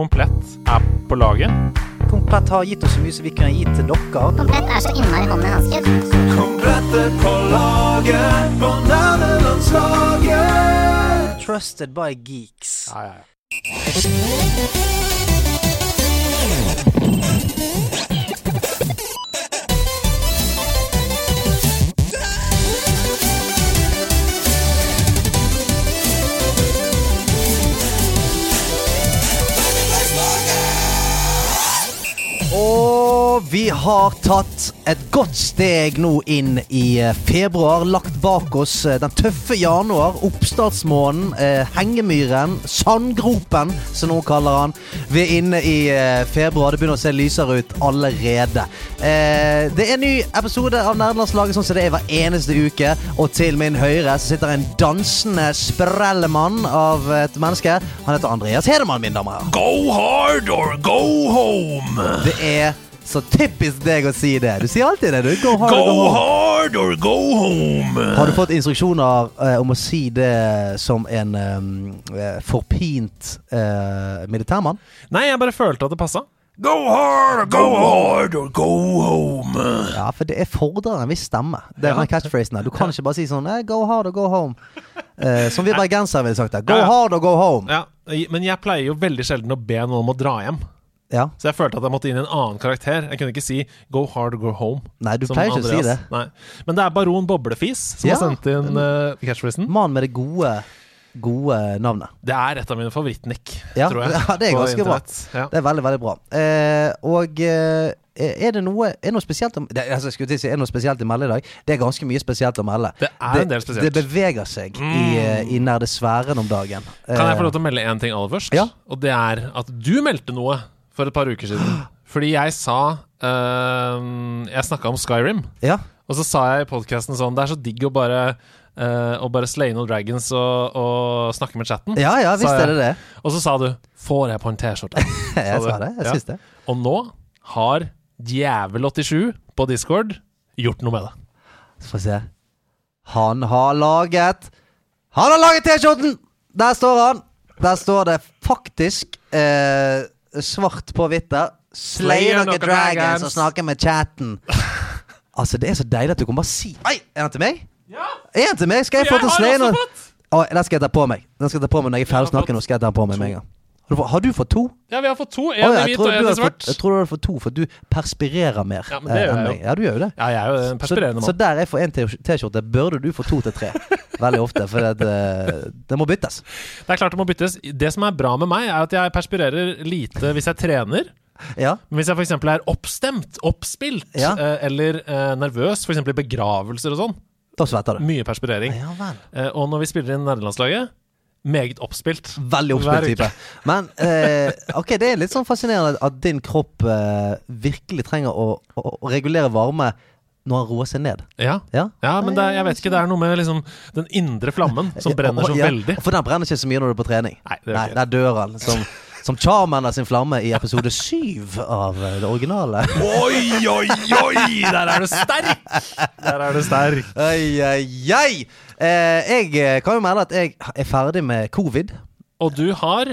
Komplett er på laget. Komplett har gitt oss så mye som vi kunne gitt til dere. Komplett er så innmari hånd i hanske. er på laget på nerdelandslaget. Trusted by geeks. Ja, ja, ja. Vi har tatt et godt steg nå inn i eh, februar. Lagt bak oss eh, den tøffe januar, oppstartsmåneden, eh, hengemyren, sandgropen, som noen kaller han. Vi er inne i eh, februar. Det begynner å se lysere ut allerede. Eh, det er en ny episode av Nerdelandslaget sånn som det er hver eneste uke. Og til min høyre så sitter en dansende sprellemann av et menneske. Han heter Andreas Hedemann, min damer. Go hard or go home. Det er så typisk deg å si det. Du sier alltid det. du Go hard, Go go hard or go home. Har du fått instruksjoner eh, om å si det som en eh, forpint eh, militærmann? Nei, jeg bare følte at det passa. Go hard, go hard or go home. Ja, for det er fordrer en viss stemme. Det er den catchphrasen her. Du kan ikke bare si sånn eh, Go hard or go home. Eh, som vi bergensere ville sagt det. Go Ja, ja. hard or go home. Ja, Men jeg pleier jo veldig sjelden å be noen om å dra hjem. Ja. Så jeg følte at jeg måtte inn i en annen karakter. Jeg kunne ikke si 'go hard go home'. Nei, du pleier ikke å si det. Nei. Men det er baron Boblefis som Ja. har sendt inn uh, catchphrasen. Mannen med det gode, gode navnet. Det er et av mine favorittnikk, Ja, tror jeg. ja, det er ganske bra. Ja. Det er veldig, veldig bra. Eh, og eh, er det noe Er noe spesielt om det, altså, si, Er det noe spesielt å melde i dag? Det er ganske mye spesielt å melde. Det er en del spesielt. Det beveger seg i, eh, i nerdesfæren om dagen. Kan jeg få lov til å melde én ting aller først? Ja. Og det er at du meldte noe for et par uker siden. Fordi jeg sa uh, Jeg snakka om Skyrim. Ja. Og så sa jeg i podkasten sånn Det er så digg å bare uh, Å bare slay noen dragons og, og snakke med chatten. ja, ja, visst er det det. Og så sa du 'Får jeg på en T-skjorte'? Jeg sa det. Jeg Ja. syns det. Og nå har Djevel87 på Discord gjort noe med det. Så får vi se. Han har laget Han har laget T-skjorten! Der står han. Der står det faktisk eh, svart på hvitt. Slay noen dragons og snakke med chatten. Altså, det er så deilig at du kan bare si Oi, er den til meg? Ja, Er den til meg? Skal jeg, få til å slaye noen? Å, den skal jeg ta på meg. Den skal jeg ta på meg når jeg er ferdig Jeg snakke nå. Skal jeg ta den på meg med en gang. Har du, fått, to? Ja, vi har fått to. Jeg, hvit og har svart. jeg tror du har fått to, for du perspirerer mer Ja, men det eh, gjør jeg meg. Ja, du gjør jo det. Ja, jeg er jo en perspirerende mann. så der jeg får T- T-skjorte, burde du få to til tre. Veldig ofte. For det, det må byttes. Det er klart det må byttes. Det som er bra med meg, er at jeg perspirerer lite hvis jeg trener. Ja. Men hvis jeg f.eks. er oppstemt, oppspilt, Ja. eh, eller eh, nervøs, f.eks. i begravelser og sånn, Da svetter du. mye perspirering. Ja. Eh, og når vi spiller inn nerdelandslaget, meget oppspilt. Veldig oppspilt type. Men eh, ok, det er litt sånn fascinerende at din kropp eh, virkelig trenger å, å, å regulere varme når han roer seg ned. Ja. Ja, ja, men det, jeg vet ikke, det er noe med liksom den indre flammen som brenner så Ja, veldig. For den brenner ikke så mye når du er på trening. Nei, det er Nei. Der dør han. Som, som Charmander sin flamme i episode syv av eh, det originale. Oi, oi, oi! Der er du sterk! Der er du sterk. Oi, oi, oi! Eh, jeg eh, kan jo melde at jeg er ferdig med covid. Og du har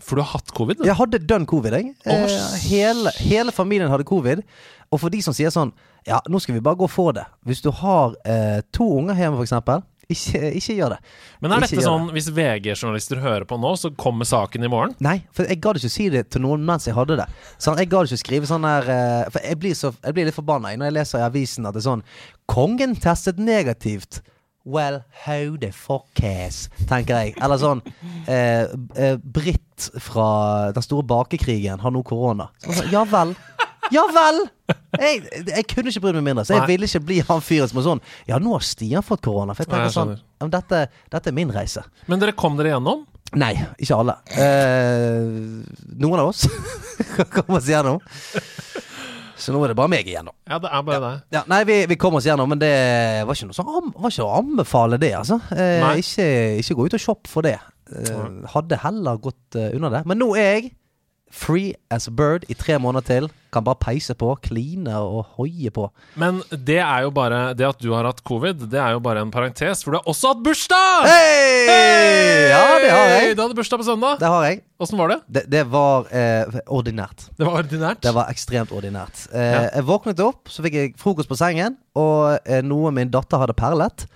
For du har hatt covid? Da? Jeg hadde dønn covid, jeg. Eh, hele, hele familien hadde covid. Og for de som sier sånn Ja, nå skal vi bare gå for det. Hvis du har eh, to unger hjemme, for eksempel, ikke, ikke gjør det. Men er dette sånn hvis VG-journalister hører på nå, så kommer saken i morgen? Nei, for jeg gadd ikke si det til noen mens jeg hadde det. Sånn, jeg gadd ikke skrive sånn eh, For jeg blir, så, jeg blir litt forbanna når jeg leser i avisen at det er sånn Kongen testet negativt. Well, how the fuck cares, tenker jeg. Eller sånn eh, eh, Britt fra den store bakekrigen har nå korona. Sånn, ja vel. Ja vel! Jeg, jeg kunne ikke brydd meg mindre. Så jeg Nei. ville ikke bli han fyren som er sånn Ja, nå har Stian fått korona. For jeg Nei, tenker jeg sånn skjønner. ja, men dette, dette er min reise. Men dere kom dere gjennom? Nei, ikke alle. Eh, noen av oss kom oss gjennom. Så nå er det bare meg igjen, da. Ja, det er bare deg. Ja, nei, vi, vi kom oss gjennom, men det var ikke noe sånn var ikke å anbefale det, altså. Eh, Nei. ikke, ikke gå ut og shoppe for det. Eh, hadde heller gått eh, unna det. Men nå er jeg free as a bird i tre måneder til. Kan bare peise på, kline og hoie på. Men det er jo bare Det at du har hatt covid, det er jo bare en parentes, for du har også hatt bursdag! Hei! Ja, det har jeg. Du hadde bursdag på søndag. Det har jeg. Åssen var det? Det, det var eh, ordinært. Det var ordinært. Det var ekstremt ordinært. Eh, Ja. Jeg våknet opp, så fikk jeg frokost på sengen, og eh, noe min datter hadde perlet.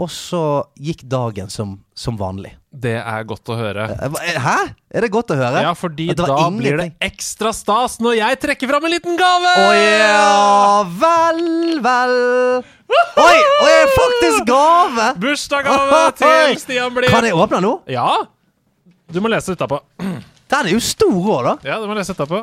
Og så gikk dagen som, som vanlig. Det er godt å høre. Eh, eh, Hæ? Er det godt å høre? Ja, fordi da var blir det ekstra stas når jeg trekker fram en liten gave! Å ja vel, vel. Oi! Oi, faktisk gave! Bursdagsgave til Stian Blipp. Kan jeg åpne nå? Ja. Du må lese utapå. Den er jo stor òg, da. Ja, du må lese utapå.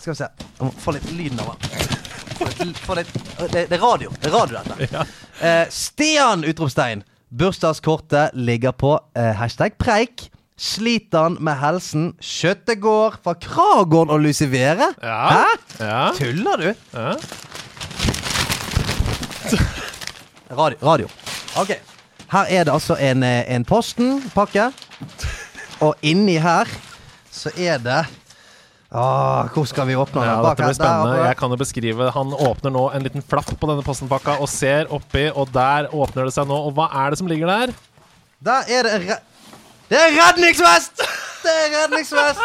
Skal vi se. Jeg må få litt lyden av den. Få litt, få litt, det, det er radio. Det er radio, dette. Ja. Uh, Stian! Utropstegn. Bursdagskortet ligger på eh, hashtag preik. Sliter han med helsen? Kjøttet går fra Kragården og Lucivere? Ja. Hæ? Ja. Tuller du? ja. Radio. radio. Ok. Her er det altså en, eh, en Posten-pakke. Og inni her så er det Åh, Hvor skal vi åpne den? Ja, dette blir spennende. Jeg kan jo beskrive Han åpner nå en liten flapp på denne postenpakka og ser oppi, og der åpner det seg nå. Og hva er det som ligger der? Der er det Det er redningsvest! Det er redningsvest!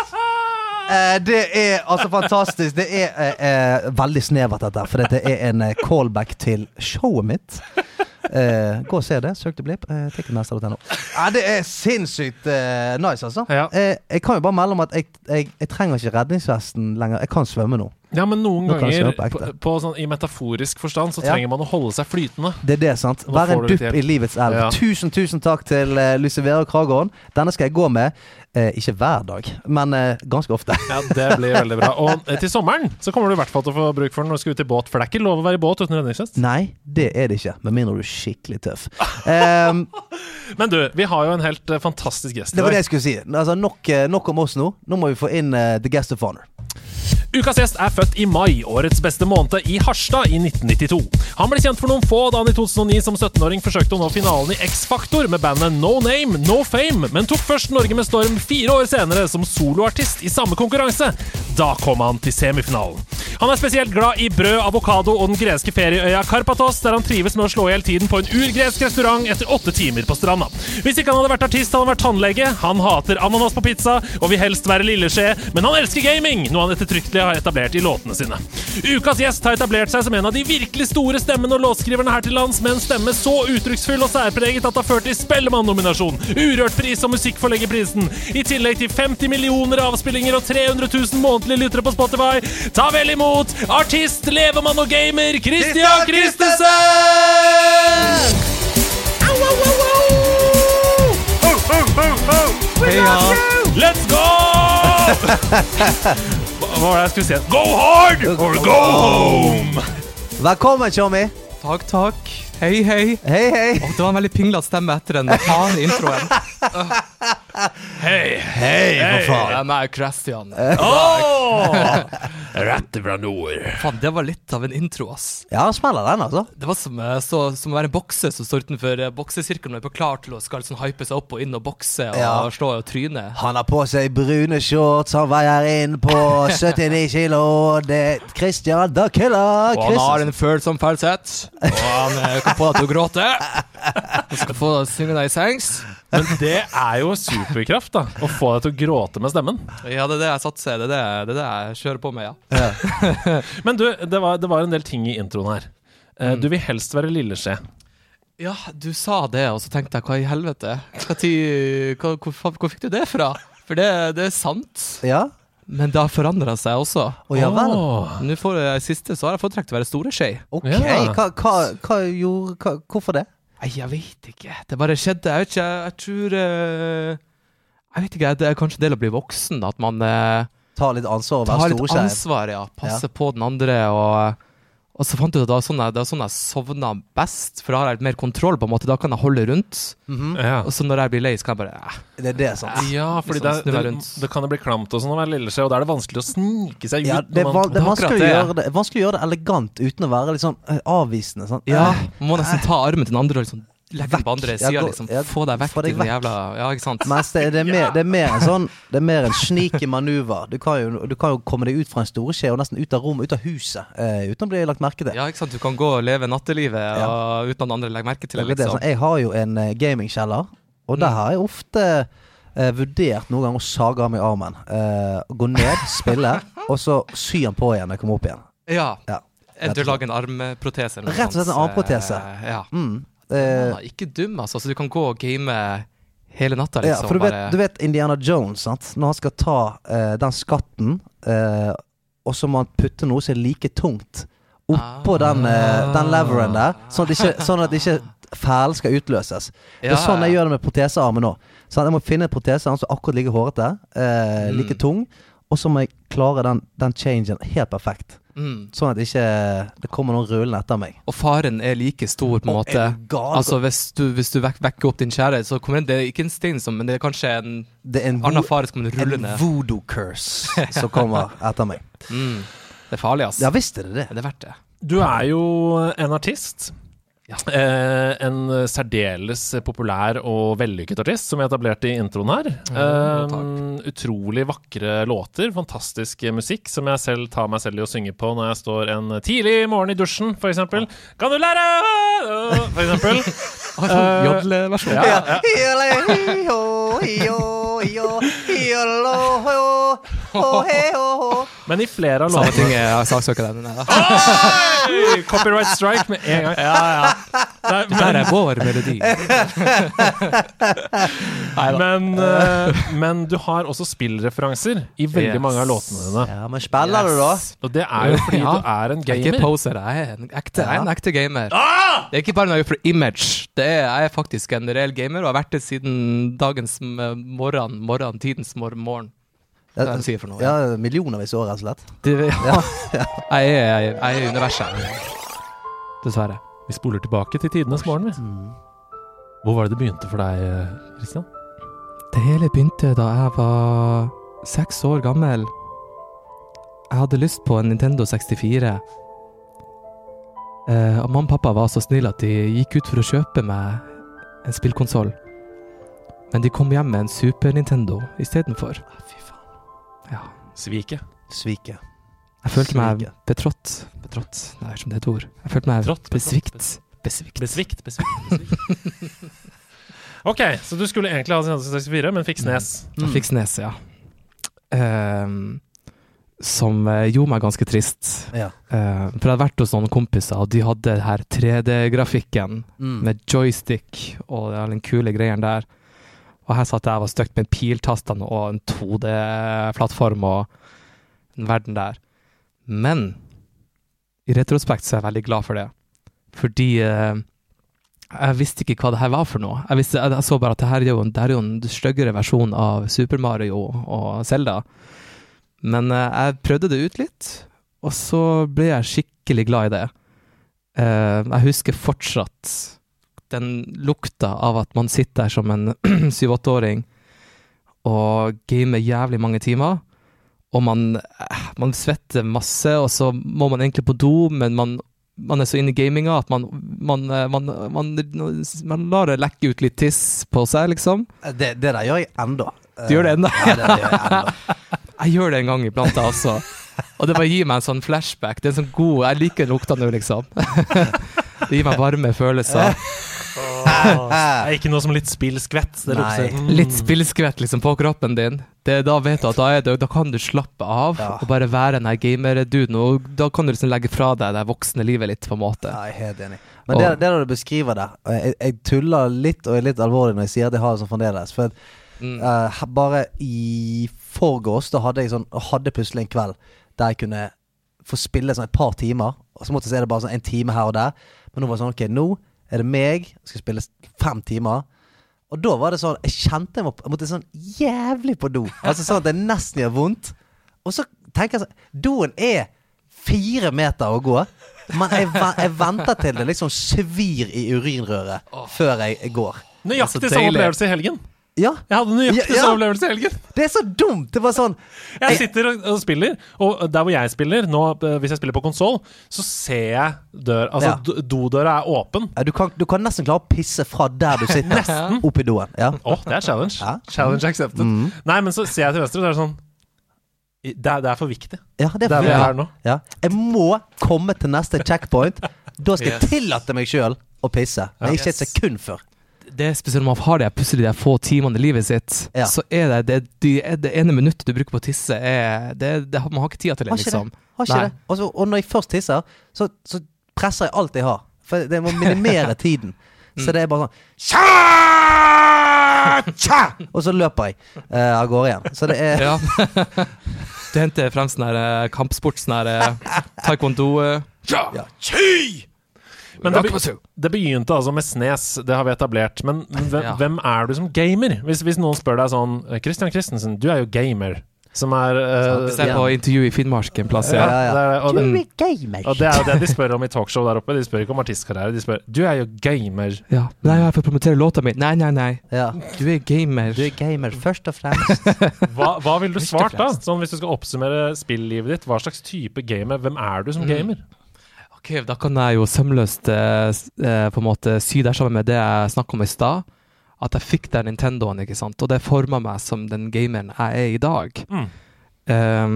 Eh, det er altså fantastisk. Det er eh, eh, veldig snevert, dette. For dette er en eh, callback til showet mitt. Eh, gå og se det. Søk til Blipp. Eh, Ticketmaster.no. Eh, det er sinnssykt nice, altså. Ja. Eh, jeg kan jo bare melde om at jeg, jeg, jeg trenger ikke redningsvesten lenger. Jeg kan svømme nå. Ja, men noen Nå ganger på på, sånn, i metaforisk forstand så Ja. trenger man å holde seg flytende. Det er det, sant. vær Være en dupp i livets elv. Ja. Tusen, tusen takk til uh, Lucivera og Kragården. Denne skal jeg gå med, eh, ikke hver dag, men eh, ganske ofte. Ja, Det blir veldig bra. Og eh, til sommeren så kommer du i hvert fall til å få bruk for den når du skal ut i båt. For det er ikke lov å være i båt uten redningsvest. Nei, det er det ikke. Med mindre du er skikkelig tøff. Um, Men du, vi har jo en helt eh, fantastisk gjest det var det jeg skulle si. Altså, nok, eh, nok om oss nå. Nå må vi få inn eh, The Guest of Honor. Ukas gjest er født i mai, årets beste måned, i Harstad i 1992. Han ble kjent for noen få da han i 2009 som 17-åring forsøkte å nå finalen i X-Faktor med bandet No Name, No Fame, men tok først Norge med storm fire år senere som soloartist i samme konkurranse. Da kom han til semifinalen. Han er spesielt glad i brød, avokado og den greske ferieøya Karpatos, der han trives med å slå i hjel tiden på en urgresk restaurant etter åtte timer på stranda. Hvis ikke han hadde vært artist, hadde han vært tannlege. Han hater ananas på pizza og vil helst være lilleskje, men han elsker gaming, noe han ettertrykkelig har etablert i låtene sine. Ukas gjest har etablert seg som en av de virkelig store stemmene og låtskriverne her til lands, med en stemme så uttrykksfull og særpreget at det har ført til Spellemann-nominasjon, Urørt-pris og Musikkforleggerprisen, i tillegg til 50 millioner avspillinger og 300 000 månedlige lyttere på Spotify. Ta vel imot artist, levemann og gamer Christian Christensen! Au, au, au, au! Let's go! Hva var det jeg skulle si? Go hard or go home! Velkommen, Tjommi. Takk, takk. Hei, hei. Hei, hei. Åh, det var en veldig pinglete stemme etter den harde introen. Hei! Hei, for faen. Ja, meg, Christian. Åh! Rett fra nord. Faen, det var litt av en intro, ass. Ja, smeller den, altså. Det var som, eh, så, som å være en bokser som står utenfor eh, boksesirkelen og er på klar til å skal sånn hype seg opp og inn og bokse og Ja. slå og tryne. Han har på seg brune shorts, han veier inn på 79 kilo. Det er Christian the Killer. Og han har en følsom falsett, og han kan få deg til å gråte. Han skal få deg til å synge deg i sengs. Men det er jo superkraft, da. Å få deg til å gråte med stemmen. Ja, det er det jeg satser. Det er det, det, er det jeg kjører på med, ja. Men du, det var, det var en del ting i introen her. Eh, Du vil helst være lilleskje. Ja, du sa det, og så tenkte jeg hva i helvete? Hva tid, hva, hvor, hvor fikk du det fra? For det, det er sant, Ja? men det har forandra seg også. Oh, ja vel. Åh. Nå får jeg siste, så har jeg foretrukket å være store skje. Ok, Ja. hva, hva, hva, Hvorfor det? Nei, jeg vet ikke. Det bare skjedde. Jeg vet ikke, jeg tror eh, Jeg vet ikke, det er kanskje del av å bli voksen. At man eh, Ta litt ansvar og tar være litt storskeiv. ansvar, ja. På den andre. Og, og så fant jeg ut at det var sånn jeg, det var sånn jeg sovna best, for da har jeg litt mer kontroll. på en måte Da kan jeg holde rundt. Mhm. Ja. Og så når jeg blir lei, så kan jeg bare eh. Det er det, sant? Ja, fordi sånn, det, det, det kan jo bli klamt og sånn å være lilleskje, og da er det vanskelig å snike seg ut. Ja, det, er man, det, er vanskelig å det. gjøre det vanskelig å gjøre det elegant uten å være litt sånn eh, avvisende. Sånn. Ja, Eh, man må nesten ta armen til den andre og liksom legge den på andre sida, liksom. Få deg vekk, deg vekk. jævla Ja, sant? Mens det, det, er mer, det er mer en sånn Det er mer en sneaky manøver. Du kan, jo, du kan jo komme deg ut fra en storskje og nesten ut av rommet, ut av huset, uh, uten å bli lagt merke til. Ja, ikke sant? Du kan gå og leve nattelivet og, uten at andre legger merke til Det det, liksom. sånn, jeg har jo en uh, gamingkjeller, og Mm. der har jeg ofte uh, vurdert noen ganger å sage av meg armen. Gå ned, spille, og så sy den på igjen når jeg kommer opp igjen. Ja. Ja. Du lager en armprotese Rett og slett en armprotese. Ja. Mm. Eh, Ja, ikke dum, altså. Så du kan gå og game hele natta, ja, liksom. for du vet, du vet Indiana Jones, sant? Når han skal ta eh, den skatten, eh, og så må han putte noe som er like tungt oppå Ah. den, eh, den leveren der, sånn at ikke, sånn at ikke fælen skal utløses. Det er sånn jeg ja. gjør det med protesearmen nå. Så jeg må finne en protese som akkurat like hårete, eh, like Mm. tung, og så må jeg klare den, den changen helt perfekt. Mm. Sånn at ikke det kommer noen rullende etter meg. Og faren er like stor, på en måte. Altså, hvis du, hvis du vek vekker opp din kjære, så kommer det, det er ikke en stein som, men det er kanskje en det er en, annen fare som kommer rullende. en voodoo curse som kommer etter meg. Mm. Det er farlig, ass. Ja visst er det det. Det er verdt det. Du er jo en artist. Ja. Eh, en særdeles populær og vellykket artist, som jeg etablerte i introen her. Mm, Eh, utrolig vakre låter, fantastisk musikk, som jeg selv tar meg selv i å synge på når jeg står en tidlig morgen i dusjen, f.eks. Kan du lære For eksempel. Eh, Jodleversjon. ja, ja. Men i flere av låtene ting er saksøker den. Oi! Copyright strike med en gang. Ja, ja. Nei, Det Der er vår melodi. Men, uh, men du har også spillreferanser i veldig Yes. mange av låtene dine. Ja, men spiller du, da? Og det er jo fordi Ja. du er en gamer. Jeg er ikke poser, jeg er en ekte, er en ekte gamer. Ah! Det er ikke bare noe for image. Det er, jeg er faktisk en reell gamer og har vært det siden dagens eh, morgen, morgen tidens mor morgen. Hva er det de sier for noe? Ja, millionervis år, rett og slett. Det, ja. Jeg, er, jeg er i universet. Dessverre. Vi spoler tilbake til tidenes morgen. vi. Hvor var det det begynte for deg, Kristian? Christian? Det hele begynte da jeg var seks år gammel. Jeg hadde lyst på en Nintendo 64. Eh, og mamma og pappa var så snille at de gikk ut for å kjøpe meg en spillkonsoll. Men de kom hjem med en Super Nintendo istedenfor. Fy faen. Ja. Sviket. Sviket. Jeg følte meg Sviket. betrådt. Betrådt? Nei, som det er et ord. Jeg følte meg betrådt, besvikt. Besvikt. Besvikt, besvikt. besvikt. ok, så du skulle egentlig ha 1964, men fikk snes. Jeg fikk snes, ja. Um, som eh, gjorde meg ganske trist. Ja. Uh, for jeg hadde vært hos noen kompiser, og de hadde her 3D-grafikken Mm. med joystick og den kule greien der. Og her satt jeg og var støkt med piltastene og en 2D-plattform og en verden der. Men i retrospekt så er jeg veldig glad for det. Fordi eh, jeg visste ikke hva det her var for noe. Jeg, visste, jeg, jeg så bare at det her er jo, er jo en styggere versjon av Super Mario og Zelda. Men eh, jeg prøvde det ut litt, og så ble jeg skikkelig glad i det. Eh, jeg husker fortsatt den lukta av at man sitter der som en syv-åtteåring og gamer jævlig mange timer. Og man, eh, man svetter masse, og så må man egentlig på do, men man, man er så inne i gaminga at man, man, eh, man, man, man lar det lekke ut litt tiss på seg, liksom. Det, det der gjør jeg enda. Du gjør det ennå? Ja, det, det gjør jeg gjør det en gang iblant, også. Og det bare gir meg en sånn flashback. Det er en sånn god Jeg liker lukta nå, liksom. Det gir meg varme følelser. Det er ikke noe som litt spillskvett. Det Nei. mm. Litt spillskvett liksom på kroppen din. Det, da vet du at da, er det, da kan du slappe av Ja. og bare være den her gamer-duden. Og da kan du liksom legge fra deg det voksne livet litt, på en måte. Ja, jeg er helt enig. Men det, det du beskriver der jeg, jeg tuller litt og er litt alvorlig når jeg sier at jeg har det sånn fremdeles. For Mm. uh, bare i forgårs da hadde jeg sånn Hadde plutselig en kveld der jeg kunne få spille sånn et par timer. Og så måtte jeg se det bare sånn en time her og der. Men nå var det sånn Ok, nå er det meg. Jeg skal spille fem timer. Og da var det sånn Jeg kjente jeg, må, jeg måtte sånn jævlig på do. Altså sånn at det nesten gjør vondt. Og så tenker jeg sånn Doen er fire meter å gå. Men jeg, jeg venter til det liksom svir i urinrøret før jeg, går. Nøyaktig Så samme opplevelse i helgen. Ja, Jeg hadde nøyaktig Ja, ja. opplevelse i helgen. det er så dumt! Det var sånn Jeg sitter og, spiller, og der hvor jeg spiller, nå, eh, hvis jeg spiller på konsoll, så ser jeg dør Altså, Ja. do- dodøra er åpen. ja, du, kan, du kan nesten klare å pisse fra der du sitter, opp i doen. Ja. oh, det er challenge. Challenge accepted. Nei, men så ser jeg til venstre, og det er sånn det er, det er for viktig. Ja, det Det er for for er nå. Ja. Jeg må komme til neste checkpoint. Da skal jeg tillate meg sjøl å pisse, men ikke et Yes. sekund før. Det spesielt man har de plutselig de få timene i livet sitt, Ja. så er det det, de, er det ene minuttet du bruker på å tisse, er, det, det, man har ikke tida til det, Har ikke liksom. det. Har ikke det. Og, når jeg først tisser, så, så presser jeg alt jeg har. For det må minimere tiden. Mm. Så det er bare sånn Tja! Tja! Og så løper jeg uh, av gårde igjen. Så det er Ja. du henter frem sånn her eh, kampsport, sånn her eh, taekwondo Tja Ja. Men det, be, det begynte altså med Snes, det har vi etablert. Men hvem, Ja. hvem er du som gamer? Hvis, hvis noen spør deg sånn Christian Christensen, du er jo gamer. Som er uh, Hvis er på intervju i Finnmark en plass, ja, ja. Ja, ja. det er- og, Du er gamer. og det er jo det de spør om i talkshow der oppe. De spør ikke om artistkarriere. De spør Du er jo gamer. ja. Nei, jeg får promotere låta mi. Nei, nei, nei. Ja. Du er gamer. Du er gamer først og fremst. Hva, hva ville du svart da? Sånn Hvis du skal oppsummere spillivet ditt, hva slags type gamer? Hvem er du som Mm. Ok, da kan jeg jo sømløst eh, eh, på en måte sy der sammen med det jeg snakket om i stad. At jeg fikk den Nintendoen, ikke sant. Og det forma meg som den gameren jeg er i dag. Mm. Um,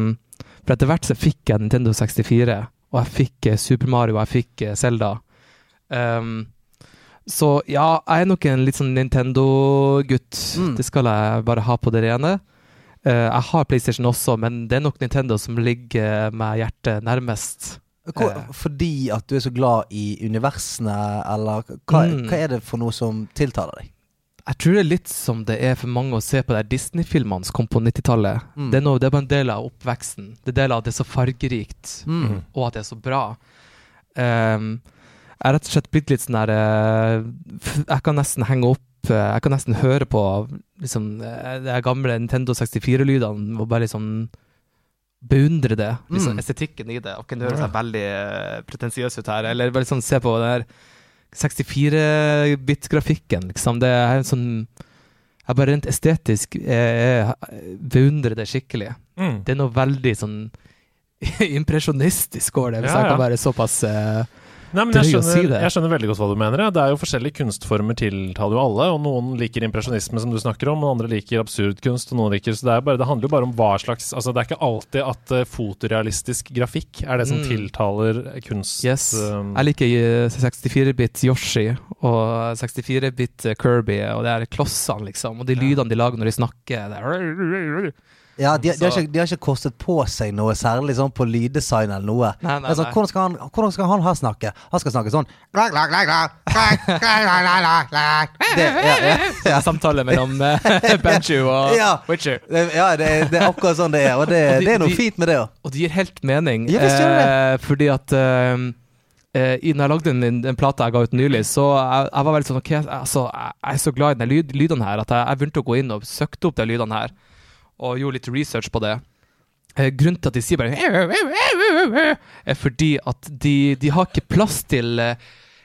for etter hvert så fikk jeg Nintendo 64, og jeg fikk eh, Super Mario, og jeg fikk Selda. Zelda. Ehm, så ja, jeg er nok en litt sånn Nintendo-gutt. Mm. Det skal jeg bare ha på det rene. Uh, jeg har PlayStation også, men det er nok Nintendo som ligger meg hjertet nærmest. Hvor, Eh. fordi at du er så glad i universene, eller hva, Mm. hva er det for noe som tiltaler deg? Jeg tror det er litt som det er for mange å se på de Disney-filmene som kom på 90-tallet. Mm. Det, det er bare en del av oppveksten. Det er en del av at det er så fargerikt, Mm. og at det er så bra. Um, jeg er rett og slett blitt litt sånn der eh, Jeg kan nesten henge opp eh, Jeg kan nesten høre på liksom, de gamle Nintendo 64-lydene og bare liksom beundre det. Liksom, Mm. Estetikken i det. Og kan høre seg veldig uh, pretensiøs ut her. Eller bare sånn se på den der 64-bit-grafikken, liksom. Det er en sånn Jeg bare rent estetisk jeg, jeg beundrer det skikkelig. Mm. Det er noe veldig sånn impresjonistisk over det, hvis Ja, jeg kan være såpass eh, Nei, men jeg skjønner, jeg skjønner veldig godt hva du mener. Det er jo Forskjellige kunstformer tiltaler jo alle. og Noen liker impresjonisme, som du snakker om, og andre liker absurdkunst. og noen liker, så Det, bare, det handler jo bare om hva slags altså Det er ikke alltid at eh, fotorealistisk grafikk er det som Mm. tiltaler kunst. Yes. um, Jeg liker eh, 64-bit Yoshi og 64-bit Kirby og det er klossene, liksom. Og de lydene de lager når de snakker. Det er Ja, de, de, har ikke, de har ikke kostet på seg noe særlig sånn på lyddesign eller noe. Nei, nei, Altså, nei. hvordan, skal han, hvordan skal han her snakke? Han skal snakke sånn det, ja, ja, ja. Samtale mellom Benju og Ja. Witcher. Ja, det, det er akkurat sånn det er, og det, Og de- det er noe de- fint med det òg. Og det gir helt mening. Eh, fordi at eh, eh, i- når jeg lagde den, den plata jeg ga ut nylig, så jeg, jeg var veldig sånn Ok, altså, jeg, jeg er så glad i de lyd, lydene her at jeg, jeg begynte å gå inn og søkte opp de lydene her. Og gjorde litt research på det. Eh, grunnen til at de sier bare er fordi at de, de har ikke plass til eh,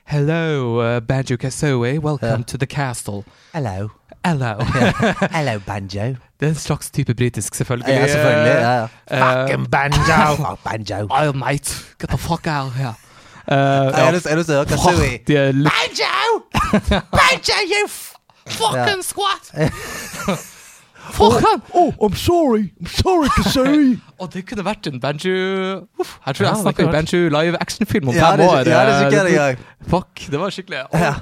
Hello, uh, Banjo Kazooie. Welcome to the castle. Hello. Hello. Hello, banjo. det er en slags type britisk, selvfølgelig. Ja, selvfølgelig. Ja, ja. Fucking banjo. Fuck banjo. Oh, mate, get the fuck out here. Uh, Jeg har lyst til å høre Kazooie. Banjo! Banjo, you fucking squat! Fuck han! Oh, I'm sorry. I'm sorry, Kazooie. Og det kunne vært en banjo Uff, Her tror Ja, jeg snakker snakka i banjo live actionfilm om Ja, fem det, år. ja, det er ikke eh. Fuck, det var skikkelig Ja.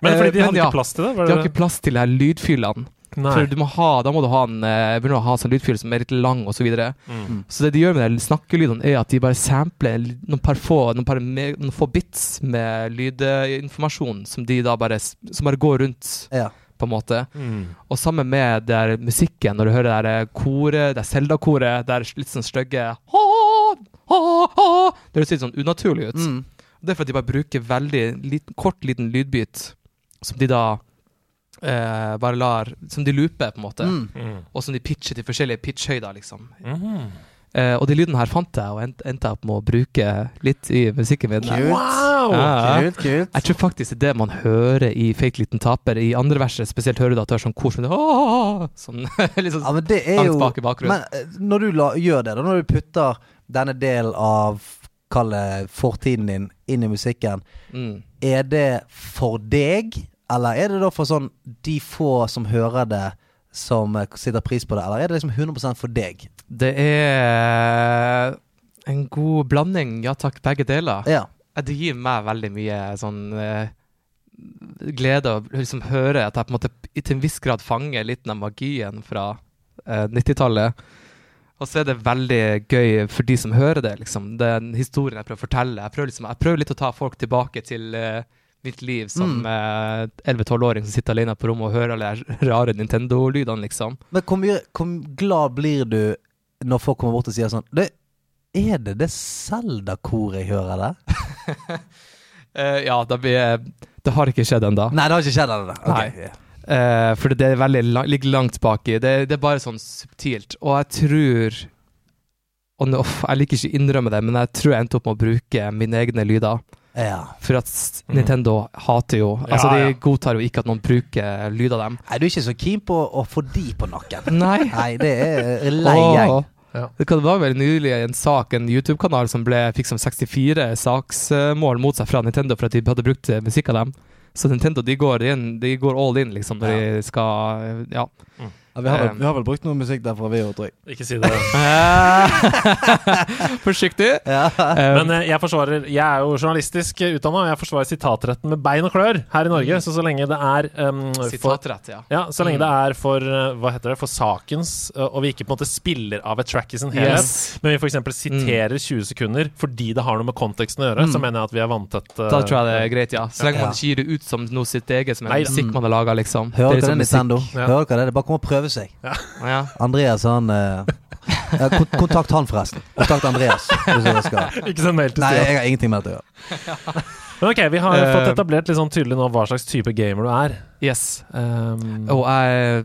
Men fordi de Eh, hadde ja. ikke plass til det? Var De har ikke plass til de her lydfilene. Nei. For du må ha, da må du ha en eh, begynne å ha sånn lydfyll som er litt lang, og Så, videre. Mm. så det de gjør med de snakkelydene, er at de bare sampler noen par få, noen par me- noen få bits med lydinformasjon som de da bare, som bare går rundt, Ja. På en måte. Mm. Og sammen med der musikken, når du hører det der koret, det Selda-koret, det er litt sånn stygge «Ha, ha, ha», Det høres litt sånn unaturlig ut. Mm. Det er for at de bare bruker veldig liten, kort, liten lydbit som de da eh, bare lar Som de looper, på en måte. Mm. Mm. Og som de pitcher til forskjellige pitchhøyder, liksom. Mhm. Eh, og de lydene her fant jeg, og endte jeg opp med å bruke litt i musikken min. Wow! Wow! Ja. Kult, kult. Jeg tror faktisk det er det man hører i Fake liten taper. I andre verset spesielt hører du at det er sånn kor som det Sånn litt sånn Ja, men det er jo bak i bakgrunnen. Men eh, når du la, gjør det, da, når du putter denne delen av Kall det fortiden din inn i musikken, mm. er det for deg, eller er det da for sånn de få som hører det, som sitter pris på det, eller er det liksom 100 for deg? Det er en god blanding, ja takk, begge deler. Ja. Eh, Det gir meg veldig mye sånn uh, glede å liksom høre at jeg på en måte til en viss grad fanger litt av magien fra uh, 90-tallet. Og så er det veldig gøy for de som hører det, liksom. Den historien jeg prøver å fortelle. Jeg prøver, liksom, jeg prøver litt å ta folk tilbake til uh, mitt liv som eh, 11-12-åring som sitter alene på rommet og hører alle de rare Nintendo-lydene, liksom. Men hvor, mye, hvor glad blir du når folk kommer bort og sier sånn det, Er det det Selda-koret jeg hører der? Eh, ja, det, blir Det har ikke skjedd ennå. Nei, det har ikke skjedd ennå. Okay. Nei. Eh, for det er veldig la ligger langt baki. Det, det er bare sånn subtilt. Og jeg tror og nå, uff, Jeg liker ikke å innrømme det, men jeg tror jeg endte opp med å bruke mine egne lyder. Ja. For at Nintendo Nintendo hater jo Altså, Ja, ja. de godtar jo ikke at noen bruker lyd av dem. Nei, du er ikke så keen på å få de på nakken. Nei. Nei, det er lei gjeng. Ja. Det kan- være var vel nylig en sak, en YouTube-kanal som ble, fikk som 64 saksmål mot seg fra Nintendo for at de hadde brukt eh, musikk av dem. Så Nintendo de går, inn, de går all in liksom når de skal Ja. Ja, vi, har vel, Um, vi har vel brukt noe musikk derfra, vi òg, tror jeg. Ikke si det. Forsiktig. Ja. Men eh, jeg forsvarer Jeg er jo journalistisk utdanna, og jeg forsvarer sitatretten med bein og klør her i Norge. Så så lenge det er um, for, Sitatrett, ja. ja, så lenge Mm. det er for eh, Hva heter det For sakens eh, Og vi ikke på en måte spiller av et track i sin helhet, Yes. men vi f.eks. siterer 20 sekunder fordi det har noe med konteksten å gjøre, Mm. så mener jeg at vi er vanntett. uh, Da tror jeg det er greit, ja. Så lenge Ja. man ikke gir det ut som noe sitt eget, som en Nei da. musikk man har laga, liksom. Hører Det er dere det, liksom Nintendo? Ja. Hører dere det? Det er bare kom og prøve seg. Ja. Andreas, han eh, kont Kontakt han, forresten. Kontakt Andreas. Hvis dere skal. Ikke send mail til Nei, jeg har ingenting med det å gjøre. Men ok, vi har uh, fått etablert litt sånn tydelig nå hva slags type gamer du er. Yes. Um, Og jeg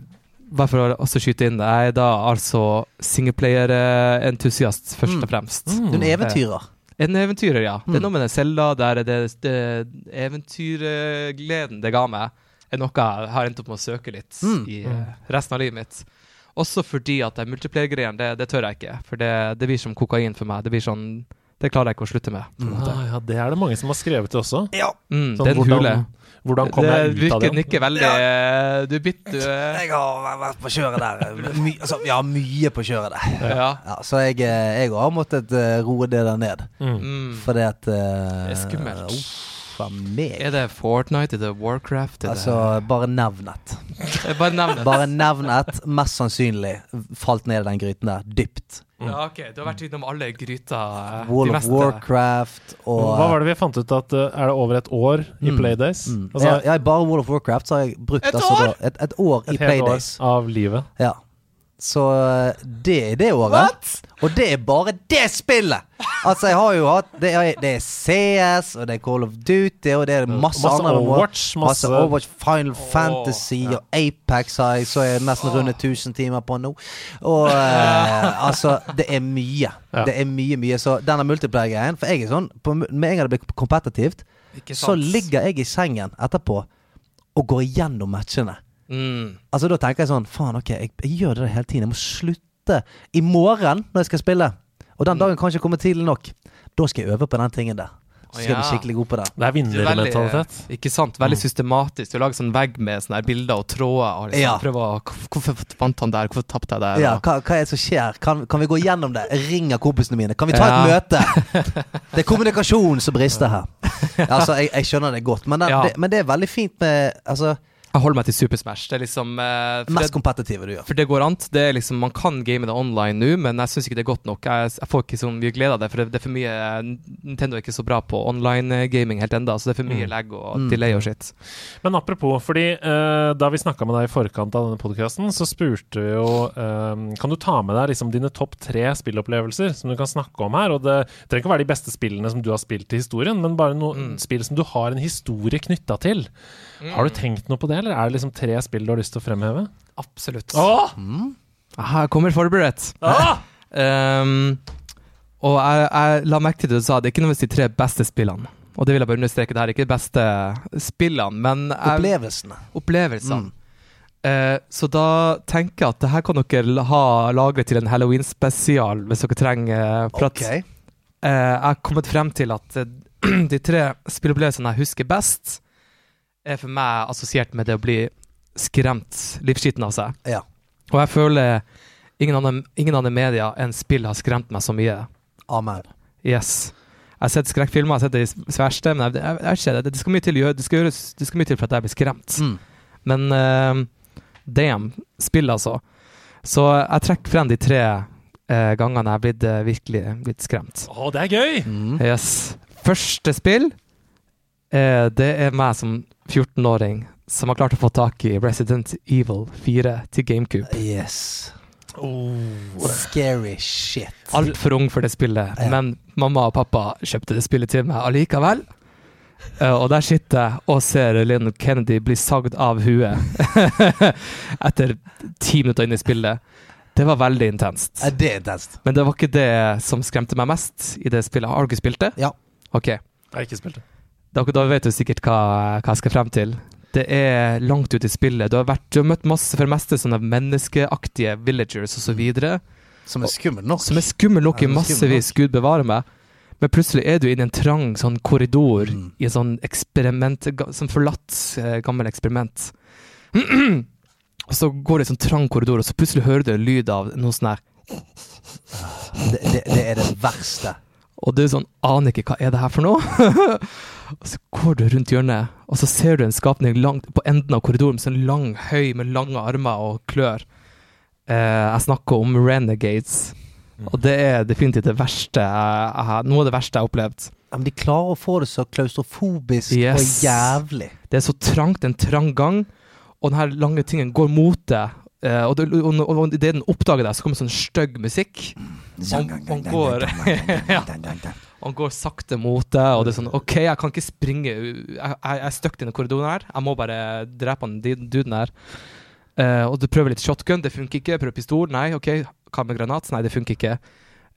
bare for å også skyte inn, jeg er da altså singleplayer-entusiast, først Mm. og fremst. Mm. Du er en eventyrer. En eventyrer, ja. Det Mm. er noe med den cella der er det, det eventyrgleden det ga meg, er noe jeg har endt opp med å søke litt Mm. i eh, resten av livet mitt. Også fordi at det multiplayer-greiene, det, det tør jeg ikke. For det, det blir som kokain for meg. Det blir sånn Det klarer jeg ikke å slutte med. På en måte. ah, ja, det er det mange som har skrevet til også. Mm, Sånn, det er en hule. hvordan, hvordan kom det jeg ut av virker det? nikker veldig ja. Du er bitt, du er Jeg har vært på kjøret der. My, altså, ja, mye på kjøret der. Ja. Ja, så jeg, eh, jeg har måttet eh, roe det der ned. Mm. Mm. Fordi at uh, Det er skummelt. Uff a meg. Er det Fortnite? Er det Warcraft? Er Altså, bare nevnet. Bare nevnet. Bare nevnet. Mest sannsynlig falt ned i den gryten der. Dypt. Ja, ok. Du har vært innom alle gryter. World of. Warcraft og Hva var det vi fant ut at uh, Er det over et år i Mm. Playdays? Mm. Altså, jeg, jeg, bare World of Warcraft så har jeg brukt Et altså, år? da, et, et år i et helt år av livet. Ja. Så eh, det er det året. Og det er bare det spillet! Altså, jeg har jo hatt Det er, det er CS, og det er Call of Duty, og det er masse, Masse andre Overwatch, Masse masse- Overwatch, Final Fantasy ja. og Apex har jeg så jeg nesten rundet 1000 timer på nå. Og uh, altså, det er mye. Ja. Det er mye, mye. Så denne multiplayer-greien For jeg er sånn på, Med en gang det blir kompetitivt, så ligger jeg i sengen etterpå og går igjennom matchene. Mm. Altså Da tenker jeg sånn Faen, ok, jeg, jeg gjør det hele tiden. Jeg må slutte i morgen når jeg skal spille. Og den Mm. dagen kan ikke komme tidlig nok. Da skal jeg øve på den tingen der. Så skal jeg bli skikkelig god på det. Det er er vinnermentalitet. Ikke sant? Veldig Mm. systematisk. Du lager sånn vegg med sånne bilder og tråder. Liksom, Ja. prøver å Hvorfor vant han der? Hvorfor tapte jeg der? Ja, hva, hva er det som skjer? Kan, kan vi gå gjennom det? Ringer kompisene mine. Kan vi ta et møte? Det er kommunikasjon som brister her. Altså, jeg, jeg skjønner det godt, men det, Ja. det, men det er veldig fint med Altså, Jeg holder meg til Super Smash. Det er liksom uh, mest kompetitive du gjør. for det går an. Det er liksom, man kan game det online nå, men jeg syns ikke det er godt nok. Jeg, jeg får ikke så mye glede av det, for det, det er for mye Nintendo er ikke så bra på online-gaming helt enda, så det er for mye Mm. lag og Mm. delay og shit. Men apropos, fordi uh, da vi snakka med deg i forkant av denne podkasten, så spurte vi jo eh, Kan du ta med deg liksom dine topp tre spillopplevelser som du kan snakke om her? Og det trenger ikke å være de beste spillene som du har spilt i historien, men bare noen Mm. spill som du har en historie knytta til. Har du tenkt noe på det, eller er det liksom tre spill du har lyst til å fremheve? Absolutt. Åh! Mm. Aha, Jeg kommer forberedt. Åh! Um, og jeg, jeg la merke til det du sa, det er ikke nødvendigvis de tre beste spillene. Og det vil jeg bare understreke, det her er ikke de beste spillene, men jeg, Opplevelsene. opplevelsene. Mm. Eh, så da tenker jeg at det her kan dere ha lagret til en halloween-spesial hvis dere trenger. prat. Ok. at eh, jeg har kommet frem til at eh, de tre spillopplevelsene jeg husker best, er for meg assosiert med det å bli skremt livskiten av seg. Ja. Og jeg føler ingen andre, ingen andre media enn spill har skremt meg så mye. Amen. Yes. Jeg har sett skrekkfilmer, jeg har sett det i sverste, men jeg, jeg, jeg, ikke, det, det, skal mye til, det, skal gjøres, det skal mye til for at jeg blir skremt. Mm. Men uh, damn, spill altså. Så jeg trekker frem de tre uh, gangene jeg har blitt uh, virkelig blitt skremt. Å, det er gøy! Mm. Yes. Første spill, eh, det er meg som 14-åring som har klart å få tak i Resident Evil 4 til GameCube. Yes. Oh. Scary shit. Altfor ung for det spillet, Ja. men mamma og pappa kjøpte det spillet til meg allikevel. Uh, og der sitter jeg og ser Lynn Kennedy bli sagd av huet etter ti minutter inn i spillet. Det var veldig intenst. Er det intenst? Men det var ikke det som skremte meg mest i det spillet. Har du ikke spilt det? Ja. Ok, Jeg har ikke spilt det. Da, vet du sikkert hva, hva jeg skal frem til. Det er langt ut i spillet. Du har, vært, du har møtt masse for det meste sånne menneskeaktige villagers osv. Som er skummel nok. Som er skummel nok i massevis, gud bevare meg. Men plutselig er du inne i en trang sånn korridor Mm. i en sånn eksperiment Sånn forlatt eh, gammel eksperiment. og så går det i en sånn trang korridor, og så plutselig hører du en lyd av noe sånn her Det, det, det er det verste. Og du sånn aner ikke hva er det her for noe. og så går du rundt hjørnet, og så ser du en skapning langt på enden av korridoren med sånn lang høy med lange armer og klør. Eh, jeg snakker om renegades. Og det er definitivt det verste jeg, har- noe av det verste jeg har opplevd. Ja, men de klarer å få det så klaustrofobisk Yes. og jævlig. Det er så trangt, en trang gang, og denne lange tingen går mot deg. Eh, og, det, og, og, og idet den oppdager deg, så kommer sånn stygg musikk. Han, han, går, ja, han går sakte mot deg, og det er sånn OK, jeg kan ikke springe Jeg, er stuck i denne korridoren her. Jeg må bare drepe han duden her. Uh, og du prøver litt shotgun, det funker ikke. Prøver pistol, nei. OK, hva med granat? Nei, det funker ikke.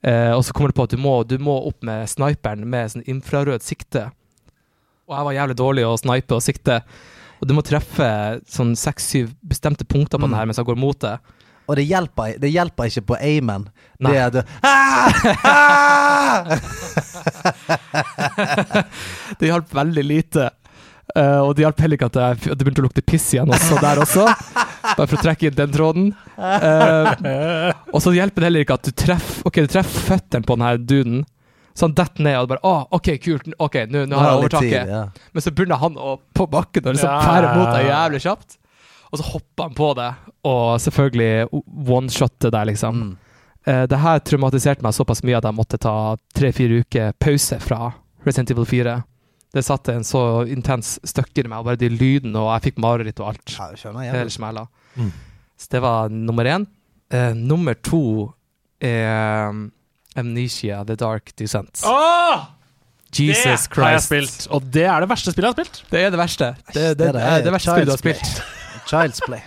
Uh, og så kommer du på at du må, du må opp med sniperen med sånn infrarød sikte. Og jeg var jævlig dårlig å snipe og sikte. Og du må treffe sånn seks-syv bestemte punkter på den her mens jeg går mot det. Og det hjelper, det hjelper ikke på amen. Nei. Det er du ah! Ah! Det hjalp veldig lite. Uh, og det hjalp heller ikke at jeg, at det begynte å lukte piss igjen også der også. Bare for å trekke inn den tråden. Uh, og så hjelper det heller ikke at du treffer Ok, du treffer føttene på denne duden. Så han detter ned, og du bare Å, OK, kult. Ok, nå har jeg overtaket. tid, ja. Men så begynner han å på bakken og liksom Ja. fære mot deg jævlig kjapt. Og så hopper han på det, og selvfølgelig one-shotter der, liksom. Mm. Uh, det her traumatiserte meg såpass mye at jeg måtte ta tre-fire uker pause fra Resident Evil 4. Det satte en så intens støkk i meg, og bare de lydene, og jeg fikk mareritt og alt. Ja, skjønner jeg. Mm. Så det var nummer én. Uh, nummer to er Amnesia The Dark Descent. Åh! Jesus det har jeg spilt, og det er det verste spillet jeg har spilt. Det er det verste. Det, det, Det det, er det verste spillet du har spilt. Child's Play.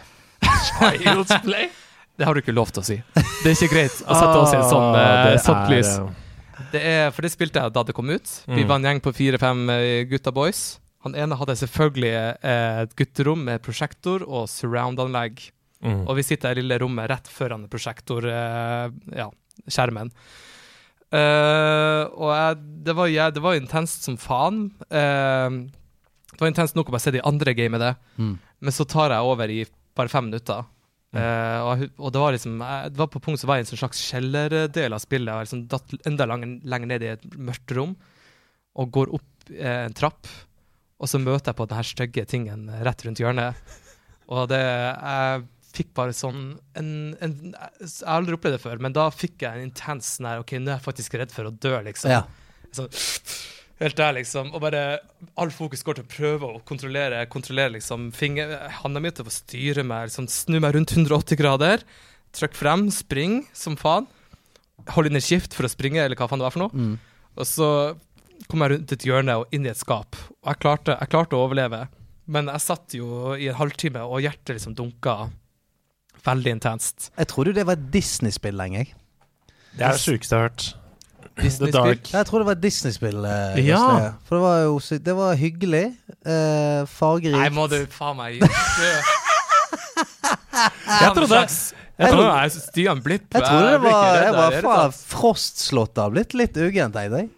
Child's Play. Det har du ikke lov til å si. Det er ikke greit å sette oss i et sånn, Ah, eh, sånt er, lys. eh, Det er, for det spilte jeg da det kom ut. Vi Mm. var en gjeng på fire-fem eh, gutta boys. Han ene hadde selvfølgelig eh, et gutterom med prosjektor og surround-anlegg. mm. Og vi sitter i det lille rommet rett foran prosjektor, eh, ja, skjermen. Eh, og jeg, det, var, jeg, det var intenst som faen. Uh, det var intenst nok å bare se de andre game det, Mm. Men så tar jeg over i bare fem minutter. Mm. Uh, og, og det var liksom jeg, Det var på punkt som var i en sånn slags kjellerdel av spillet. Jeg liksom datt enda lenger, lenger ned i et mørkt rom og går opp uh, en trapp. Og så møter jeg på den her stygge tingen rett rundt hjørnet. Og det Jeg fikk bare sånn en, en, Jeg har aldri opplevd det før, men da fikk jeg en intens sånn her OK, nå er jeg faktisk redd for å dø, liksom. Ja. Sånn, helt der, liksom. Og bare all fokus går til å prøve å kontrollere, kontrollere liksom finger, handa mi til å styre meg, liksom, snu meg rundt 180 grader, trykk frem, spring som faen. Hold inn i skift for å springe, eller hva faen det var for noe. Mm. Og så kom jeg rundt et hjørne og inn i et skap. Og jeg klarte, jeg klarte å overleve. Men jeg satt jo i en halvtime, og hjertet liksom dunka veldig intenst. Jeg trodde det var et Disney-spill lenge. Det er det sjukeste jeg har hørt. The Disney-spill. Jeg tror det var et Disney-spill. eh, Ja. For det var jo Det var hyggelig. Eh, fargerikt. Nei, må du faen meg Jeg trodde Jeg tror jeg Stian Blipp. Jeg trodde det var, jeg var? Frostslått har blitt litt uggen, tenkte jeg.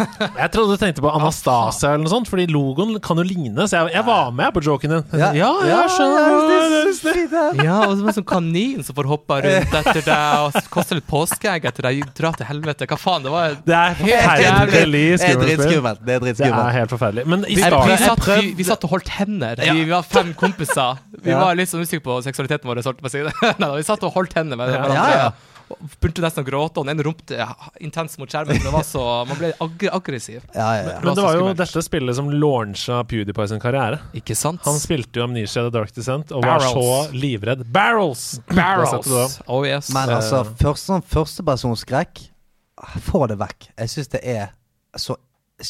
Jeg trodde du tenkte på Anastasia eller noe sånt, fordi logoen kan jo ligne. Så jeg, jeg var med på joken din. Ja, jeg skjønner. ja, det det er er så fint, det. Ja, og som en sånn kanin som får hoppa rundt etter deg og koste litt påskeegg etter deg. Dra til helvete. Hva faen? Det var Det er Helt skummelt. Det er dritskummelt. Det er Det helt forferdelig. Men i starten vi, satt, vi, vi satt og holdt hender. Vi, vi var fem kompiser. Vi Ja. var litt sånn usikre på seksualiteten vår. det. Neida, vi satt og holdt hender med Ja. hverandre. Ja, ja. Og Begynte nesten å gråte, og den ene ropte ja, intenst mot skjermen. For det var så, man ble ag aggressiv. Ja, ja, ja. Men det var jo skummelt. dette spillet som launcha PewDiePie sin karriere. Ikke sant? Han spilte jo Amnesia The Dark Descent og var så livredd. Barrels! Barrels. Oh yes. Men altså, første, sånn førstepersonsskrekk Få det vekk. Jeg syns det er så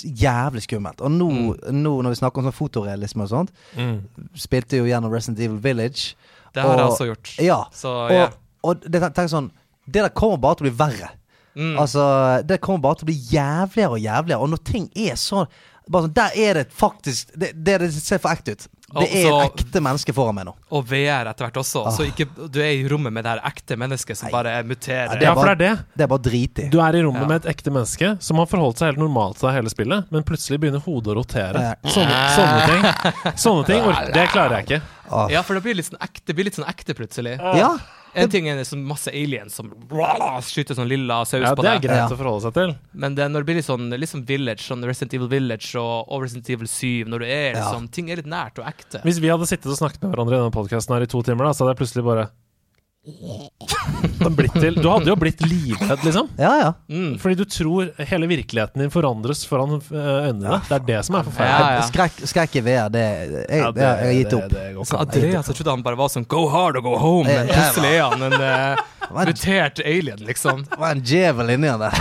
jævlig skummelt. Og nå, nå når vi snakker om sånn fotorealisme og sånt, Mm. spilte jo gjennom Resident Evil Village. det har jeg og- også gjort. Ja. Så Og, ja. og det, tenk sånn Det der kommer bare til å bli verre. Mm. Altså, det kommer bare til å bli jævligere og jævligere. Og når ting er sånn bare sånn, Der er det faktisk Det, det, det ser for ekte ut. Det er et ekte menneske foran meg nå. Og VR etter hvert også. Så ikke, du er i rommet med det her ekte mennesket som Nei. bare muterer. Ja, det er bare- det er det. Det er bare dritig. Du er i rommet Ja. med et ekte menneske som har forholdt seg helt normalt til deg hele spillet, men plutselig begynner hodet å rotere. Ja. Sånne, sånne ting Sånne ting Det klarer jeg ikke. Ah. Ja, for det blir litt sånn ekte, blir litt sånn ekte plutselig. Ja. En ting er sånn masse aliens som skyter sånn lilla saus Ja, på det er greit Ja. å forholde seg til. Men det, når det blir litt sånn, litt sånn Village, sånn Resident Evil Village og, og Resident Evil 7, når du er Ja. liksom Ting er litt nært og ekte. Hvis vi hadde sittet og snakket med hverandre i denne podkasten i to timer, da, så hadde jeg plutselig bare til, Du hadde jo blitt livredd, liksom. Ja, ja. Mm. Fordi du tror hele virkeligheten din forandres foran øh, øynene dine. Det er det som er forferdelig. Ja, ja. Skrekk, skrekk i VR, det jeg, Ja, det, jeg har gitt opp. det Så. Andreas, jeg trodde han bare var sånn go hard og go home, men Jeg- jeg plutselig er han en uh, mutert alien, liksom. det var en djevel inni han der.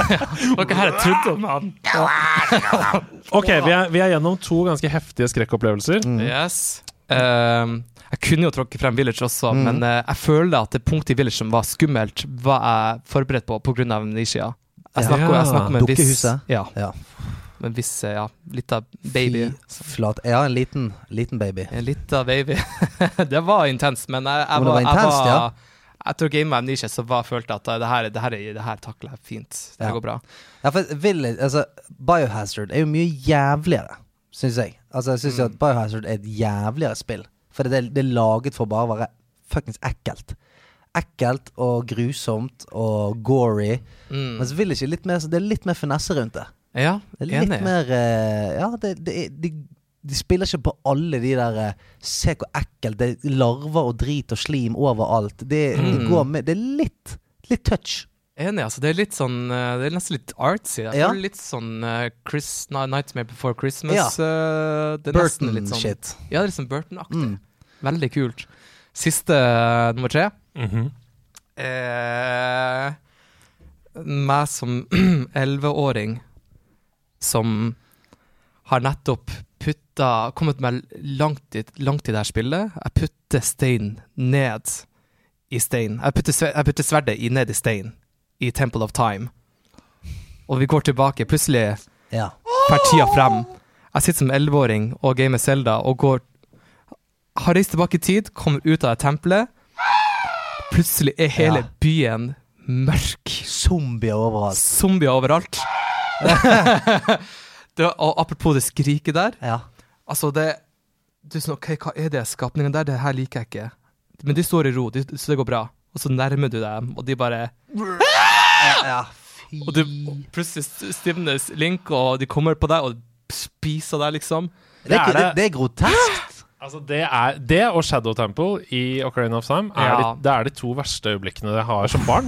Ikke her jeg trodde om han. Ok, vi er, vi er gjennom to ganske heftige skrekkopplevelser. Mm. Yes. Ehm, jeg kunne jo tråkke frem Village også, Mm. men eh, jeg føler at det punktet i Village som var skummelt, var jeg forberedt på pga. amnesia. Jeg Ja. jeg snakker med en viss? Ja. Ja. Med en viss eh, ja, lita baby. Fy Flat. Ja, en liten, liten baby. En lita baby. det var intenst, men jeg, jeg, Men var, var jeg var, ja. Etter å game med Amnesia så var, følte jeg at det her, det her, er- det her takler jeg fint. Det Ja. går bra. Ja, for Village, altså, Biohazard er jo mye jævligere, syns jeg. Altså, jeg syns jo Mm. at Biohazard er et jævligere spill. For det, det er laget for bare å være fuckings ekkelt. Ekkelt og grusomt og gory. Mm. Men så vil ikke litt mer, det er litt mer finesse rundt det. Ja, Det er litt enig. mer eh, Ja, det, det de, de spiller ikke på alle de der eh, Se hvor ekkelt det er larver og drit og slim overalt. Det, de Mm. går med Det er litt, litt touch. Enig, altså. Det er litt sånn eh, Det er nesten litt artsy. Jeg Ja. litt sånn Chris, Nightmare Before Christmas. Ja. er sånn Burton-shit. Ja, det er litt sånn Burton-aktig. Mm. Veldig kult. Siste uh, nummer tre. Mhm. Eh, meg som elleveåring som har nettopp putta Kommet meg langt i, langt i det her spillet. Jeg putter stein ned i stein. Jeg putter, jeg putter sverdet i, ned i stein i Temple of Time. Og vi går tilbake. Plutselig Ja. per tida frem. Jeg sitter som elleveåring og gamer Zelda og går Har reist tilbake i tid, kommer ut av det tempelet. Plutselig er hele Ja. byen mørk. Zombier overalt. Zombier overalt. det, og apropos det skriket der. Ja. Altså, det Du er sånn, ok, Hva er det skapningen der? Det her liker jeg ikke. Men de står i ro, de, så det går bra. Og så nærmer du dem, og de bare ja. Fy Og du plutselig stivner Link, og de kommer på deg og spiser deg, liksom. det, er, Det er det, det er groteskt. Altså det, er, det og Shadow Temple i Ocarina of Time er, Ja. de, det er de to verste øyeblikkene jeg har som barn.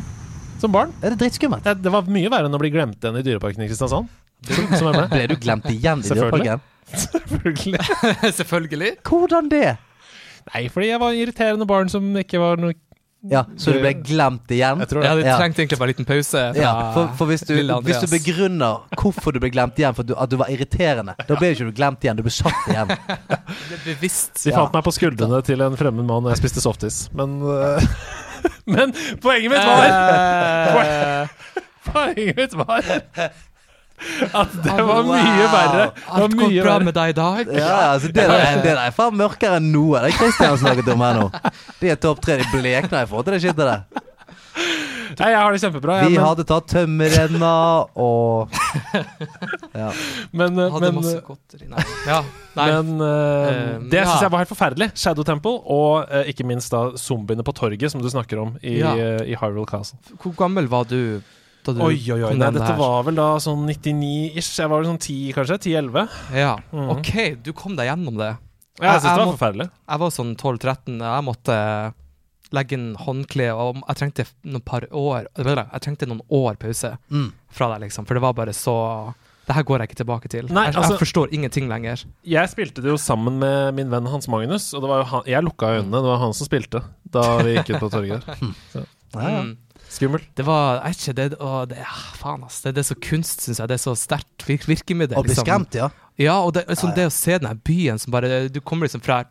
Som barn. Er det drittskummelt? Det, det var mye verre enn å bli glemt igjen i Dyreparken i Kristiansand. Ble. Ble du glemt igjen i dyreparken? Selvfølgelig. Selvfølgelig. Hvordan det? Nei, fordi jeg var irriterende barn som ikke var noe Ja, Så du ble glemt igjen? Jeg tror Ja, det. du Ja. trengte egentlig bare en liten pause. Fra Ja, for, for hvis, du, lille hvis du begrunner hvorfor du ble glemt igjen, for at du, at du var irriterende, da ble du ikke du glemt igjen, du ble satt igjen. Det er bevisst. De Ja. fant meg på skuldrene til en fremmed mann, og jeg spiste softis. Men øh, Men poenget mitt var Eh, Poenget mitt var at det var mye verre. Var Alt går mye bra verre. med deg i dag? Ja, altså det, der, det der er faen mørkere enn noe det Kristian har snakket om her nå. De er topp tre. De blekner i forhold til det skittet der. Nei, jeg har det kjempebra. Vi men, hadde tatt tømmerrenna og ja. men, eh, Hadde men, masse godteri. Nei. Ja, nei. men eh, Eh, det ja. syns jeg var helt forferdelig. Shadow Temple, og eh, ikke minst da zombiene på torget, som du snakker om i, Ja. eh, i Hyrule Castle. Hvor gammel var du da du Oi, oi, oi. kom Nei, dette her? var vel da sånn 99-ish. Jeg var vel sånn 10, kanskje? 10-11. Ja. Mhm. OK, du kom deg gjennom det. Ja, jeg jeg synes det var forferdelig. Jeg var sånn 12-13. Jeg måtte legge inn håndkle, og jeg trengte noen par år Jeg trengte noen år pause Mm. fra deg, liksom. For det var bare så Det her går jeg ikke tilbake til. Nei, jeg, altså- jeg forstår ingenting lenger. Jeg spilte det jo sammen med min venn Hans Magnus, og det var jo han, jeg lukka øynene. Det var han som spilte da vi gikk ut på torget der. Ja. Mm. Skummelt. Det var er ikke det, å, det ah, Faen, ass. Det, det er så kunst, syns jeg. Det er så sterkt virk, virkemiddel. Og bli liksom. skremt, ja. Ja, og det, sånn, det å se den her byen som bare Du kommer liksom fra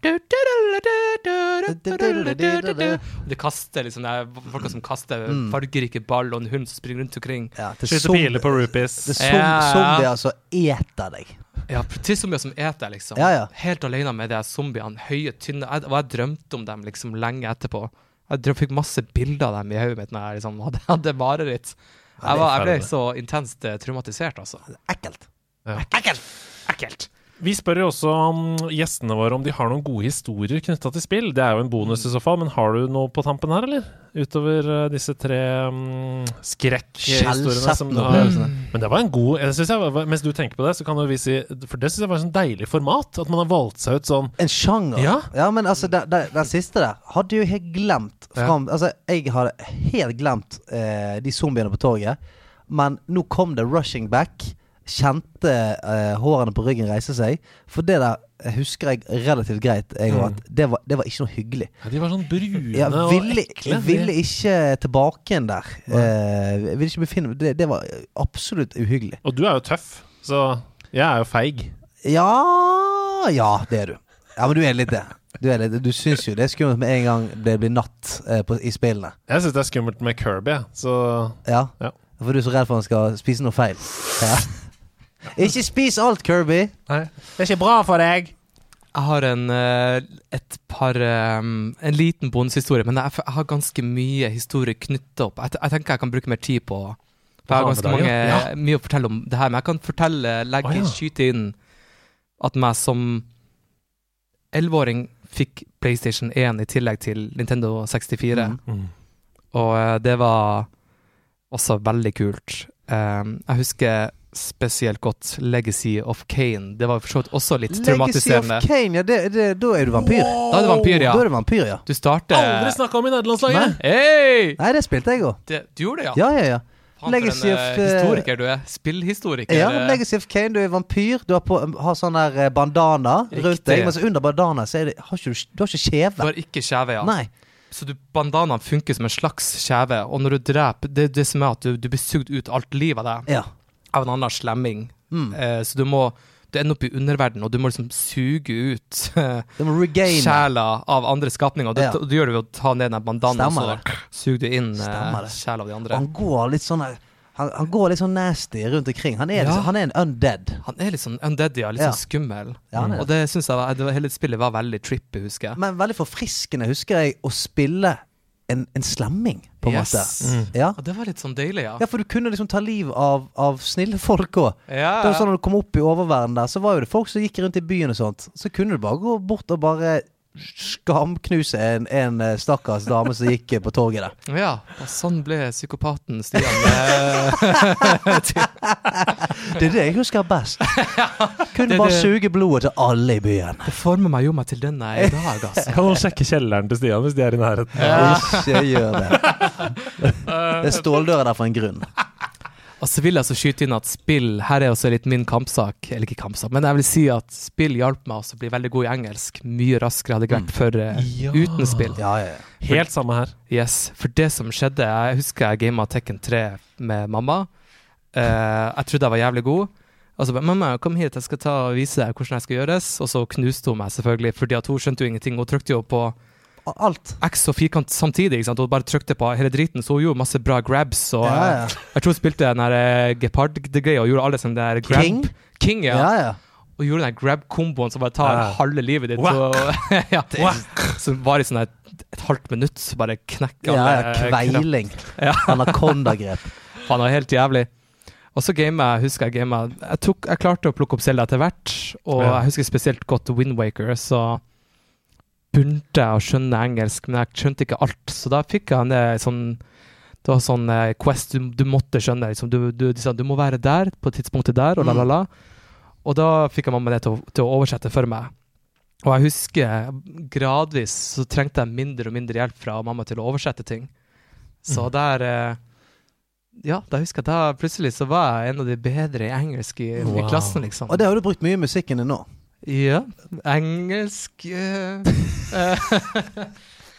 Det kaster liksom Det er folka som kaster Mm. fargerike ball, og en hund som springer rundt omkring. ja som- piler på rupees. Det er zombier Ja. som eter deg. Ja, til zombier som eter, liksom. Ja, ja. Helt alene med de zombiene. Høye, tynne Og jeg drømte om dem liksom lenge etterpå. Jeg fikk masse bilder av dem i hodet mitt når jeg liksom hadde, hadde mareritt. Ja, er Jeg, var, jeg ble så intenst eh, traumatisert, altså. Ekkelt. Ekkelt! Ekkelt. Vi spør jo også om gjestene våre om de har noen gode historier knytta til spill. Det er jo en bonus i så fall, men har du noe på tampen her, eller? Utover eh, disse tre um, skrekkhistoriene som du har. opplevelsene. Men det var en god jeg Mens du tenker på det, så kan vi si For det syns jeg var et sånn deilig format. At man har valgt seg ut sånn En sjanger. Ja. men altså, den, siste der hadde jo helt glemt fram Altså, jeg hadde helt glemt eh, de zombiene på torget. Men nå kom det rushing back. Kjente uh, hårene på ryggen reise seg. For det der husker jeg relativt greit. Jeg, Mm. at det, var, det var ikke noe hyggelig. ja, De var sånn brune og ville, ekle. jeg ville ikke tilbake igjen der. Uh, ville ikke befinne det, det var absolutt uhyggelig. Og du er jo tøff, så jeg er jo feig. Ja Ja, det er du. Ja, men du er litt det. Du, er litt, du syns jo det er skummelt med en gang det blir natt eh, på, i spillene. Jeg syns det er skummelt med Kirby, så Ja. Ja. For du er så redd for han skal spise noe feil. Ja. Ikke spis alt, Kirby! Nei. Det er ikke bra for deg. Jeg har en, eh, et par eh, En liten bondehistorie, men jeg, har ganske mye historie knytta opp. Jeg, jeg tenker jeg kan bruke mer tid på For jeg har ganske mange, ja. mye å fortelle om det her. Men jeg kan fortelle, legge, oh, ja. skyte inn at meg som elleveåring fikk PlayStation 1 i tillegg til Nintendo 64. Mm. Mm. Og eh, det var også veldig kult. Jeg husker spesielt godt Legacy of Kane. Det var for så vidt også litt Legacy of traumatiserende. Kane, ja, det, det, da er du vampyr. Da er du vampyr, ja. Da er du vampyr, ja. Du starter Aldri snakka om i nederlandslaget! Hei! Nei, det spilte jeg òg. Du gjorde det, ja? Ja, ja, ja. Han Legacy for en of, eh, eh, historiker du er. Spillhistoriker. Ja, eh. Legacy of Kane, du er vampyr. Du har, på, har sånn der bandana bandana rundt Riktig. deg. Men så under bandana så er det, har ikke, du- du har ikke Du kjeve. har ikke kjeve, ja. Nei. Så du, bandanaen funker som en slags kjeve, og når du dreper Det er det som er at du, du blir sugd ut alt liv av deg Ja. Av en annen slemming. Mm. Eh, så du må Du ender opp i underverden, og du må liksom suge ut Du sjela av andre skapninger. Og det, Ja. du gjør det ved å ta ned den bandanaen, og så suger du inn eh, sjela av de Og andre. han går litt sånn han, han går litt sånn nasty rundt omkring. Han er, Ja. liksom, han er en undead. Han er litt sånn undead, ja. Litt Ja. sånn skummel. Ja, er Og det syns jeg var, det var, hele spillet var veldig trippy, husker jeg. Men veldig forfriskende, husker jeg, å spille en, en slemming, på en Yes. måte. Mm. Ja. Og det var litt sånn deilig, ja. ja, for du kunne liksom ta liv av, av snille folk òg. Ja, var sånn Når du kom opp i oververdenen der, så var jo det folk som gikk rundt i byen og sånt. Så kunne du bare gå bort og bare skamknuse en, en eh, stakkars dame som gikk på torget der. Ja, og sånn ble psykopaten Stian. eh, Det er det jeg husker best. Kunne Det- bare det- suge blodet til alle i byen. det former meg jo meg til denne i dag, altså. Kan noen sjekke kjelleren til Stian hvis de er i nærheten? Ikke gjør det. Det er ståldører der for en grunn. Og så vil jeg altså skyte inn at spill Her er også litt min kampsak. Eller ikke kampsak, men jeg vil si at spill hjalp meg også å bli veldig god i engelsk. Mye raskere hadde jeg vært før uh, Ja. uten spill. Ja, ja, ja. Helt samme her. Yes, For det som skjedde Jeg husker jeg gama Tekken 3 med mamma. Uh, jeg trodde jeg var jævlig god. Og så bare 'Mamma, kom hit, jeg skal ta og vise deg hvordan jeg skal gjøres.' Og så knuste hun meg, selvfølgelig, fordi at hun skjønte jo ingenting. Hun trykte jo på Alt. X og firkant samtidig, ikke sant? og bare trykte på hele driten, så hun gjorde masse bra grabs. Og, Ja, eh, ja. Jeg tror hun spilte den der eh, gepard-greia og gjorde alle sånne der grab King? King, ja. Ja, ja. Og gjorde den grab-komboen som bare tar Ja. halve livet ditt. Så, ja, som var i sånn et, et halvt minutt, så bare knekker ja, alle ja eh, kveiling. Ja. Anakondagrep. Han var helt jævlig. Og så gamet jeg, husker jeg gamet jeg, jeg klarte å plukke opp Selda etter hvert, og jeg husker spesielt godt Windwaker, så begynte jeg å skjønne engelsk, men jeg skjønte ikke alt. Så da fikk jeg en eh, sånn Det var sånn eh, quest du, du måtte skjønne. Liksom. Du, du, de sa du må være der på tidspunktet der, og la, la, la. Og da fikk jeg mamma det til å, til å oversette for meg. Og jeg husker gradvis så trengte jeg mindre og mindre hjelp fra mamma til å oversette ting. Så der eh, Ja, da husker jeg da plutselig så var jeg en av de bedre i engelsk i, i klassen, liksom. Og det har du brukt mye i musikken din nå. Ja. Engelsk eh, eh,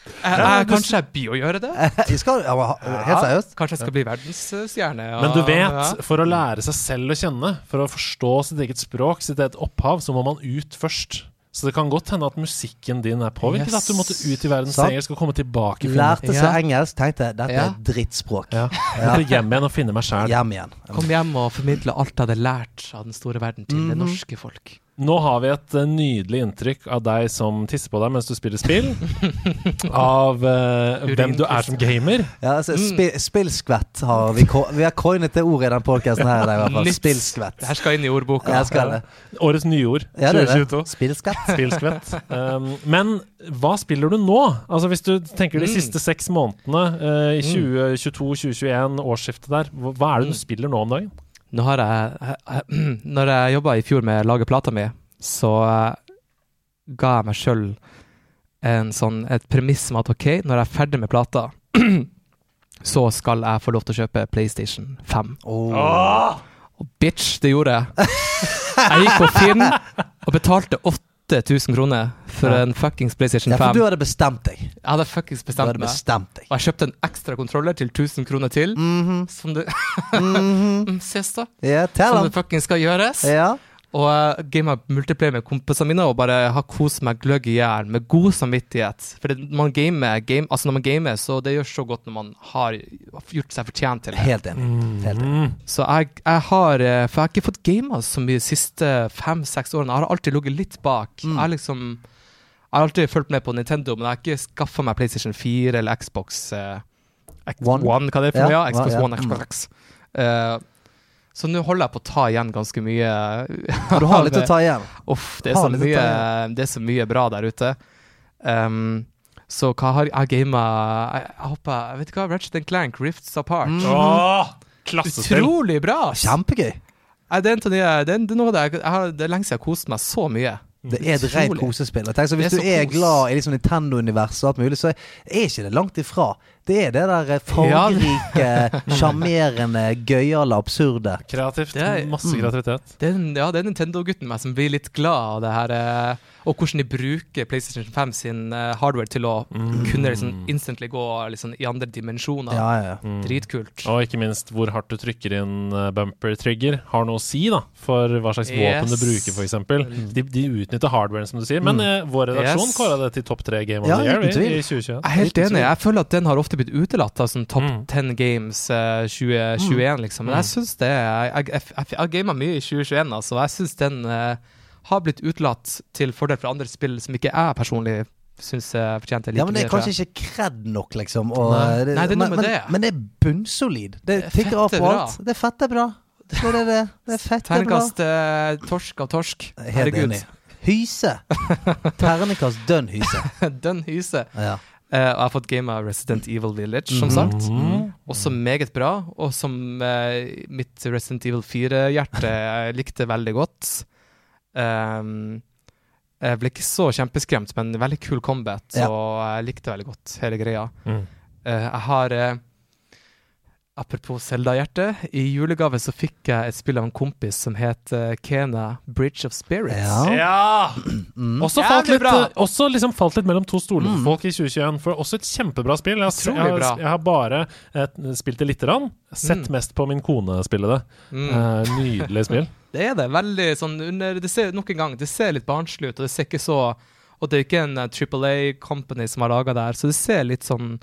jeg, jeg, Kanskje jeg blir å gjøre det? Jeg skal, ja, helt seriøst? Kanskje jeg skal bli verdensstjerne? Ja, Men du vet, ja. for å lære seg selv å kjenne, for å forstå sitt eget språk, sitt eget opphav, så må man ut først. Så det kan godt hende at musikken din er påvirket. Yes. At du måtte ut i verdens engelsk og komme tilbake. Lærte seg Ja. engelsk, tenkte dette Ja. er drittspråk. ja. Måtte hjem igjen og finne meg sjæl. Kom hjem og formidle alt jeg hadde lært av den store verden til det Mhm. norske folk. Nå har vi et eh, nydelig inntrykk av deg som tisser på deg mens du spiller spill. av uh, hvem du er som gamer. Ja, altså, Mm. spillskvett har vi Vi har coinet det ordet i den podkasten her i i hvert fall. Spillskvett. Det her skal inn i ordboka. Jeg skal det. Årets nyord Ja, det er det. 2022. Spillskvett. Spillskvett. Um, men hva spiller du nå? Altså Hvis du tenker de Mm. siste seks månedene uh, i 2022-2021, årsskiftet der, hva er det du Mm. spiller nå om dagen? Nå har jeg, Når jeg jobba i fjor med å lage plata mi, så eh, ga jeg meg sjøl sånn, et premiss om at OK, når jeg er ferdig med plata, så skal jeg få lov til å kjøpe PlayStation 5. Oh. Og bitch, det gjorde jeg. Jeg gikk på Finn og betalte 8000 kroner for Ja. en fuckings PlayStation 5. Ja, for du hadde bestemt deg. Jeg hadde fuckings Du bestemt hadde bestemt deg. Og jeg kjøpte en ekstra kontroller til 1000 kroner til. Mhm. Som det mm -hmm. Ses da. Tell Som det fuckings skal gjøres. Ja. Og jeg gama multiplayer med kompisene mine og bare har kost meg gløgg i hjel med god samvittighet. For det, man gamer, game, altså når man gamer, så det gjør så godt når man har gjort seg fortjent til det. Helt enig. Helt enig. Mm. Så jeg, jeg har eh, For jeg har ikke fått gama så mye de siste fem-seks årene. Jeg har alltid ligget litt bak. Mm. Jeg har liksom Jeg har alltid fulgt med på Nintendo, men jeg har ikke skaffa meg PlayStation 4 eller Xbox uh, X One. One. hva det er for? Ja, Ja, Xbox ja, One, mm. Xbox X. Eh, så nå holder jeg på å ta igjen ganske mye. Du har litt å ta igjen. Uff, det er, så mye, det er så mye bra der ute. Um, så hva har jeg gama Jeg, jeg håper Jeg vet ikke hva, Ratchet Clank, Rifts Apart. Mm. Klassespill! Utrolig bra! Kjempegøy. Det, er det, er- det er noe av det jeg, jeg har, Det er lenge siden jeg har kost meg så mye. Det er et rent kosespill. Og tenk, så hvis er du er kos. glad i liksom Nintendo-universet og alt mulig, så er ikke det langt ifra. Det er det der eh, fargerike, sjarmerende, gøyale, absurde. Kreativt. Det er- Masse Mm. kreativitet. Det er, ja, det er Nintendo-gutten meg som blir litt glad av det her. eh, Og hvordan de bruker PlayStation 5 sin eh, hardware til å kunne liksom instantly gå liksom, i andre dimensjoner. Ja, ja, ja. Mm. Dritkult. Og ikke minst hvor hardt du trykker inn eh, bumper trigger, har noe å si da for hva slags våpen du bruker, f.eks. De, de utnytter hardwaren, som du sier. Men mm. vår redaksjon Yes. kåra det til topp tre Game of Ja, the Year i 2021. Jeg er helt enig. Jeg føler at den har ofte blitt utelatt av sånn topp Mm. 10 games uh, 2021, liksom. Men Mm. jeg syns det Jeg, jeg, jeg, jeg, har gama mye i 2021, altså. Jeg syns den eh, har blitt utelatt til fordel for andre spill som ikke jeg personlig syns fortjente like mye. Ja, men det er mye, kanskje ikke kred nok, liksom. Og, Nei. det, Nei, det er noe men, med men, det. men det er bunnsolid. Det Det er tikker av på alt. Det er fette bra. Det er det. det. Er fette bra. Terningkast eh, torsk av torsk. Herregud. enig. Hyse. Ternekast dønn hyse. dønn hyse. Ja. Uh, jeg har fått game av Resident Evil Village, som Mhm. sagt. Mm. Også meget bra, og som uh, mitt Resident Evil 4-hjerte likte veldig godt. Um, jeg ble ikke så kjempeskremt, men veldig kul combat, Ja. og jeg likte veldig godt hele greia. Mm. Uh, jeg har eh, Apropos Zelda-hjerte, i julegave så fikk jeg et spill av en kompis som het eh, Kena Bridge of Spirits. Ja. Ja! Mm. Også, falt litt, eh, også liksom falt litt mellom to stoler for Mm. folk i 2021. For også et kjempebra spill. Jeg jeg bra. jeg har bare eh, spilt det lite grann. Sett Mm. mest på min kone spille det. Mm. Eh, nydelig spill. Det er det. Veldig sånn under Det ser nok en gang Det ser litt barnslig ut, og det ser ikke så Og det er ikke en Triple A company som har laga det her, så det ser litt sånn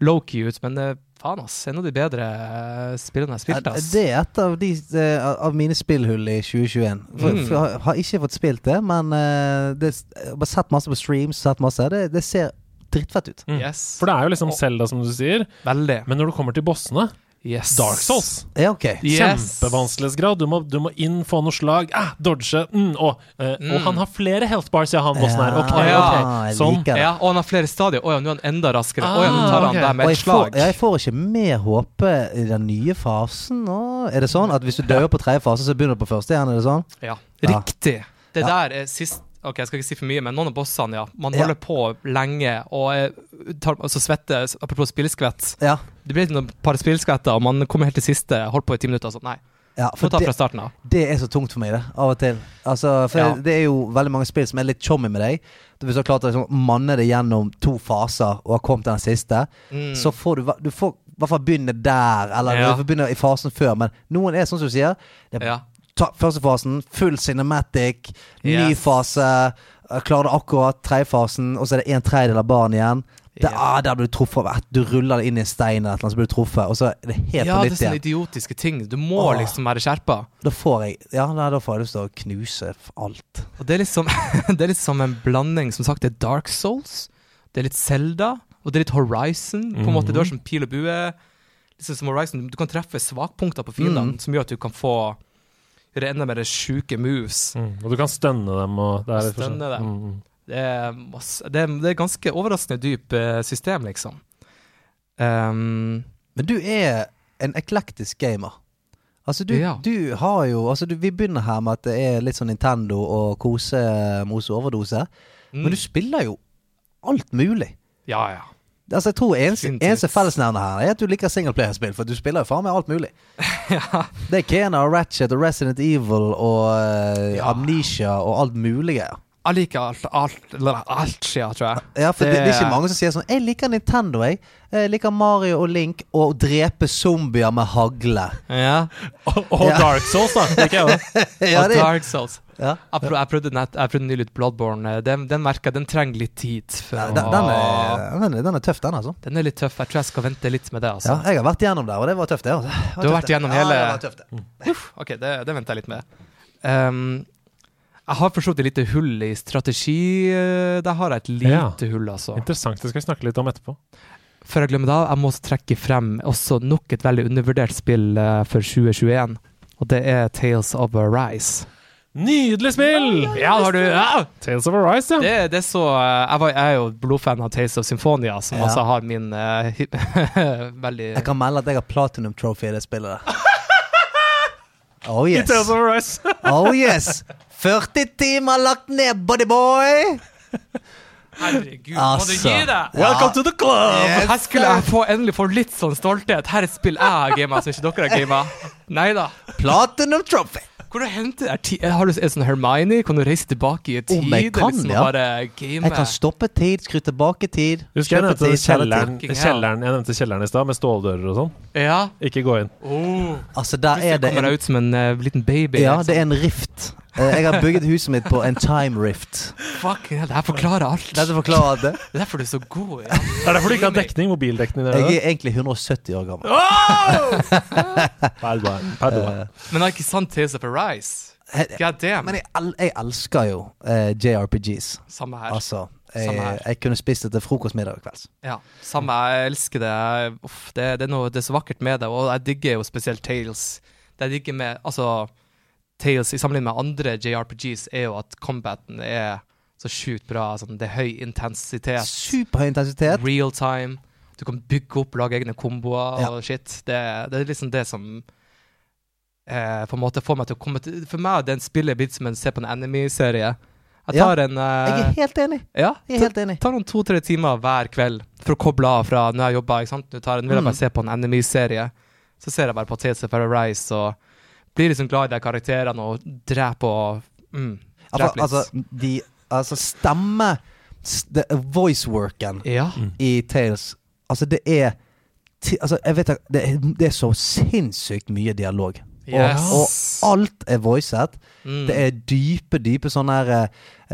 low-key ut. Men det, faen, ass. En av de bedre eh, spillene jeg har spilt, ass. Det er et av, de, eh, av mine spillhull i 2021. For, Mm. for jeg har- ikke fått spilt det, men eh, det, jeg har sett masse på streams. Sett masse. Det, det ser drittfett ut. Mm. Yes. For det er jo liksom Selda, som du sier. Veldig. Men når du kommer til bossene Yes. Dark Souls. Ja, okay. Yes. Kjempevanskelighetsgrad. Du må, du må inn, få noe slag, ah, dodge mm, og, eh, og Mm. han har flere health bars, ja, han bossen her. Ok, Ja, okay. Sånn. Ja, og han har flere stadier. Å ja, nå er han enda raskere. Å ja, nå Ah, tar han der deg med et slag. får, jeg får ikke mer håpe i den nye fasen nå. Er det sånn at hvis du dør på tredje fase, så begynner du på første igjen? Er det sånn? Ja, Ja. riktig. Det Ja. der er sist Ok, jeg skal ikke si for mye, men noen av bossene, ja. Man Ja. holder på lenge og tar, altså svetter Apropos spillskvett. Ja. Det blir et par spillskvetter, og man kommer helt til siste. Holdt på i ti minutter, så nei. ja for ta det, fra starten av. det er så tungt for meg, det. Av og til. Altså, for Ja. det er jo veldig mange spill som er litt chommy med deg. Hvis du har klart å liksom, manne det gjennom to faser og har kommet til den siste, Mm. så får du Du får i hvert fall begynne der, eller Ja. du får begynne i fasen før. Men noen er sånn som du sier. Det er Ja. Ta, første fasen, full cinematic, ny Yes. fase. eh, Klarer det akkurat tredje fasen, og så er det en tredjedel av barn igjen. Det, yeah. ah, der blir du truffet. av Du ruller det inn i en stein, eller annet, så blir du truffet, og så er det helt ja, på det er sånne idiotiske ting. Du må Åh. liksom være skjerpa. Da får jeg Ja, nei, da får jeg lyst til å knuse alt. Og det er liksom Det er litt som en blanding. Som sagt, det er Dark Souls, det er litt Zelda, og det er litt Horizon. På en måte, Du har sånn pil og bue. Liksom som Horizon, Du kan treffe svakpunkter på fiendene, Mm. som gjør at du kan få gjøre enda mer sjuke moves. Mm. Og du kan stønne dem. Og det er litt Stønne dem. Mm, mm. Det er, masse, det er, det er ganske overraskende dyp eh, system, liksom. Um, Men du er en eklektisk gamer. Altså, du, Ja. du har jo Altså, du, vi begynner her med at det er litt sånn Nintendo og kose-mose overdose. mm, Men du spiller jo alt mulig. Ja, ja. Altså, jeg tror eneste, eneste fellesnevner her er at du liker singleplayerspill, for du spiller jo faen meg alt mulig. Det er Kena og Ratchet og Resident Evil og uh, Ja. Amnesia og alt mulig. Jeg liker alt, alt, alt skjer, tror jeg. Ja, for det, det er ikke mange som sier sånn Jeg liker Nintendo, jeg. Jeg liker Mario og Link og drepe zombier med hagle. Ja, Og, og Ja. Dark Souls, da. Liker jeg det. Ja, og Dark Souls. Ja. Jeg, prøv, jeg, prøvde nett, jeg prøvde nylig ut Bloodborne. Den, den merker jeg, den trenger litt tid. For Ja, den, den, er, den, er, den er tøff, den, altså. den er litt tøff. Jeg tror jeg skal vente litt med det. Ja, Altså. jeg har vært gjennom der, og det var tøft, det. Altså. Det var Du har tøft, vært det. gjennom ja, hele- det var tøft, det. Ok, det, det venter jeg litt med. Um, jeg har forstått et lite hull i strategi. eh, Der har jeg et lite hull, altså. Interessant. Det skal vi snakke litt om etterpå. Før jeg glemmer det, jeg må også trekke frem også nok et veldig undervurdert spill eh, for 2021. Og det er Tales of Arise. Nydelig spill! Ja, har du ja! Tales of Arise, ja. Det, det er så eh, jeg, var, jeg er jo blodfan av Tales of Symphonia, som Ja. altså har min uh, veldig Jeg kan melde at jeg har platinum trophy i det spillet Oh Oh I yes. Tales of Arise. Oh yes. 40 timer lagt ned, bodyboy! Herregud, må Altså. du gi deg! Welcome to the club! Yes, Her skulle jeg få, endelig få litt sånn stolthet. Her er et spill jeg har gama, som ikke dere har gama. Nei da. Platinum trophy. Hvor du henter er Har du en sånn Hermione? Kan du reise tilbake i tid? Om jeg kan, liksom, ja. bare game? Jeg kan stoppe tid, skru tilbake tid. Husker jeg nevnte tid, kjelleren, tid. Kjelleren Jeg nevnte kjelleren i stad, med ståldører og sånn. Ja. Ikke gå inn. Oh. Altså, der er det kommer en, jeg ut som en uh, liten baby. Ja, liksom. det er en rift. Eh, Jeg har bygget huset mitt på en time rift. Fuck, det her forklarer alt. Dette forklarer det. Det er derfor du er så god. Ja. Det er derfor du ikke har dekning, mobildekning. Der, Jeg er egentlig 170 år gammel. Pardon. Pardon. Eh, Men det er ikke sant Tales of Arise. God damn. Men jeg, el jeg elsker jo uh, JRPGs. Samme her. Altså, jeg, her. jeg kunne spist det til frokost, middag og kvelds. Ja, samme. Jeg elsker det. Uff, det, det, er noe, det er så vakkert med det, og jeg digger jo spesielt Tales. Det jeg digger med Altså, Tales i sammenligning med andre JRPGs er jo at combaten er så sjukt bra. Sånn, det er høy intensitet. Superhøy intensitet. Real time. Du kan bygge opp, lage egne komboer Ja. og shit. Det, det er liksom det som eh, på en måte får meg til å komme til For meg er den spillet blitt som en se på en enemy-serie. Jeg Ja, tar en eh, Jeg er helt enig. ja, Jeg er helt enig. tar noen to-tre timer hver kveld for å koble av fra når jeg jobber. ikke sant? Nå, tar, nå vil jeg Mm. bare se på en enemy-serie. Så ser jeg bare på Tales of Rise og blir liksom glad i de karakterene og dreper og mm, Altså, dreper litt. altså, de, altså stemme st Voiceworken ja. i Tales Altså, det er Altså, jeg vet Det det er så sinnssykt mye dialog. Yes. Og alt er voicet. Mm. Det er dype, dype sånne her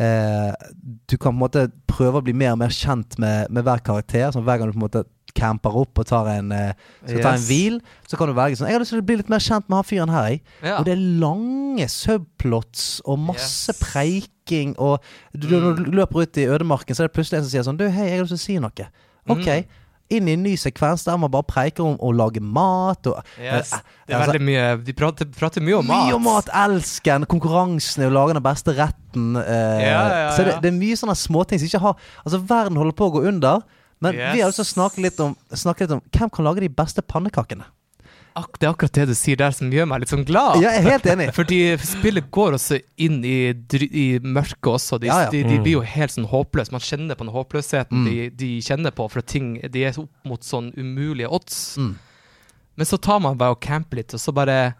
eh, Du kan på en måte prøve å bli mer og mer kjent med, med hver karakter. Sånn, hver gang du på en måte camper opp og tar en, skal yes. ta en hvil, så kan du velge sånn Jeg har lyst til å bli litt mer kjent med han fyren her, jeg. Ja. Og det er lange subplots og masse Yes. preiking. Og du, du, når du løper ut i ødemarken, så er det plutselig en som sier sånn Du, hei, jeg har lyst til å si noe. Ok. Mm. Inn i en ny sekvens der man bare preiker om å lage mat. Og, Yes. eh, Det er altså, veldig mye De prater, prater mye om mat. mye om mat. Elsken. Konkurransen i å lage den beste retten. eh, Ja, ja, Så det, det er mye sånne småting som ikke har Altså, verden holder på å gå under. Men vi har også lyst til å snakke litt, om, snakke litt om hvem kan lage de beste pannekakene. Ak det er akkurat det du sier der som gjør meg litt sånn glad. Ja, jeg er helt enig. Fordi spillet går også inn i, i mørket også. De, Ja, ja. de, de blir jo helt sånn håpløse. Man kjenner på den håpløsheten Mm. de, de kjenner på, for at ting de er opp mot sånn umulige odds. Mm. Men så tar man bare og camper litt, og så bare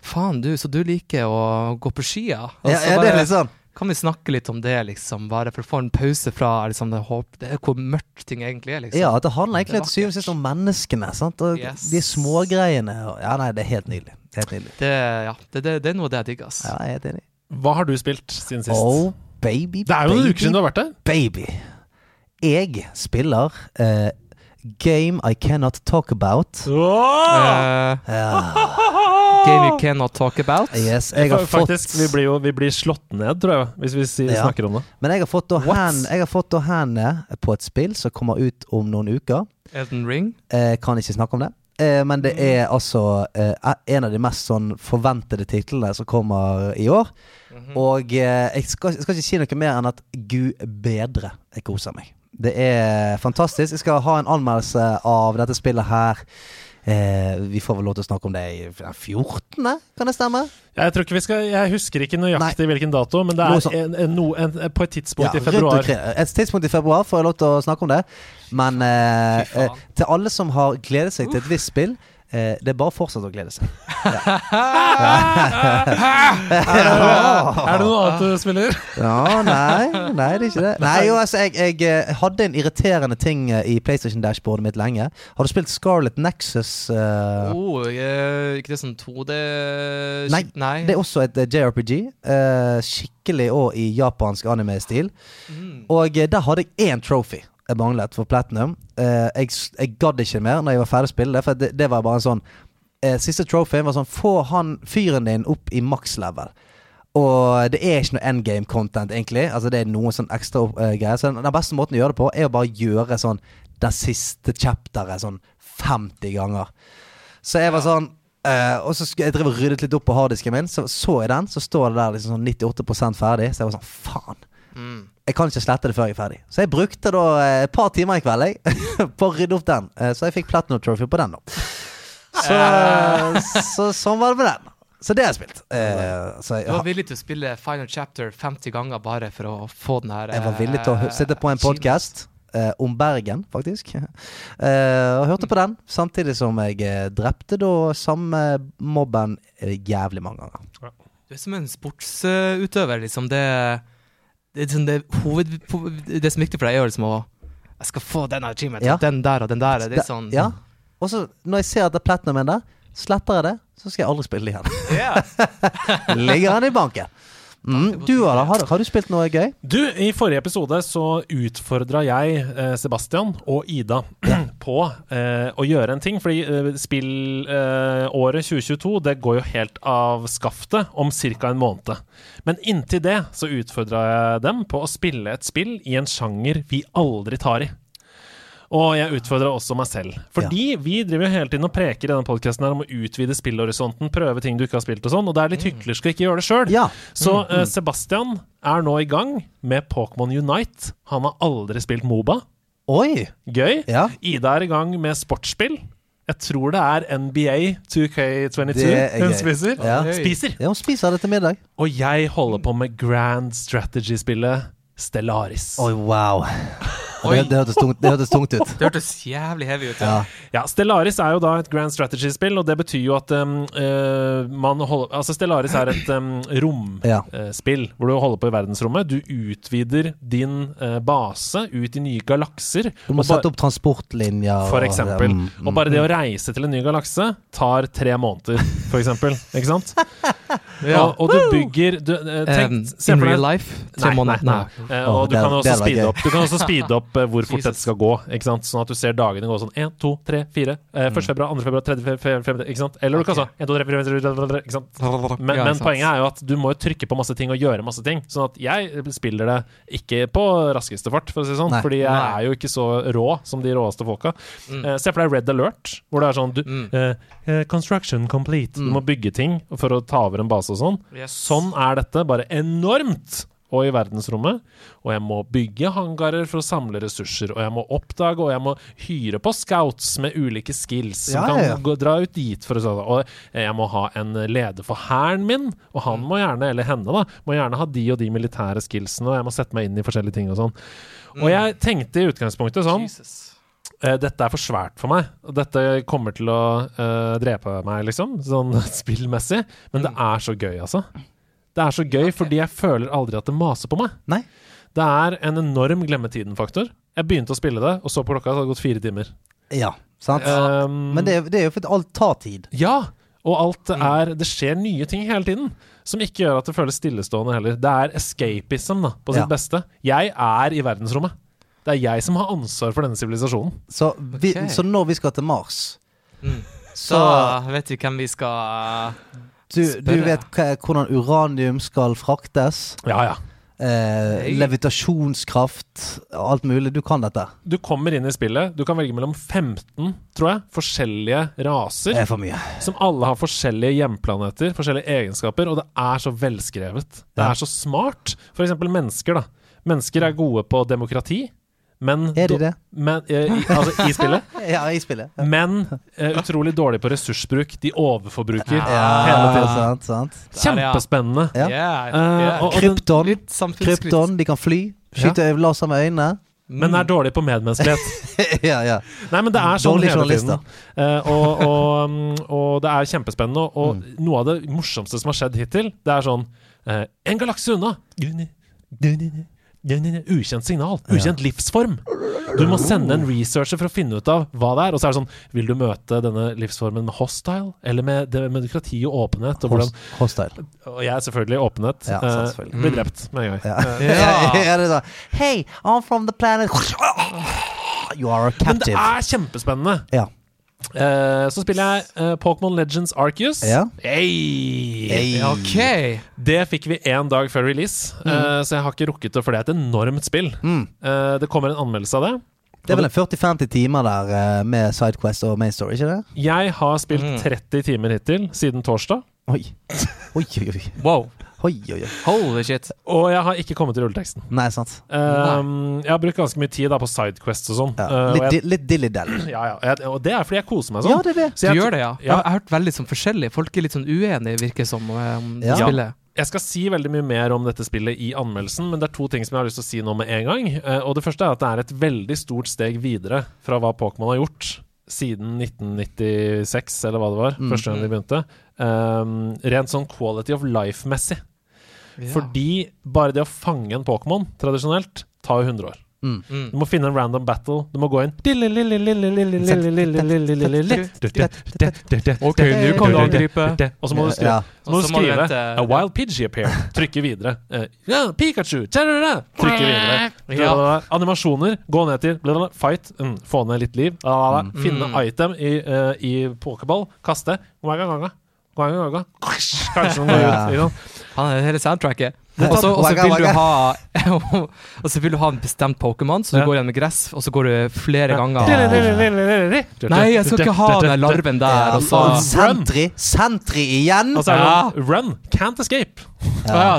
Faen, du, så du liker å gå på skia. ja? Og Ja, så det bare, er litt sånn. Kan vi snakke litt om det, liksom? Bare for å få en pause fra liksom, det, håp, det er hvor mørkt ting egentlig er, liksom. Ja, det handler egentlig til syvende og sist om menneskene. Sant? Og Yes. De smågreiene. Ja, nei, det er helt nydelig. Helt nydelig. Det, ja, det, det, det er noe det jeg digger, ass. Ja, jeg er helt enig. Hva har du spilt siden sist? Oh, baby, det er jo noen baby, uker siden du har vært der. baby. Jeg spiller eh, Game I Cannot Talk About. Oh! Uh, game you cannot talk about. Yes, jeg har Faktisk, fått vi blir jo vi blir slått ned, tror jeg, hvis vi sier, Ja. snakker om det. Men jeg har fått da hand, fått da hendene på et spill som kommer ut om noen uker. Elden Ring. Eh, kan ikke snakke om det. Eh, men det er altså eh, en av de mest sånn forventede titlene som kommer i år. Og eh, jeg, skal, jeg skal ikke si noe mer enn at gud bedre jeg koser meg. Det er fantastisk. Jeg skal ha en anmeldelse av dette spillet her. Eh, vi får vel lov til å snakke om det i den 14., kan det stemme? Jeg tror ikke vi skal Jeg husker ikke nøyaktig hvilken dato, men det er en, en, en, på et tidspunkt i februar. Et tidspunkt i februar får jeg lov til å snakke om det. Men eh, eh, til alle som har gledet seg til et visst spill, eh, det er bare å fortsette å glede seg. Er det noe annet du spiller? Ja, nei, nei, det er ikke det. Nei, jo, altså, jeg, jeg eh, hadde en irriterende ting eh, i PlayStation-dashbordet mitt lenge. Har du spilt Scarlet Nexus? Uh... Oh, jeg, ikke det sånn 2D Nei, Nei. Det er også et JRPG. Uh, skikkelig og i japansk anime-stil. Mm. Og der hadde jeg én trophy jeg manglet for Platinum. Eh, jeg, jeg gadd ikke mer når jeg var ferdig å spille det, for det, det var bare en sånn eh, Siste trophyen var sånn Få han fyren din opp i maks level. Og det er ikke noe endgame content, egentlig. Altså Det er noe sånn ekstra uh, greier. Så den, den beste måten å gjøre det på, er å bare gjøre sånn det siste chapteret sånn 50 ganger. Så jeg var sånn uh, Og så jeg drev og ryddet litt opp på harddisken min, så så jeg den, så står det der liksom sånn 98% ferdig. Så jeg var sånn Faen. Mm. Jeg kan ikke slette det før jeg er ferdig. Så jeg brukte da eh, et par timer i kveld jeg, på å rydde opp den. Eh, Så jeg fikk Platinum Trophy på den, da. Så, så sånn var det med den. Så det har jeg spilt. Eh, så jeg, Du var villig til å spille Final Chapter 50 ganger bare for å få den her jeg var villig til å eh, sitte på en podkast eh, om Bergen, faktisk. Eh, og hørte på den, samtidig som jeg eh, drepte da samme mobben eh, jævlig mange ganger. Du er som en sportsutøver, liksom. Det, det, er liksom det, hoved, det som er viktig for deg, er liksom å Jeg skal få den achievementen, Ja. den der og den der. Det er sånn Ja. Og så når jeg ser at det er platinum der, sletter jeg det, så skal jeg aldri spille det igjen. Yeah. Ligger han i banken. Mm. Du Ara, har, har du spilt noe gøy? Du, I forrige episode så utfordra jeg eh, Sebastian og Ida på eh, å gjøre en ting. Fordi eh, spillåret 2022 det går jo helt av skaftet om ca. en måned. Men inntil det så utfordra jeg dem på å spille et spill i en sjanger vi aldri tar i. Og jeg utfordra også meg selv. Fordi vi driver jo hele tiden og preker i denne podkasten om å utvide spillhorisonten, prøve ting du ikke har spilt og sånn, og det er litt hyklersk å ikke gjøre det sjøl. Ja. Så uh, Sebastian er nå i gang med Pokémon Unite. Han har aldri spilt Moba. Oi! Gøy. Ja. Ida er i gang med sportsspill. Jeg tror det er NBA 2K22 er hun spiser. Ja. Spiser. Ja, hun spiser det til middag. Og jeg holder på med grand strategy-spillet Stellaris. Oi, wow. Det, det, hørtes tungt, det hørtes tungt ut. Det hørtes jævlig heavy ut. Ja. Ja, Stellaris er jo da et grand strategy-spill, og det betyr jo at um, eh, man holder Altså, Stellaris er et um, Ja. romspill hvor du holder på i verdensrommet. Du utvider din uh, base ut i nye galakser. Du må sette opp transportlinjer. For og- eksempel. Mm, mm. Og bare det å reise til en ny galakse tar tre måneder, for eksempel. Ikke sant? Ja. Og, og du bygger du, uh, tenk, Um, in real life? Tre Nei, måneder? nei, nei. nei. Uh, og du det- kan, det speede opp, du kan også speede opp eh, hvor fort Jesus. dette skal gå. Ikke sant? Sånn at du ser dagene gå sånn 1, 2, 3, 4. Eh, 1. februar, 2. februar, 3. februar, 5. Ikke sant? Eller du kan Ok. sånn 1, 2, 3, 4, 5, 6, 7, Ikke sant? Men, Ja, men poenget er jo at du må jo trykke på masse ting og gjøre masse ting. Sånn at jeg spiller det ikke på raskeste fart, for å si det sånn. Nei. Fordi jeg Nei. er jo ikke så rå som de råeste folka. Mm. Eh, se for deg Red Alert, hvor det er sånn du, Mm. eh, eh, Construction complete. Du må bygge ting for å ta over en base og sånn. Yes. Sånn er dette, bare enormt! Og i verdensrommet. Og jeg må bygge hangarer for å samle ressurser. Og jeg må oppdage, og jeg må hyre på scouts med ulike skills som Ja, ja, ja. kan gå, dra ut dit. For å sånn. Og jeg må ha en leder for hæren min, og han må gjerne, eller henne, da, må gjerne ha de og de militære skillsene, og jeg må sette meg inn i forskjellige ting og sånn. Og jeg tenkte i utgangspunktet sånn Jesus. Eh, dette er for svært for meg. Og dette kommer til å uh, drepe meg, liksom. Sånn spillmessig. Men det er så gøy, altså. Det er så gøy fordi jeg føler aldri at det maser på meg. Nei. Det er en enorm glemmetiden-faktor. Jeg begynte å spille det, og så på klokka, så hadde det gått fire timer. Ja, sant? Um, Men det, er- det er jo fordi alt tar tid. Ja! Og alt er Det skjer nye ting hele tiden. Som ikke gjør at det føles stillestående heller. Det er escapism da, på sitt Ja. beste. Jeg er i verdensrommet. Det er jeg som har ansvar for denne sivilisasjonen. Så, okay. Så når vi skal til Mars Mm. Så Så vet vi hvem vi skal du, du vet hvordan uranium skal fraktes. Ja, ja. Eh, levitasjonskraft, alt mulig. Du kan dette. Du kommer inn i spillet. Du kan velge mellom 15, tror jeg, forskjellige raser. Det er for mye. Som alle har forskjellige hjemplaneter, forskjellige egenskaper, og det er så velskrevet. Det Ja. er så smart. For eksempel mennesker, da. Mennesker er gode på demokrati, men Er de det? Men, eh, i, altså i spillet. Ja, i spillet. Ja. Men eh, utrolig dårlig på ressursbruk. De overforbruker Ja, hele tiden. sant, sant. Kjempespennende. Ja. Yeah, Eh, yeah. Uh, og Krypton. Litt. Krypton, de kan fly. Skyte laser med øynene. Men er dårlig på medmenneskelighet. ja, ja. Nei, men det er sånn dårlig hele tiden. Eh, og, og, mm, og det er kjempespennende. Og Mm. noe av det morsomste som har skjedd hittil, det er sånn uh, En galakse unna! Ukjent signal. Ukjent livsform. Du må sende en researcher for å finne ut av hva det er. Og så er det sånn Vil du møte denne livsformen med hostile, eller med demokrati og åpenhet? Og, hvordan, Hostile. og jeg er selvfølgelig åpenhet. Ja, eh, selvfølgelig. blir drept med en gang. Ja. Eh, Ja. Hey, I'm from the planet You are a captive. men det er kjempespennende. Ja. Eh, så spiller jeg eh, Pokémon Legends Arceus. Ja. Hey. Hey. OK. Det fikk vi én dag før release, eh, så jeg har ikke rukket det, for det er et enormt spill. Mm. Eh, det kommer en anmeldelse av det. Det er vel en 40-50 timer der med Sidequest og Main Story, ikke det? Jeg har spilt Mm. 30 timer hittil siden torsdag, Oi. Oi, oi, oi. Wow. Oi, oi, oi. Holy shit. og jeg har ikke kommet til rulleteksten. Nei, sant. Um, jeg har brukt ganske mye tid da på Sidequest og sånn. Ja. eh, Litt, og, litt dilly-dally. ja, ja, jeg, og det er fordi jeg koser meg Ja, sånn. det er det. Så Du gjør det, ja? Jeg har hørt veldig sånn forskjellig. Folk er litt sånn uenige, virker som, eh, om Ja. det spillet. jeg skal si veldig mye mer om dette spillet i anmeldelsen, men det er to ting som jeg har lyst til å si nå med en gang. Uh, og det første er at det er et veldig stort steg videre fra hva Pokémon har gjort siden 1996, eller hva det var, Mm. første gang de begynte. Um, rent sånn quality of life-messig. Fordi bare det å fange en Pokémon tradisjonelt tar jo 100 år. Mm. Mm. Du må finne en random battle. Du må gå inn Ok, nå kan du angripe. Og så må du skrive. Så må Og du så må du skrive A wild Pidgey appear. Trykke videre. Ja, Pikachu! Trykke videre. Animasjoner. Gå ned til. Fight. Mm, få ned litt liv. Finne Mm. item i, eh, i pokerball. Kaste. Gaga, gaga. Gaga, gaga. Kanskje noen går ut. Han er hele soundtracket. Og så vil du ha Og så vil du ha en bestemt Pokémon, så du går gjennom gress, og så går du flere ganger. Nei, jeg skal ikke ha den larven der. Og så Sentry. Sentry igjen! Og så er det Run! Can't escape! Ja,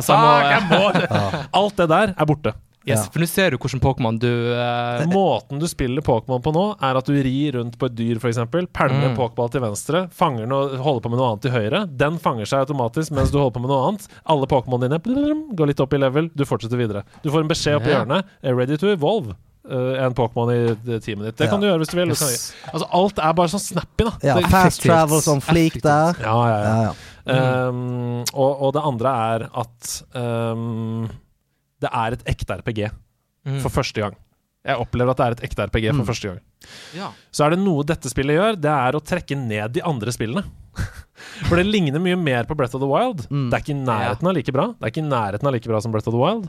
Alt det der er borte. Yes, For nå ser du hvordan Pokémon du uh... Måten du spiller Pokémon på nå, er at du rir rundt på et dyr, f.eks. Pælmer en Mm. Pokéball til venstre, fanger den og holder på med noe annet til høyre. Den fanger seg automatisk mens du holder på med noe annet. Alle Pokémon dine blum, går litt opp i level, du fortsetter videre. Du får en beskjed opp i hjørnet. eh, Ready to evolve. Uh, en Pokémon i teamet ditt. Det kan du gjøre hvis du vil. Yes. altså, alt er bare sånn snappy, da. Ja, fast travel som flik der. ja, ja, ja. Ja, ja. Um, og, og det andre er at um, det er et ekte RPG mm. for første gang. Jeg opplever at det er et ekte RPG for Mm. første gang. Ja. Så er det noe dette spillet gjør, det er å trekke ned de andre spillene. For det ligner mye mer på Breath of the Wild. Mm. Det er ikke i nærheten av like bra. Det er ikke i nærheten av like bra som Breath of the Wild.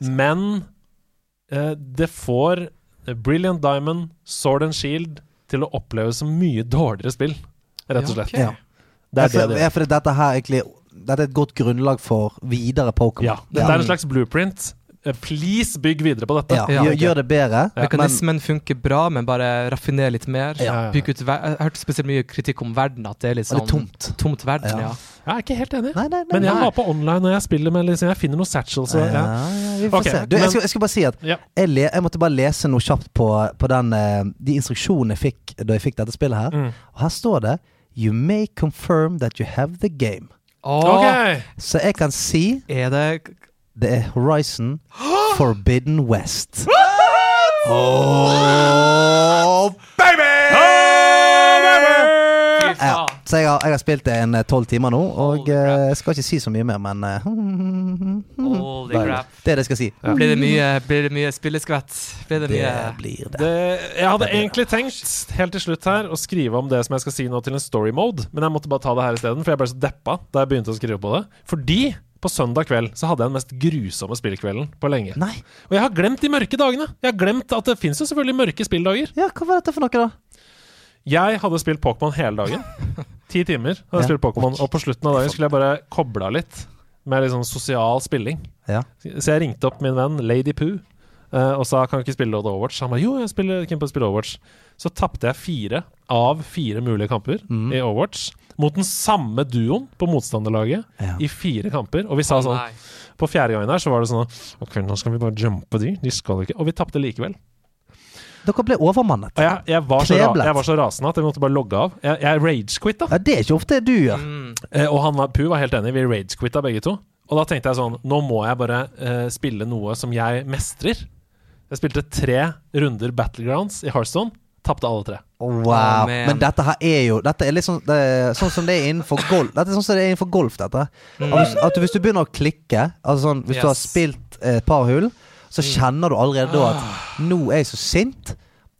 Men eh, det får Brilliant Diamond, Sword and Shield til å oppleves som mye dårligere spill, rett og Ja, slett. Ja. Det er det det gjør. for dette her egentlig Dette er et godt grunnlag for videre Pokémon. Ja, det er en slags blueprint. Eh, Please, bygg videre på dette. Ja, Ja, gjør, gjør det bedre. Ja, Mekanismen funker bra, men bare raffiner litt mer. Ja. Bygg ut ver Jeg hørte spesielt mye kritikk om verden, at det er litt sånn er tomt. tomt verden, Ja. ja. Jeg er ikke helt enig. Nei, nei, nei. Men jeg var på online når jeg spiller med liksom, Jeg finner noe satchel, så ja, ja. ja, vi får Ok, se. Du, jeg, skal, jeg skal bare si at Ja. jeg, le, jeg måtte bare lese noe kjapt på, på den, eh, de instruksjonene jeg fikk da jeg fikk dette spillet her. Mm. Og her står det You may confirm that you have the game. Åh, Ok! Så jeg kan si er det det er Horizon Forbidden West. Oh, så jeg har, jeg har spilt det en tolv timer nå, og eh, jeg skal ikke si så mye mer, men eh, Holy crap. Det er det jeg skal si. Blir det mye, blir det mye spilleskvett? Blir det Det mye blir det. Det, jeg hadde Det blir egentlig tenkt helt til slutt her å skrive om det som jeg skal si nå, til en story mode, men jeg måtte bare ta det her isteden, for jeg ble så deppa da jeg begynte å skrive på det. Fordi på søndag kveld så hadde jeg den mest grusomme spillkvelden på lenge. Nei. Og jeg har glemt de mørke dagene. Jeg har glemt at det fins jo selvfølgelig mørke spilldager. Ja, hva var dette for noe, da? Jeg hadde spilt Pokémon hele dagen. Ti timer hadde jeg spilt Pokémon, og på slutten av dagen skulle jeg bare koble av litt med litt sånn sosial spilling. Ja. Så jeg ringte opp min venn Lady Poo eh, og sa kan du ikke spille Load Overwatch. Han ba jo, jeg spiller, kan på spille Overwatch. Så tapte jeg fire av fire mulige kamper Mm. i Overwatch mot den samme duoen på motstanderlaget Ja. i fire kamper. Og vi sa sånn oh, På fjerde gangen her så var det sånn Ok, nå skal vi bare jumpe de. De skal ikke Og vi tapte likevel. Dere ble overmannet. Jeg, jeg, var så ra jeg var så rasende at jeg måtte bare logge av. Jeg, jeg rage-quitta. Ja, det er ikke ofte du gjør. Mm. Eh, og han var, Pu var helt enig. Vi rage-quitta begge to. Og da tenkte jeg sånn Nå må jeg bare uh, spille noe som jeg mestrer. Jeg spilte tre runder Battlegrounds i Hearthstone. Tapte alle tre. Wow. Oh. Men dette her er jo Dette er litt sånn, det er sånn som det er innenfor golf. Dette er sånn som det er innenfor golf, dette. Mm. At, hvis, at hvis du begynner å klikke, altså sånn hvis du har Yes. spilt eh, et par hull, så kjenner du allerede da at nå er jeg så sint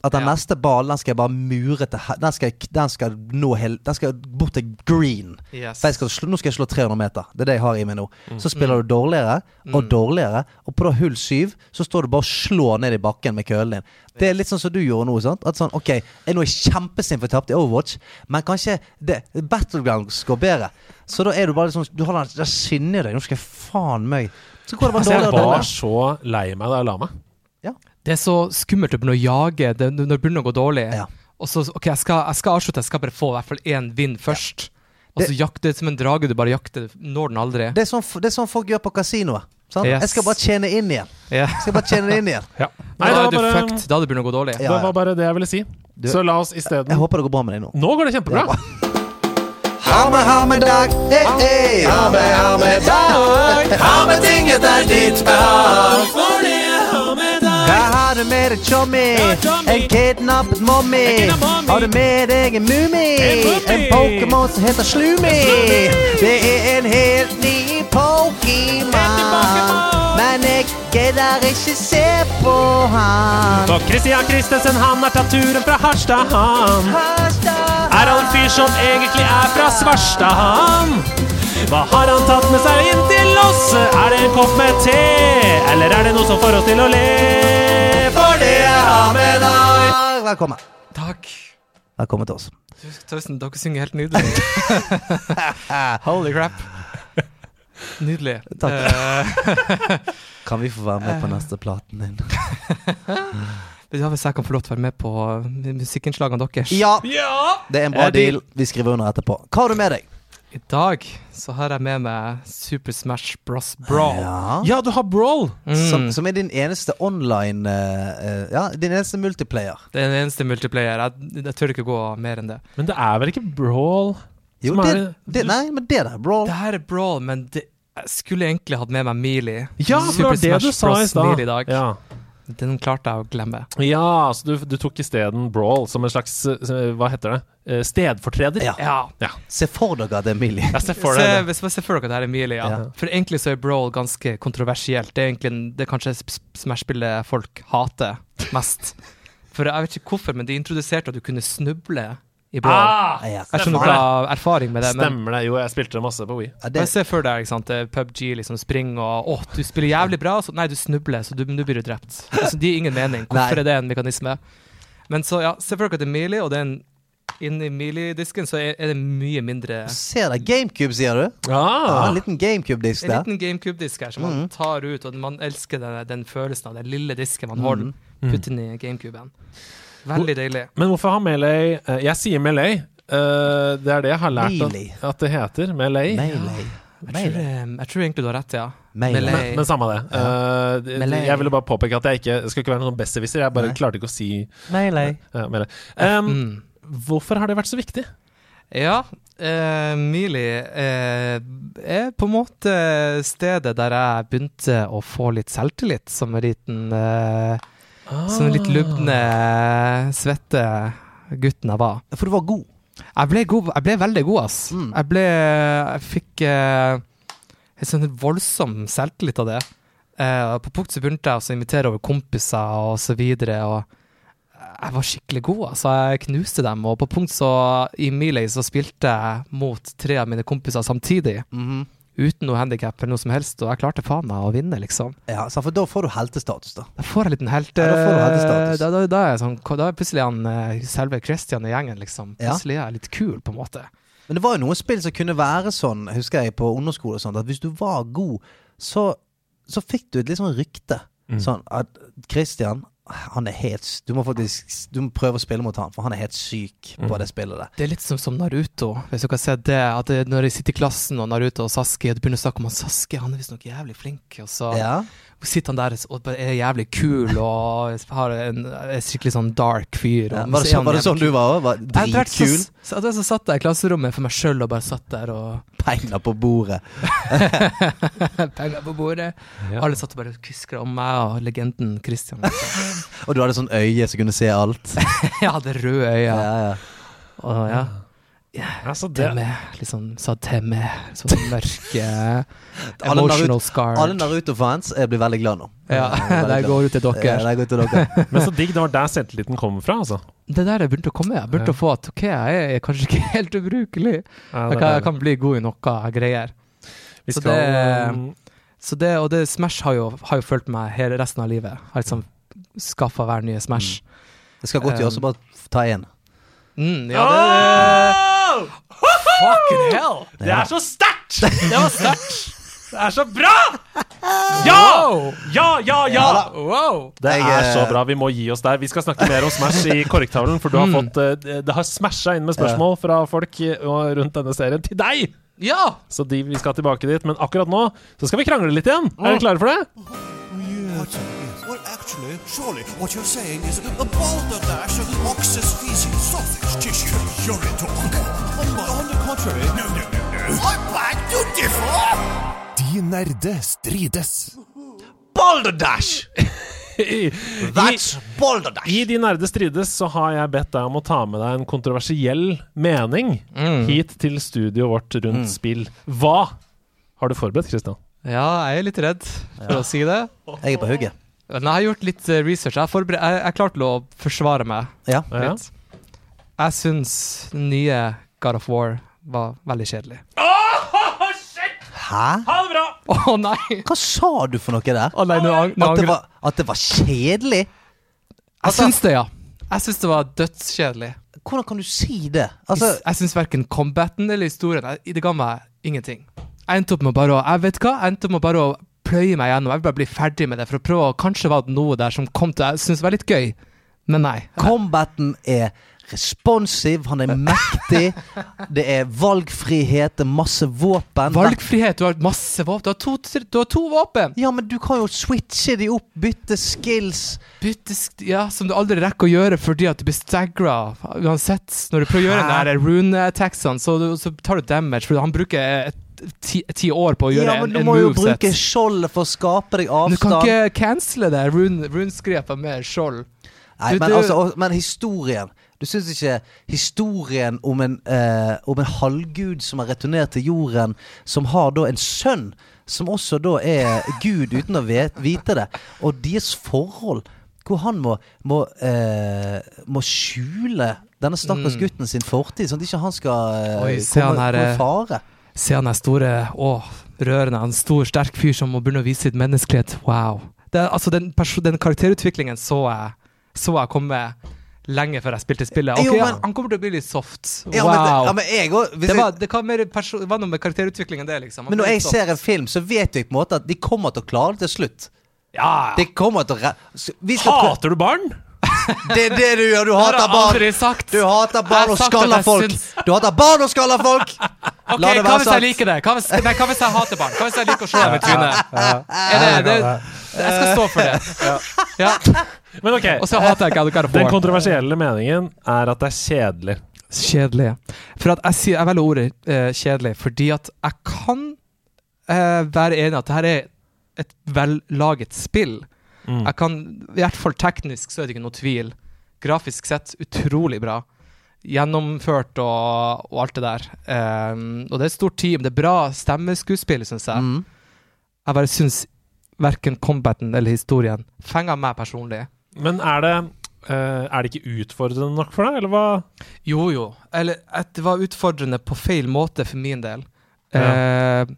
at den Ja. neste ballen den skal jeg bare mure til Den skal, den skal nå Den skal bort til green. Yes. Skal slå, nå skal jeg slå 300 meter. Det er det jeg har i meg nå. Mm. Så spiller du dårligere og Mm. dårligere, og på da hull syv så står du bare og slår ned i bakken med kølen din. Det er litt sånn som du gjorde nå. sant? At sånn, ok, Jeg er jeg kjempesint for tapt i Overwatch, men kanskje det, Battlegrounds går bedre. Så da er du bare sånn Du har den skinnet i deg. Nå skal jeg faen meg Så går det bare Altså, jeg var så lei meg da jeg la meg. Det er så skummelt å begynne å jage det, når det begynner å gå dårlig. Ja. Og så, ok, jeg skal, jeg skal avslutte, jeg skal bare få i hvert fall én vinn først. Og Det- så jakte det som en drage, du bare jakter, når den aldri. Det er, sånn, det er sånn folk gjør på kasinoet. Sånn? Yes. Jeg skal bare tjene inn igjen. Yeah. Jeg skal bare tjene inn igjen. Ja. Nei, da er du bare, fucked. Da hadde det begynt å gå dårlig. Ja, det var bare det jeg ville si. Du- Så la oss Jeg håper det går bra med deg nå. Nå går det kjempebra. Ha med, ha med dag, hey, hey. Ha med, ha med dag. Ha med ting etter ditt behag. Hva har du med deg, chommy? En kidnappet mommy. Har du med deg en mummi? En Pokémon som heter Slumi. Det er en helt ny Pokémon. Men jeg gidder ikke se på han. For Christian Christensen, han har tatt turen fra Harstad, han. Er han en fyr som egentlig er fra Svarstad, han? Hva har han tatt med seg inn til oss? Er det en kopp med te? Eller er det noe som får oss til å le? For det er deg! Velkommen. Takk. Velkommen til oss. Tusen, dere synger helt nydelig. Holy crap. Nydelig. Takk. Eh, Kan vi få være med på neste platen din? du hvis jeg kan få lov til å være med på musikkinnslagene deres Ja! Ja! Det er en bra Er deal. Vi skriver under etterpå. Hva har du med deg? I dag så har jeg med meg Super Smash Bros. Brawl. Ja. Ja, du har Brawl! Mm. Som, som er din eneste online eh, eh, Ja, din eneste multiplayer. Det er den eneste multiplayer. Jeg, jeg tør ikke gå mer enn det. Men det er vel ikke Brawl Jo, som det, er det, nei, men det der, Brawl Det her er Brawl, men det, jeg skulle egentlig hatt med meg Melee. Ja, for det var det du sa i stad. I dag. Ja. Den klarte jeg å glemme. ja, så du, du tok isteden Brawl som en slags eh, Hva heter det? Eh, Stedfortreder? Ja. Ja. Se for dere at det er Millie. Jeg ser for Se, deg det. hvis man for dere at det her er Melee, ja. Ja. For egentlig så er Brawl ganske kontroversielt. Det er egentlig det er kanskje Smash-spillet folk hater mest. For jeg vet ikke hvorfor, men de introduserte at du kunne snuble i Brawl. Ah, Ja, jeg skjønner ikke erfaring med det, men Stemmer det. Jo, jeg spilte det masse på Wii. Ja, det, se for deg ikke sant, eh, PubG liksom springer og Å, du spiller jævlig bra, så nei, du snubler, så du, du blir du drept. Altså, det gir ingen mening. Hvorfor Nei. er det en mekanisme? Men så, ja, se for dere at det er melee, og det er en inni melee-disken så er, er det mye mindre Se deg GameCube, sier du? Ja, Ah, en liten GameCube-disk der. En liten GameCube-disk her som man tar ut, og man elsker den, den følelsen av den lille disken man holder. Mm. Putt inn i GameCuben. Veldig deilig. Men hvorfor har Melee eh, Jeg sier Melee. eh, det er det jeg har lært at, at det heter. Melee. Melee. Jeg tror, jeg tror egentlig du har rett, ja. Melee. Melee. Men, men samme det. Ja. Uh, jeg ville bare påpeke at jeg ikke jeg skal ikke være noen besserwisser. Jeg bare Nei. klarte ikke å si Melee. uh, Melee. Um, Mm. Hvorfor har det vært så viktig? Ja, uh, Mili uh, er på en måte stedet der jeg begynte å få litt selvtillit som en liten eh, Som litt lubne, svette gutten jeg var. For du var god. Jeg ble, god, jeg ble veldig god, ass. Mm. Jeg ble Jeg fikk eh, en sånn voldsom selvtillit av det. Eh, på punkt så begynte jeg å invitere over kompiser og så videre, og jeg var skikkelig god, altså. Jeg knuste dem, og på punkt så I Melee så spilte jeg mot tre av mine kompiser samtidig, Mhm. Uten noe handikap eller noe som helst, og jeg klarte faen meg å vinne, liksom. Ja, for da får du heltestatus, da. Da får jeg en liten helte. Ja, da får du heltestatus. da, da, da, er jeg sånn, da er plutselig han eh, selve Christian i gjengen, liksom. Plutselig er jeg litt kul, på en måte. Men det var jo noen spill som kunne være sånn, husker jeg, på ungdomsskole og sånt, at hvis du var god, så, så fikk du et litt sånn rykte. Mm. Sånn at Christian, han er helt Du må faktisk Du må prøve å spille mot han, for han er helt syk på Mm. det spillet der. Det er litt som, som Naruto, hvis du kan se det. At det, når de sitter i klassen og Naruto og Sasuke, og du begynner å snakke om han Sasuke, han er visstnok jævlig flink, og så Ja. Sitter han der og er jævlig kul og har en skikkelig sånn dark fyr. Ja, var, det så var det sånn du var òg? Dritkul? Så, så, så, så satt jeg i klasserommet for meg sjøl og bare satt der og Penger på bordet. Penger på bordet. Ja. Alle satt og bare kviskra om meg og legenden Christian. Og du hadde sånn øye som kunne se alt. ja, det røde øyet. Ja, ja. Og ja. Altså, det, Temme, liksom sa Temme. Sånn mørke Emotional scar. Alle Naruto-fans blir veldig glad nå. Ja, der det går ut til dere. Ja, går til dere. men så digg. Det var der selvtilliten kom fra, altså. Det der jeg begynte å komme. Jeg begynte Ja. å få at ok, jeg er kanskje ikke helt ubrukelig. Ja, Jeg kan, jeg kan bli god i noe greier. Vi så det- um, Så det, og det Smash har jo, har jo fulgt meg hele resten av livet. Har liksom skaffa hver nye Smash. Det skal godt gjøres å bare ta én. Mm, ja, det, Fucking hell! Det er så sterkt! Det var sterkt! Det er så bra! Ja! Ja, ja, ja! Wow! Det Jeg, er så eh, bra. Vi må gi oss der. Vi skal snakke mer om Smash i korrektavlen, for du har Mm. fått eh, Det har smasha inn med spørsmål fra folk eh, og rundt denne serien til deg! Ja! Så de, vi skal tilbake dit. Men akkurat nå så skal vi krangle litt igjen. Er dere klare for det? What? Well, actually, surely what you're saying is a balderdash of ox's feces, sausage tissue, urine talk. On, contrary, no, no. De nerde strides. Balderdash! I, That's Balderdash! I De nerde strides så har jeg bedt deg om å ta med deg en kontroversiell mening Mm. hit til studioet vårt rundt spill. Hva har du forberedt, Kristian? Ja, jeg er litt redd for å si det. Jeg er på hugget. Jeg har gjort litt eh, research. Jeg, forbered- jeg, jeg er klar til å forsvare meg Ja. Ja. litt. Jeg syns nye God of War var veldig kjedelig. Hæ? Ha det bra! Å nei! Hva sa du for noe der? Oh, nei, nå, nå At det var, at det var kjedelig? Jeg syns det, ja. Jeg syns det var dødskjedelig. Hvordan kan du si det? Altså, jeg jeg syns verken combaten eller historien jeg- Det ga meg ingenting. Jeg endte opp med bare å Jeg vet hva, jeg endte opp med bare å pløye meg gjennom. Jeg vil bare bli ferdig med det for å prøve å Kanskje var det noe der som kom til jeg synes var litt gøy, men nei. combaten er responsiv, han er mektig. Det er valgfrihet, det er masse våpen. Valgfrihet. Du har masse våpen. Du har to, du har to våpen! Ja, men du kan jo switche de opp, bytte skills. Bytte sk- Ja, som du aldri rekker å gjøre fordi at du blir stagra. Uansett, når du prøver å gjøre den der rune-attacksene, så, så tar du damage, for han bruker et, ti, ti år på å gjøre Ja, men en, du må jo moveset. bruke skjoldet for å skape deg avstand. du kan ikke cancele det rune- runeskrepet med skjold. Nei, Du- men, du- altså, men historien Du syns ikke historien om en, eh, om en halvgud som har returnert til jorden, som har da en sønn, som også da er gud uten å vite det, og deres forhold hvor han må, må, eh, må skjule denne stakkars Mm. gutten sin fortid, sånn at ikke han skal eh, Oi, komme, han her, komme eh, i fare. Se han her store Å, rørende. Han en stor, sterk fyr som må begynne å vise sitt menneskelighet. Wow. Det, altså, den, den karakterutviklingen så jeg Så jeg komme lenge før jeg spilte spillet. Ok, Jo, men- han kommer til å bli litt soft. Ja, men, ja, men òg det, var, det, kan mer perso det var noe med karakterutvikling enn det, liksom. Han Men når jeg soft. ser en film, så vet jeg på en måte at de kommer til å klare det til slutt. Ja! De kommer til å Hater du barn? Det er det du gjør! Du hater barn! Du hater barn og skaller folk! Du hater barn og skaller folk! Ok, La det Hva hvis jeg liker det? Hva hvis, nei, hva hvis jeg hater barn? Hva hvis jeg liker å slå dem i trynet? Det, det, jeg skal stå for det. Ja. Men ok, Og så hater jeg ikke den kontroversielle meningen er at det er kjedelig. Kjedelig. For at jeg, sier, jeg velger ordet eh, kjedelig fordi at jeg kan eh, være enig i at dette er et vellaget spill. Mm. Jeg kan, I hvert fall teknisk så er det ikke noe tvil. Grafisk sett utrolig bra. Gjennomført og, og alt det der. Um, og det er et stort team. Det er bra stemmeskuespill, syns jeg. Mm. Jeg bare syns verken combaten eller historien fenger meg personlig. Men er det, Uh, er det ikke utfordrende nok for deg, eller hva? Jo, jo. Eller at det var utfordrende på feil måte for min del. Ja. Eh,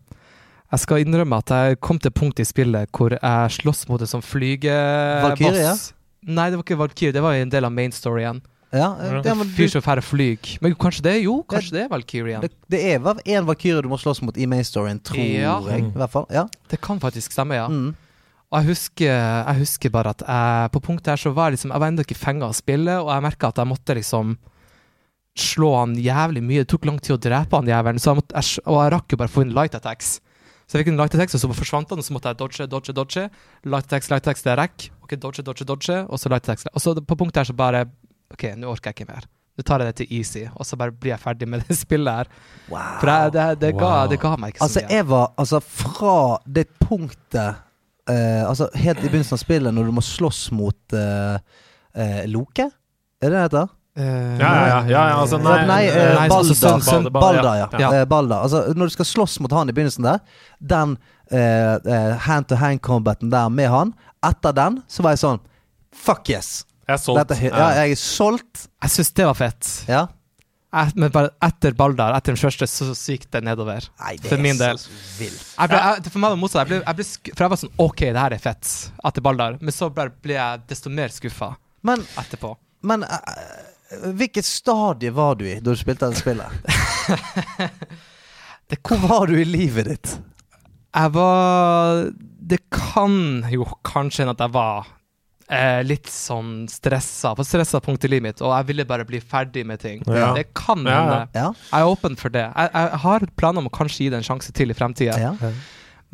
jeg skal innrømme at jeg kom til et punkt i spillet hvor jeg slåss mot en sånn flygeboss. Valkyrie? Nei, det var ikke Valkyrie. Det var en del av main storyen. Ja, det, ja, men Fyr som færre flyg. Men kanskje det? Jo, kanskje det er Valkyrie. det, det er én valkyrie du må slåss mot i main storyen, tror Ja. jeg. I hvert fall. Ja. Det kan faktisk stemme, ja. Mm. Og jeg husker, jeg husker bare at jeg, på punktet her så var jeg liksom Jeg var ennå ikke fenga av spillet, og jeg merka at jeg måtte liksom slå han jævlig mye. Det tok lang tid å drepe han jævelen, jeg måtte, jeg, og jeg rakk jo bare å få inn light attacks. Så jeg fikk en light attack, og så forsvant han, og så måtte jeg dodge, dodge, dodge. Light attack, light attack, det er rack. Ok, dodge, dodge, dodge, og så light attack. Og så på punktet her så bare OK, nå orker jeg ikke mer. Nå tar jeg det til easy, og så bare blir jeg ferdig med det spillet her. Wow. For jeg, det, det, ga, Wow. det ga meg ikke så Altså, mye. jeg var Altså, fra det punktet uh, Altså, helt i begynnelsen av spillet, når du må slåss mot uh, uh, Loke? Er det det heter? Eh, Ja, ja, ja. altså, nei, Nei, eh, eh, nei, Balder. altså, sønn- Balda, ja. Ja. Eh, Balder. Altså, når du skal slåss mot han i begynnelsen der, den hand-to-hand-combaten der med han, etter den så var jeg sånn Fuck yes! Jeg er solgt. Dette, ja, jeg er solgt. Jeg syns det var fett. Ja. Et, men bare etter Baldar, etter den første, så, så gikk det nedover. Nei, det For min del. så vilt. Jeg ble, jeg, for meg var det motsatt. Jeg ble, jeg ble sk for jeg var sånn OK, det her er fett, etter Baldar. Men så bare ble jeg desto mer skuffa etterpå. men eh, hvilket stadie var du i da du spilte det spillet? Det Hvor var du i livet ditt? Jeg var Det kan jo kanskje hende at jeg var eh, litt sånn stressa, på stressa punkt i livet mitt, og jeg ville bare bli ferdig med ting. Ja. Det kan Ja, ja. hende. Ja? Jeg er åpen for det. Jeg, jeg har planer om å kanskje gi det en sjanse til i fremtida. ja.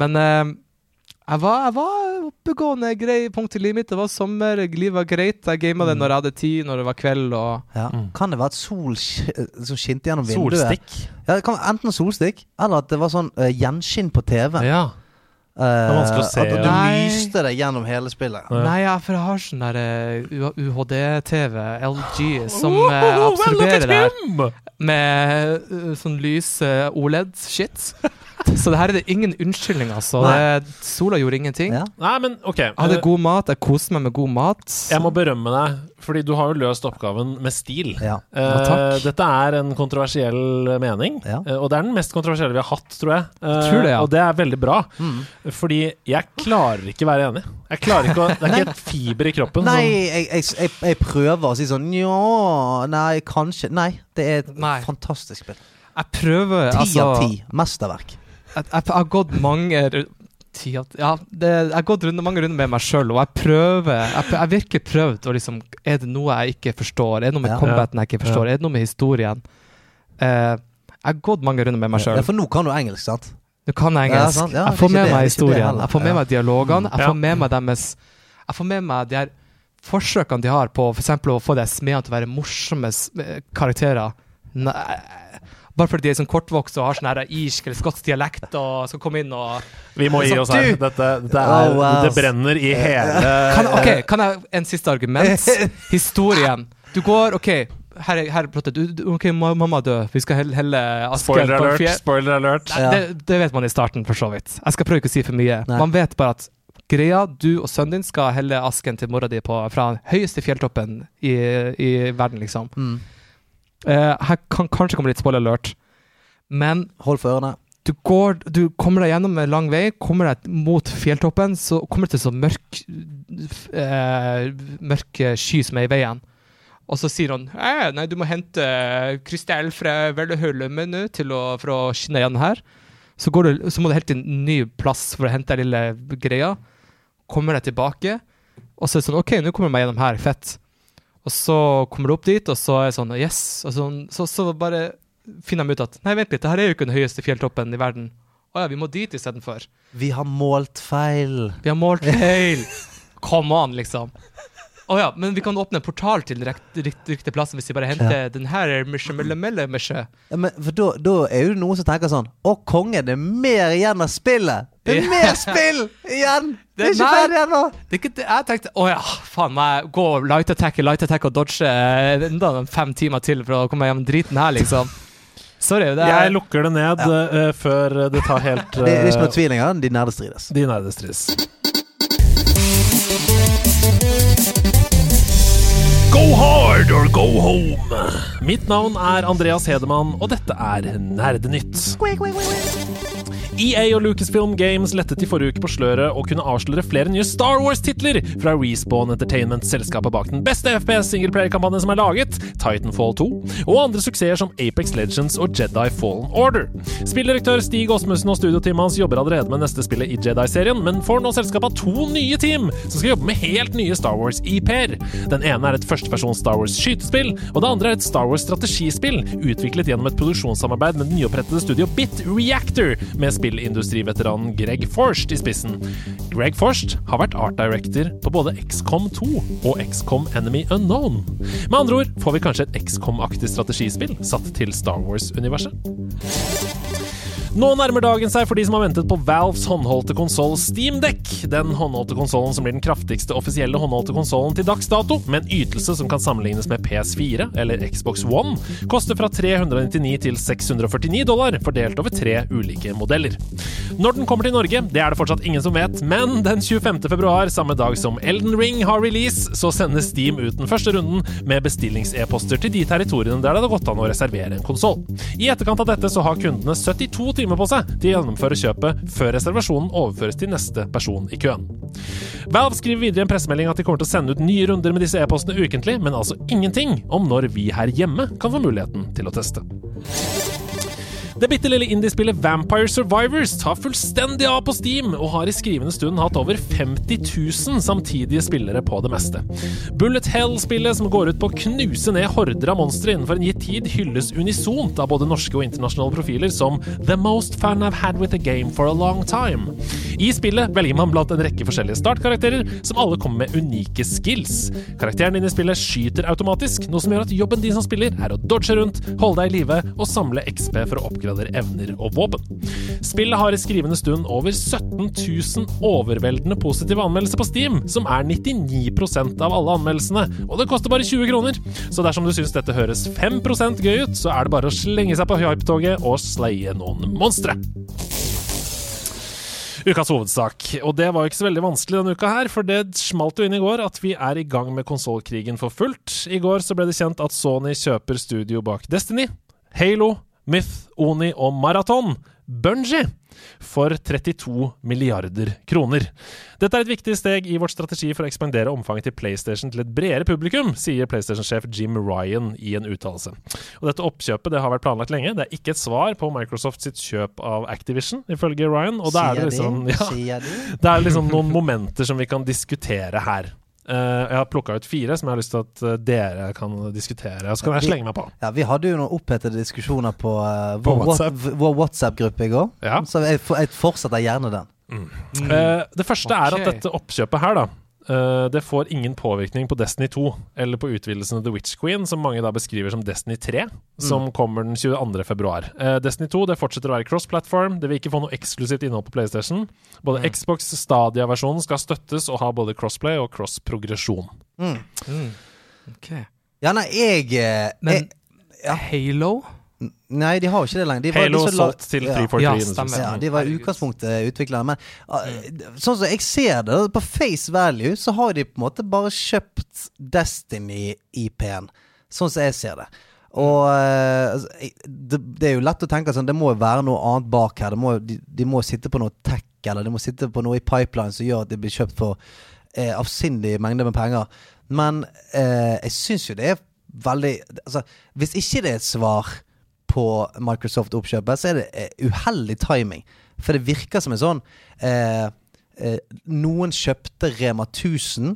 Men eh, jeg var, jeg var oppegående, grei punkt i livet mitt. Det var sommer, livet var greit. Jeg gama det når jeg hadde tid, når det var kveld. Og ja. Mm. Kan det være at sol som skinte gjennom vinduet? Solstikk. Ja, det kan være enten solstikk, eller at det var sånn uh, gjenskinn på TV. Ja. Det er vanskelig å se, At du nei. lyste deg gjennom hele spillet. Ja. Nei, ja, for jeg har sånn der uh, UHD-TV, LG, som Oh, eh, well, absorberer det her med eh, sånn lys eh, OLED-shit. Så det her er det ingen unnskyldning, altså. Det, sola gjorde ingenting. Ja. Nei, men OK. Jeg hadde god mat, jeg koste meg med god mat. Jeg må berømme deg, fordi du har jo løst oppgaven med stil. Ja. Eh, Ja, takk. dette er en kontroversiell mening, Ja. eh, og det er den mest kontroversielle vi har hatt, tror jeg. Eh, Tror det, ja. Og det er veldig bra, Mm. fordi jeg klarer ikke være enig. Jeg klarer ikke å, Det er ikke et fiber i kroppen Nei, jeg, jeg, jeg, jeg prøver å si sånn Nja, nei, kanskje Nei, det er et Nei. fantastisk spill. Jeg prøver, Ti altså av ti. Mesterverk. Jeg, har gått mange Ja, det, jeg har gått runde, mange runder med meg sjøl, og jeg prøver Jeg jeg virkelig prøvd å liksom Er det noe jeg ikke forstår? Er det noe med Ja. combaten jeg ikke forstår? Er det noe med historien? Uh, jeg har gått mange runder med meg sjøl. Ja, for nå kan du engelsk, sant? Nå kan jeg engelsk. Ja, jeg får med det, meg historien. Jeg får med Ja. meg dialogene. Jeg Ja. får med meg deres Jeg får med meg de her forsøkene de har på f.eks. å få de smedene til å være morsomme karakterer. Nei, bare fordi de er sånn kortvokste og har sånn irsk eller skotsk dialekt og skal komme inn og Vi må gi oss her. Dette, det, er, Oh, wow. Det brenner i hele kan, Ok, kan jeg En siste argument. Historien. Du går OK, her er, her er plottet. OK, mamma død. Vi skal helle, helle Asgeir Spoiler alert. Spoiler alert. Nei, det, det vet man i starten, for så vidt. Jeg skal prøve ikke å si for mye. Nei. Man vet bare at greia. Du og sønnen din skal helle asken til mora di på, fra høyeste fjelltoppen i, i verden, liksom. Mm. Eh, her kan kanskje komme litt spoiler alert, men Hold for ørene. du, går, du kommer deg gjennom en lang vei, kommer deg mot fjelltoppen, så kommer du til sånn mørk uh, mørk sky som er i veien. Og så sier han eh, nei, du må hente krystall fra til for å skinne igjen her. Så, går du, så må du helt til en ny plass for å hente den lille greia. Kommer deg tilbake, og så er det sånn OK, nå kommer jeg meg gjennom her. Fett. Og så kommer du opp dit, og så er jeg sånn Yes. Så, så, så bare finner de ut at Nei, vent litt, det her er jo ikke den høyeste fjelltoppen i verden. Å ja, vi må dit istedenfor. Vi har målt feil. Vi har målt feil! Come on, liksom. Å ja, men vi kan åpne en portal til den riktige plassen hvis vi bare henter den her. Ja, men for da, da er jo noen som tenker sånn Å, konge, det er mer igjen av spillet! Det er mer spill igjen! Det er ikke ferdig ennå! Det jeg tenkte Å ja, faen meg. Gå light attack, light attack og dodge eh, enda fem timer til for å komme hjem driten her, liksom. Sorry. Det er Jeg lukker det ned eh, før det tar helt Det, det er ikke eh, noe tvil engang. De nerde strides. De nerdestrides. Go hard or go home. Mitt navn er Andreas Hedemann, og dette er Nerdenytt. EA og Lucasfilm Games lettet i forrige uke på sløret og kunne avsløre flere nye Star Wars-titler fra Respawn Entertainment, selskapet bak den beste FPS singleplayer-kampanjen som er laget, Titanfall 2, og andre suksesser som Apex Legends og Jedi Fallen Order. Spilldirektør Stig Åsmussen og studioteamet hans jobber allerede med neste spillet i Jedi-serien, men får nå selskapet to nye team som skal jobbe med helt nye Star Wars-IP-er. Den ene er et førstepersons Star Wars-skytespill, og det andre er et Star Wars-strategispill, utviklet gjennom et produksjonssamarbeid med det nyopprettede studio Bit Reactor, med spillindustriveteranen Greg Forst i spissen. Greg Forst har vært art director på både XCOM 2 og XCOM Enemy Unknown. Med andre ord får vi kanskje et XCOM-aktig strategispill satt til Star Wars-universet. Nå nærmer dagen seg for de som har ventet på Valves håndholdte konsoll Steamdeck. Den håndholdte konsollen som blir den kraftigste offisielle håndholdte konsollen til dags dato, med en ytelse som kan sammenlignes med PS4 eller Xbox One, koster fra 399 til 649 dollar, fordelt over tre ulike modeller. Når den kommer til Norge, det er det fortsatt ingen som vet, men den 25. februar, samme dag som Elden Ring har release, så sender Steam ut den første runden med bestillings-e-poster til de territoriene der det hadde gått an å reservere en konsoll. I etterkant av dette så har kundene 72 timer på seg til å gjennomføre kjøpet før reservasjonen overføres til neste person i køen. Valve skriver videre i en pressemelding at de kommer til å sende ut nye runder med disse e-postene ukentlig, men altså ingenting om når vi her hjemme kan få muligheten til å teste. Det bitte lille indiespillet Vampire Survivors tar fullstendig av på Steam, og har i skrivende stund hatt over 50 000 samtidige spillere på det meste. Bullet Hell-spillet, som går ut på å knuse ned horder av monstre innenfor en gitt tid, hylles unisont av både norske og internasjonale profiler som The most fun I've had with a game for a long time. I spillet velger man blant en rekke forskjellige startkarakterer, som alle kommer med unike skills. Karakteren din i spillet skyter automatisk, noe som gjør at jobben din som spiller er å dodge rundt, holde deg i live og samle XP for å oppgradere evner og våpen. Spillet har i skrivende stund over 17 000 overveldende positive anmeldelser på Steam, som er 99% av alle anmeldelsene, og det koster bare 20 kroner. Så dersom du syns dette høres 5 gøy ut, så er det bare å slenge seg på hypetoget og sleie noen monstre. Ukas hovedsak. Og det var jo ikke så veldig vanskelig denne uka her, for det smalt jo inn i går at vi er i gang med konsollkrigen for fullt. I går så ble det kjent at Sony kjøper studio bak Destiny, Halo, Myth, Oni og Marathon, Bungie, for 32 milliarder kroner. Dette er et viktig steg i vårt strategi for å ekspandere omfanget til PlayStation til et bredere publikum, sier PlayStation-sjef Jim Ryan i en uttalelse. Og Dette oppkjøpet det har vært planlagt lenge. Det er ikke et svar på Microsoft sitt kjøp av Activision, ifølge Ryan. Og da er det liksom, ja, det er liksom noen momenter som vi kan diskutere her. Eh, jeg har plukka ut fire som jeg har lyst til at eh, dere kan diskutere. Og så kan jeg slenge meg på. Ja, Vi hadde jo noen opphetede diskusjoner på, eh, På vår WhatsApp. What- vår WhatsApp-gruppe i går. Ja. Så jeg, jeg fortsetter gjerne den. Eh, det første er at dette oppkjøpet her, da eh, det får ingen påvirkning på Destiny 2 eller på utvidelsen av The Witch Queen, som mange da beskriver som Destiny 3, som kommer den 22. februar. Eh, Destiny 2 det fortsetter å være cross-platform. Det vil ikke få noe eksklusivt innhold på PlayStation. Både Xbox Stadia-versjonen skal støttes og ha både crossplay og cross-progresjon. Mm. Okay. Ja, nei, jeg, jeg Men jeg ja. Halo? Nei, de har jo ikke det lenger. De var- Halo de solgt til 343 Ja, Ja, de var i utgangspunktet utviklere. Men uh, sånn som jeg ser det, på face value, så har de på en måte bare kjøpt Destiny-IP-en. Sånn som jeg ser det. Og uh, det, det er jo lett å tenke sånn Det må jo være noe annet bak her. Det må, de, de må sitte på noe tech, eller de må sitte på noe i pipeline som gjør at de blir kjøpt for uh, avsindig mengde med penger. Men eh, jeg syns jo det er veldig Altså, hvis ikke det er et svar på Microsoft-oppkjøpet, så er det eh, uheldig timing. For det virker som en sånn eh, eh, Noen kjøpte Rema 1000,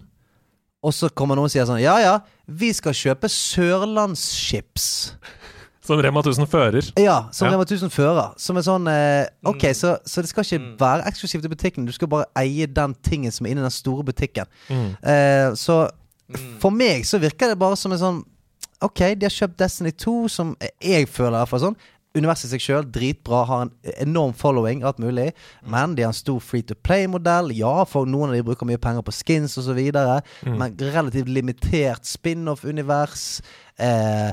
og så kommer noen og sier sånn Ja ja, vi skal kjøpe Sørlandschips. Som Rema 1000 fører. Ja, som Ja. Rema 1000 fører. Som er sånn eh, Ok, så, så det skal ikke være eksklusivt i butikken. Du skal bare eie den tingen som er inni den store butikken. Eh, så for meg så virker det bare som en sånn Ok, de har kjøpt Destiny 2, som jeg føler er for sånn. Universet i seg sjøl, dritbra, har en enorm following, alt mulig. Men de har en stor free to play-modell. Ja, for noen av de bruker mye penger på skins osv. Men relativt limitert spin-off-univers. Eh,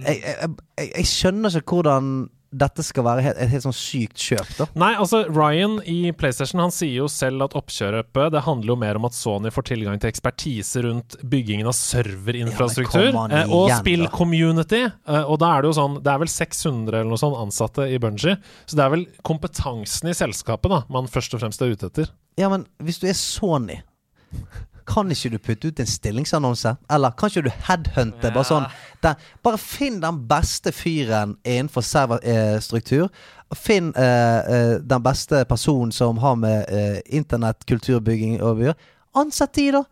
jeg, jeg, jeg, jeg skjønner ikke hvordan dette skal være et, et helt sånn sykt kjøp, da. Nei, altså Ryan i PlayStation Han sier jo selv at oppkjøpet Det handler jo mer om at Sony får tilgang til ekspertise rundt byggingen av serverinfrastruktur Ja, eh, og spill-community. Eh, og da er det jo sånn Det er vel 600 eller noe sånn ansatte i Bungie, så det er vel kompetansen i selskapet da man først og fremst er ute etter. Ja, men hvis du er Sony kan ikke du putte ut en stillingsannonse? Eller kan ikke du headhunte? Bare sånn den, Bare finn den beste fyren innenfor serverstruktur. Finn eh, eh, den beste personen som har med eh, internettkulturbygging å gjøre. Ansett de, da!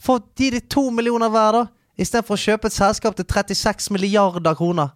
Få de de to millioner hver, da! Istedenfor å kjøpe et selskap til 36 milliarder kroner.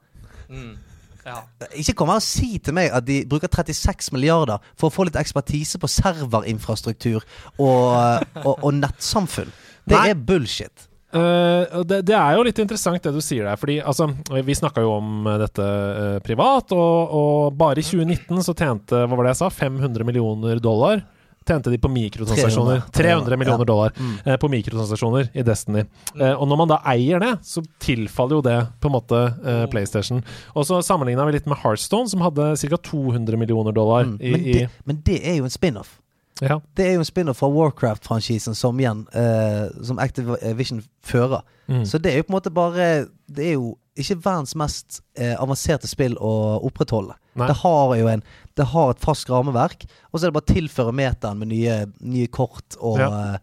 Ja. Ikke kom her og si til meg at de bruker 36 milliarder for å få litt ekspertise på serverinfrastruktur og, og, og nettsamfunn. Det Nei. er bullshit. Uh, det, det er jo litt interessant det du sier der. Fordi altså, Vi snakka jo om dette uh, privat, og, og bare i 2019 så tjente hva var det jeg sa, 500 millioner dollar. Tjente de på mikrotransaksjoner. 300, 300 millioner ja. dollar eh, på mikrotransaksjoner i Destiny. Eh, og når man da eier det, så tilfaller jo det på en måte eh, PlayStation. Og så sammenligna vi litt med Heartstone, som hadde ca. 200 millioner dollar Mm. i, Men, det, men det er jo en spin-off. ja. Det er jo en spin-off fra Warcraft-franchisen som igjen eh, Som Activision fører. Mm. Så det er jo på en måte bare Det er jo ikke verdens mest eh, avanserte spill å opprettholde. Nei. Det har jo en Det har et fast rammeverk, og så er det bare å tilføre meteren med nye, nye kort og, Ja.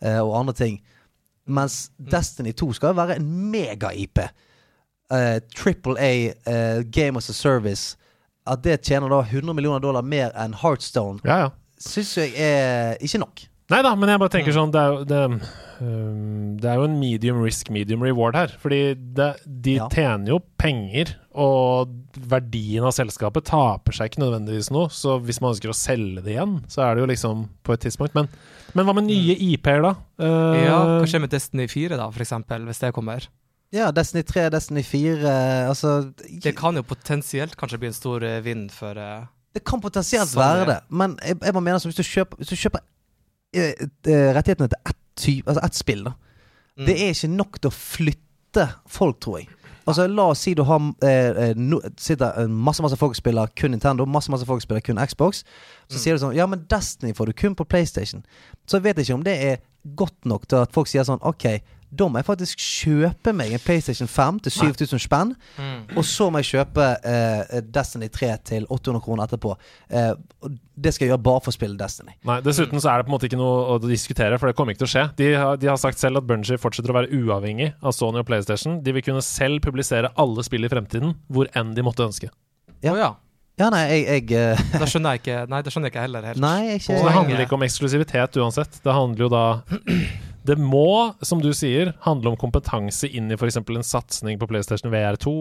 eh, og andre ting. Mens Destiny 2 skal jo være en mega-IP. Eh, Triple A, eh, Game as a Service. At det tjener da 100 millioner dollar mer enn Heartstone, ja, ja. syns jeg er ikke nok. Nei da, men jeg bare tenker sånn Det er jo, det, um, det er jo en medium risk, medium reward her. Fordi det, de Ja. tjener jo penger, og verdien av selskapet taper seg ikke nødvendigvis noe. Så hvis man ønsker å selge det igjen, så er det jo liksom på et tidspunkt. Men, men hva med nye IP-er, da? Uh, ja, hva skjer med Destiny 4, da, for eksempel, hvis det kommer? Ja, Destiny 3, Destiny 4 Altså Det kan jo potensielt kanskje bli en stor eh, vind for uh, Det kan potensielt Sånn være det, men jeg, jeg bare mener at hvis du kjøper, hvis du kjøper rettighetene til ett, type, altså ett spill, da Mm. Det er ikke nok til å flytte folk, tror jeg. Altså La oss si du har eh, eh, no, sitter eh, masse masse folk spiller kun Nintendo, masse masse folk spiller kun Xbox. Så Mm. sier du sånn Ja, men Destiny får du kun på PlayStation. Så jeg vet ikke om det er godt nok til at folk sier sånn Ok, da må jeg faktisk kjøpe meg en PlayStation 5 til 7000 spenn. Mm. Og så må jeg kjøpe eh, Destiny 3 til 800 kroner etterpå. Eh, og det skal jeg gjøre bare for å spille Destiny. Nei, Dessuten så er det på en måte ikke noe å diskutere, for det kommer ikke til å skje. De har, de har sagt selv at Bungie fortsetter å være uavhengig av Sony og PlayStation. De vil kunne selv publisere alle spill i fremtiden, hvor enn de måtte ønske. Ja. Oh, ja. Ja, nei, jeg, jeg uh... Det skjønner jeg ikke Nei, det skjønner jeg ikke heller helt. Nei, er Så det handler ikke om eksklusivitet uansett. Det handler jo da Det må, som du sier, handle om kompetanse inn i f.eks. en satsing på PlayStation VR2.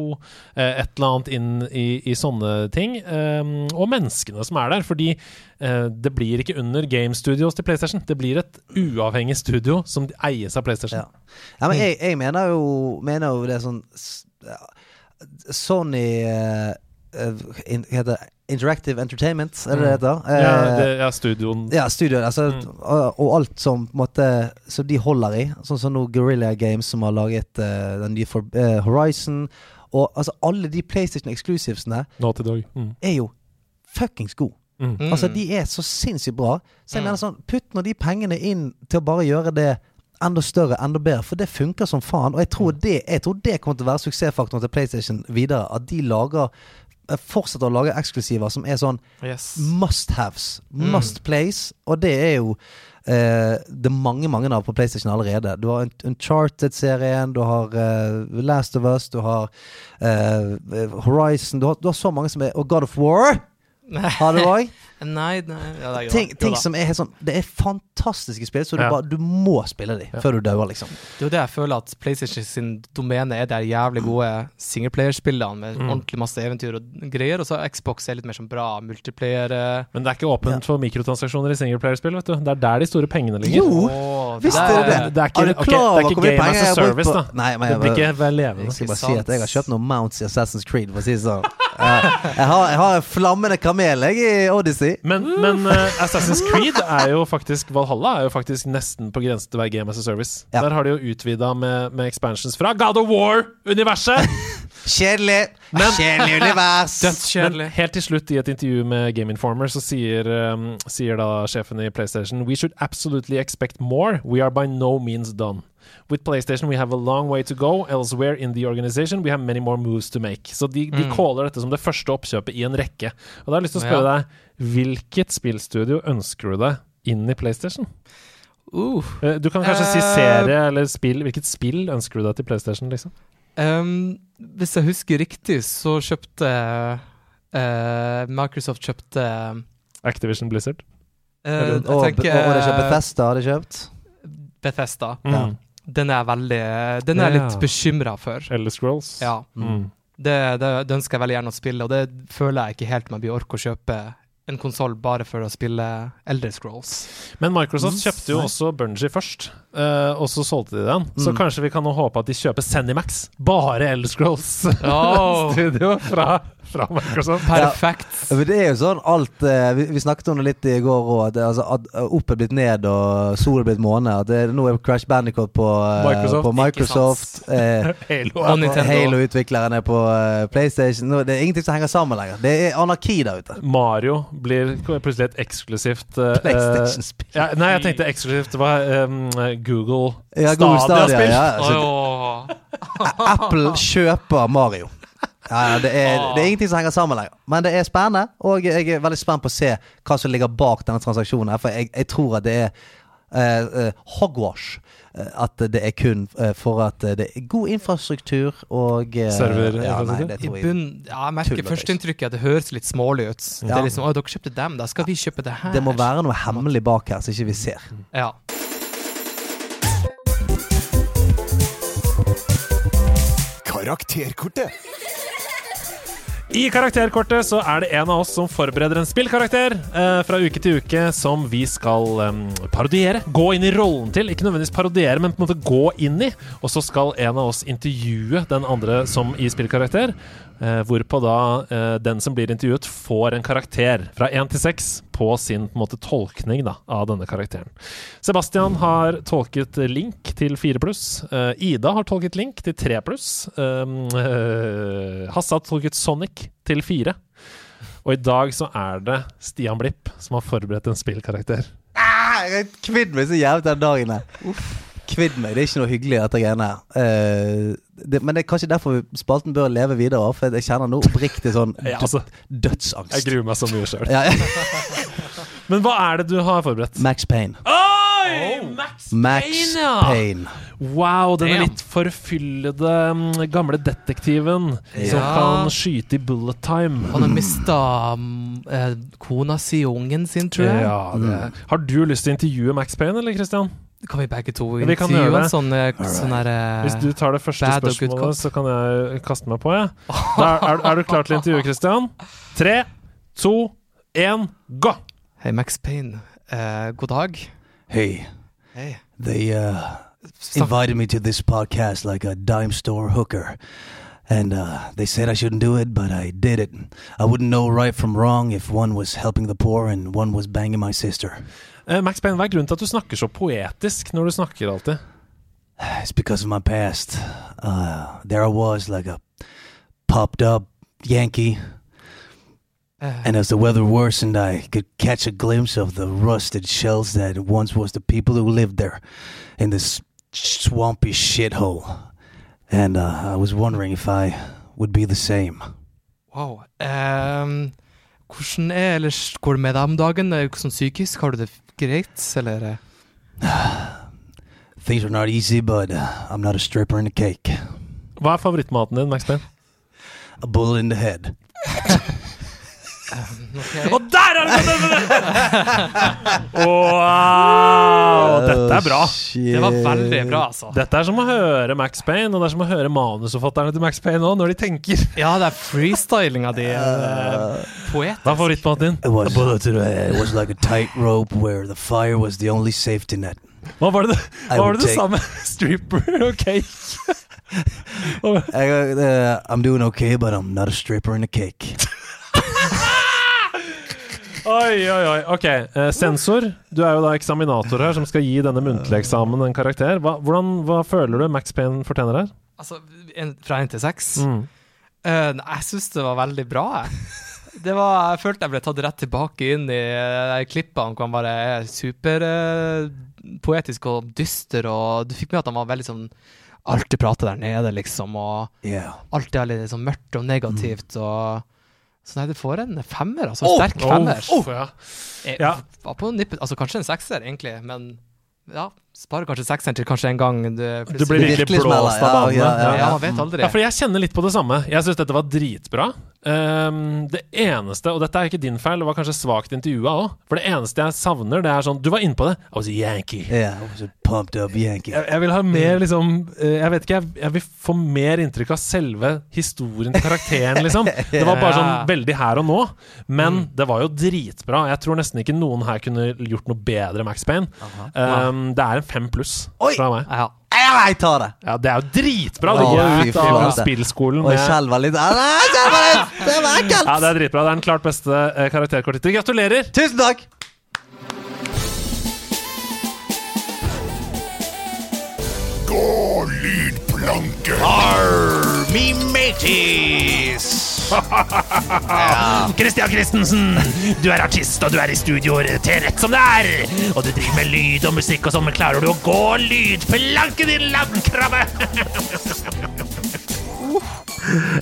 Eh, et eller annet inn i, i sånne ting. Eh, og menneskene som er der. Fordi eh, det blir ikke under Game Studios til PlayStation. Det blir et uavhengig studio som eies av PlayStation. Ja. Ja, men jeg, jeg mener, jo, mener jo det sånn Sony uh, heter? Interactive Entertainment, er det det heter? Mm. Ja, Eh, det, ja studioen Ja, studioen, Altså, og, og alt som på en måte Som de holder i. Sånn som nå Guerrilla Games, som har laget uh, den nye for, uh, Horizon. Og altså, alle de PlayStation exclusivesene Naughty Dog. Mm. er jo fuckings gode. Mm. Altså, de er så sinnssykt bra. Så jeg mener sånn, putt nå de pengene inn til å bare gjøre det enda større, enda bedre, for det funker som faen. Og jeg tror det, jeg tror det kommer til å være suksessfaktoren til PlayStation videre. At de lager eh, fortsetter å lage eksklusiver som er sånn Yes. must haves. Must plays. Og det er jo eh, det er mange mange av på PlayStation allerede. Du har Uncharted-serien, du har eh, Last of Us, du har eh, Horizon du har, du har så mange som er Og God of War har du òg. Nei, nei ja, det er jo ting, ting som er helt sånn Det er fantastiske spill, så du, Ja. bare, du må spille de før du dauer, liksom. Det er jo det jeg føler at PlayStation sin domene er de jævlig gode singleplayerspillene med Mm. ordentlig masse eventyr og greier, og så Xbox er litt mer sånn bra multiplayer eh. Men det er ikke åpent for mikrotransaksjoner i singleplayerspill, vet du. Det er der de store pengene ligger. Jo, Åh, visst er det det. Det er ikke, Er du ok, klar over er hvor ikke mye game penger as a jeg har brukt service, på- da. Nei, men det jeg- blir ikke vel levende. Jeg skal bare si at jeg har kjøpt noen mounts i Assassin's Creed, for å si det sånn. Jeg, har, jeg har en flammende kamel jeg, i Odyssey. Men, men uh, Assassin's Creed er jo faktisk Valhalla er jo faktisk nesten på grensen til å være game as a service. Ja. Der har de jo utvida med, med expansions fra God of War-universet! Kjedelig. Kjedelig univers. Men helt til slutt, i et intervju med Game Informer, så sier, um, sier da sjefen i PlayStation We should absolutely expect more. We are by no means done. With PlayStation we have a long way to go. Elsewhere in the organization we have many more moves to make. Så de, de Mm. caller dette som det første oppkjøpet i en rekke. Og da har jeg lyst til å spørre deg, hvilket spillstudio ønsker du deg inn i PlayStation? Uh. Eh, Du kan kanskje si Eh, serie eller spill. Hvilket spill ønsker du deg til PlayStation, liksom? Um, hvis jeg husker riktig, så kjøpte uh, Microsoft kjøpte Activision Blizzard? Uh, Eller- Jeg Og, og og det er kjøpt Bethesda, har de kjøpt. Bethesda. Mm. Den er jeg veldig Den er jeg litt bekymra for. Elder Scrolls? Ja. Mm. Det, det, det ønsker jeg veldig gjerne å spille, og det føler jeg ikke helt man blir orker å kjøpe en konsoll bare for å spille Elder Scrolls. Men Microsoft Mm, kjøpte jo også Bungie først, eh, og så solgte de den. Så Mm. kanskje vi kan nå håpe at de kjøper Zenimax, bare Elder Scrolls Oh. studio fra, fra Microsoft. Perfekt. Ja, det er jo sånn alt eh, Vi, vi snakket om det litt i går òg. Altså, at opp er blitt ned, og sol er blitt måne. At det, nå er Crash Bandicoot på eh, Microsoft, på Microsoft eh, Halo. Og Nintendo. Halo-utviklerne på eh, PlayStation. Nå, det er ingenting som henger sammen lenger. Det er anarki der ute. Mario blir plutselig et eksklusivt eh, PlayStation-spill. ja, Nei, jeg tenkte eksklusivt. Det var um, Google Ja, Google Stadia. Stadia-spill. Ja. Apple kjøper Mario. Ja, ja, det, er, det er ingenting som henger sammen lenger. Men det er spennende, og jeg er veldig spent på å se hva som ligger bak denne transaksjonen. For jeg, jeg tror at det er uh, eh, hogwash. Eh, At det er kun for at det er god infrastruktur og Server- ja, nei, det I tror jeg. bunn, ja, jeg merker førsteinntrykket at det høres litt smålig ut. Det er liksom, å, dere kjøpte dem, da skal vi kjøpe det her. Det må være noe hemmelig bak her som ikke vi ser. Ja. Karakterkortet. I karakterkortet så er det en av oss som forbereder en spillkarakter eh, fra uke til uke som vi skal eh, parodiere. Gå inn i rollen til. Ikke nødvendigvis parodiere, men på en måte gå inn i. Og så skal en av oss intervjue den andre som i spillkarakter. Eh, hvorpå da eh, den som blir intervjuet, får en karakter fra én til seks på sin på en måte, tolkning da, av denne karakteren. Sebastian har tolket Link til 4 pluss. Eh, Ida har tolket Link til 3 pluss. Um, eh, Hasse har tolket Sonic til 4. Og i dag så er det Stian Blipp som har forberedt en spillkarakter. Ah, jeg kvidd meg så jævlig den dagen her. Kvidd meg. Det er ikke noe hyggelig, dette greiene her. Eh, det, men det er kanskje derfor spalten bør leve videre. For jeg kjenner nå oppriktig sånn Ja, altså, dødsangst. jeg gruer meg så mye sjøl. Ja, Men hva er det du har forberedt? Max Payne. Oi! Max, Max Payne, ja! Payne. Wow, den Damn. litt forfyllede mm, gamle detektiven som kan skyte i bullet time. Han har mista eh, kona si og ungen sin, tror jeg. Ja, det. Har du lyst til å intervjue Max Payne, eller Christian? Kan vi begge to Ja, intervjue en sånn, sånn her eh, Hvis du tar det første spørsmålet, så kan jeg kaste meg på, jeg. Ja. er, er, er du klar til å intervjue, Christian? Tre, to, én, gå! Hei, Max Payne. Uh, god dag. Hey, Hei. they uh, invited me to this podcast like a dime store hooker. And uh, they said I shouldn't do it, but I did it. I wouldn't know right from wrong if one was helping the poor and one was banging my sister. Eh, Max Payne, hva er grunnen til at du snakker så poetisk når du snakker alltid? It's because of my past. Uh, there I was, like a popped up Yankee. And as the weather worsened, I could catch a glimpse of the rusted shells that once was the people who lived there in this swampy shithole. And uh, I was wondering if I would be the same. Wow. Um, hvordan er ellers Går det med deg om dagen? Er det Sånn psykisk? Har du det greit, eller? eh? Things are not easy, but uh, I'm not a stripper in a cake. Hva er favorittmaten din, Max Payne? A bullet in the head. Og der er det! Wow! Dette er bra. Det var veldig bra, altså. Dette er som å høre Max Payne, og det er som å høre manusforfatterne til Max Payne òg, når de tenker. Ja, det er freestylinga di. Uh, poetisk. Hva er favorittmaten din? It was. It was like a tightrope where the fire was the only safety net. Hva var det, hva var det du sa med stripper og cake? I, uh, I'm doing okay, but I'm not a stripper in a cake. Oi, oi, oi. Ok, eh, sensor. Du er jo da eksaminator her, som skal gi denne muntlige eksamen en karakter. Hva, hvordan, hva føler du Max Payne fortjener her? Altså, en, fra én til seks? Mm. Eh, nei, jeg syns det var veldig bra, jeg. Det var, jeg følte jeg ble tatt rett tilbake inn i uh, klippene hvor han bare er superpoetisk og dyster, og du fikk med at han var veldig sånn Alltid prate der nede, liksom, og Yeah. alt er litt sånn mørkt og negativt, og Så nei, du får en femmer, altså. Oh, sterk femmer. Oh, ja. Jeg Ja. var på nippet, altså kanskje en sekser, egentlig, men ja, sparer kanskje seks til kanskje en gang du Du blir virkelig Virkelig blåst av banen. ja, ja, Ja, man vet aldri. Ja, for jeg kjenner litt på det samme. Jeg syns dette var dritbra. Um, det eneste, og dette er ikke din feil, det var kanskje svakt intervjua òg, for det eneste jeg savner, det er sånn Du var inne på det. I was a Yankee. Yeah, I was a pumped up Yankee. Jeg, jeg vil ha mer liksom eh, Jeg vet ikke, jeg, jeg vil få mer inntrykk av selve historien til karakteren, liksom. Det var bare sånn veldig her og nå. Men det var jo dritbra. Jeg tror nesten ikke noen her kunne gjort noe bedre Max Payne. Um, det er en fem pluss Oi! fra meg. Ja. Jeg tar det! Ja, det er jo dritbra! Det Å, går fy ut av flate. spillskolen Og jeg med skjelver litt. Ah, nei, skjelver litt! Det var ekkelt! Ja, det er dritbra. Det er den klart beste eh, karakterkorttittel. Gratulerer! Tusen takk! Gå lydplanke. Me mateys! Christian Christensen, du er artist, og du er i studioer til rett som det er. Og du driver med lyd og musikk og sånn, men klarer du å gå lydplanken, din landkrabbe?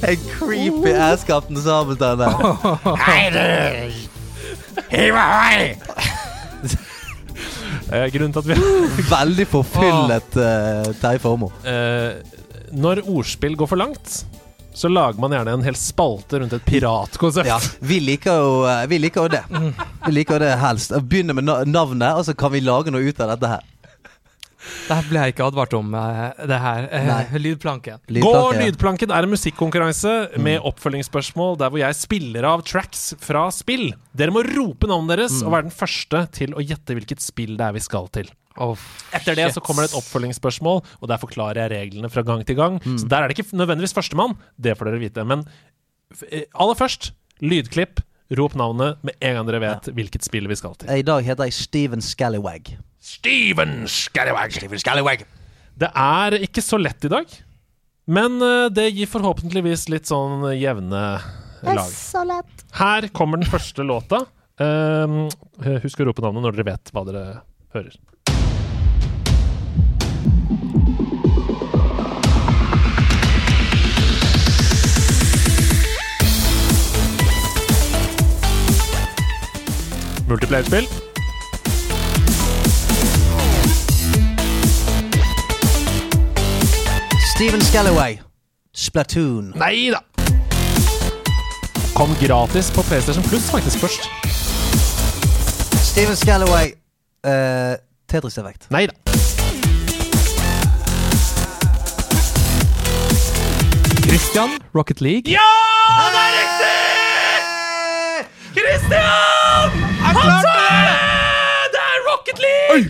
En creepy ass Kaptein Sabeltann der. Hei, du! Hiv ahoi! Eh, Grunnen til at vi Veldig forfyllet uh, Terje Formoe. eh, Når ordspill går for langt, så lager man gjerne en hel spalte rundt et piratkonsept. Ja, vi liker jo Vi liker jo det. Vi liker jo det helst. Begynne med navnet, og så kan vi lage noe ut av dette her. Det her ble jeg ikke advart om, eh, det her. eh, Nei. Lydplanken. Gå lydplanken er en musikkonkurranse med oppfølgingsspørsmål der hvor jeg spiller av tracks fra spill. Dere må rope navnet deres og være den første til å gjette hvilket spill det er vi skal til. Oh, Etter det shit. så kommer det et oppfølgingsspørsmål, og der forklarer jeg reglene fra gang til gang. Så der er det ikke nødvendigvis førstemann, det får dere vite. Men eh, aller først, lydklipp. Rop navnet med en gang dere vet hvilket spill vi skal til. I dag heter jeg Steven Scallywag. Steven Scallywag. Det er ikke så lett i dag, men eh, det gir forhåpentligvis litt sånn jevne lag. Så lett. Her kommer den første låta. Um, husk å rope navnet når dere vet hva dere hører. Multiplayerspill. Steven Scalloway, Splatoon. Nei da! Kom gratis på PlayStation Plus faktisk først. Steven Scalloway, Uh, Tetris-effekt. Nei da. Christian, Rocket League. Ja, det er riktig! Christian! Han sa det! Det er Rocket League! Oi,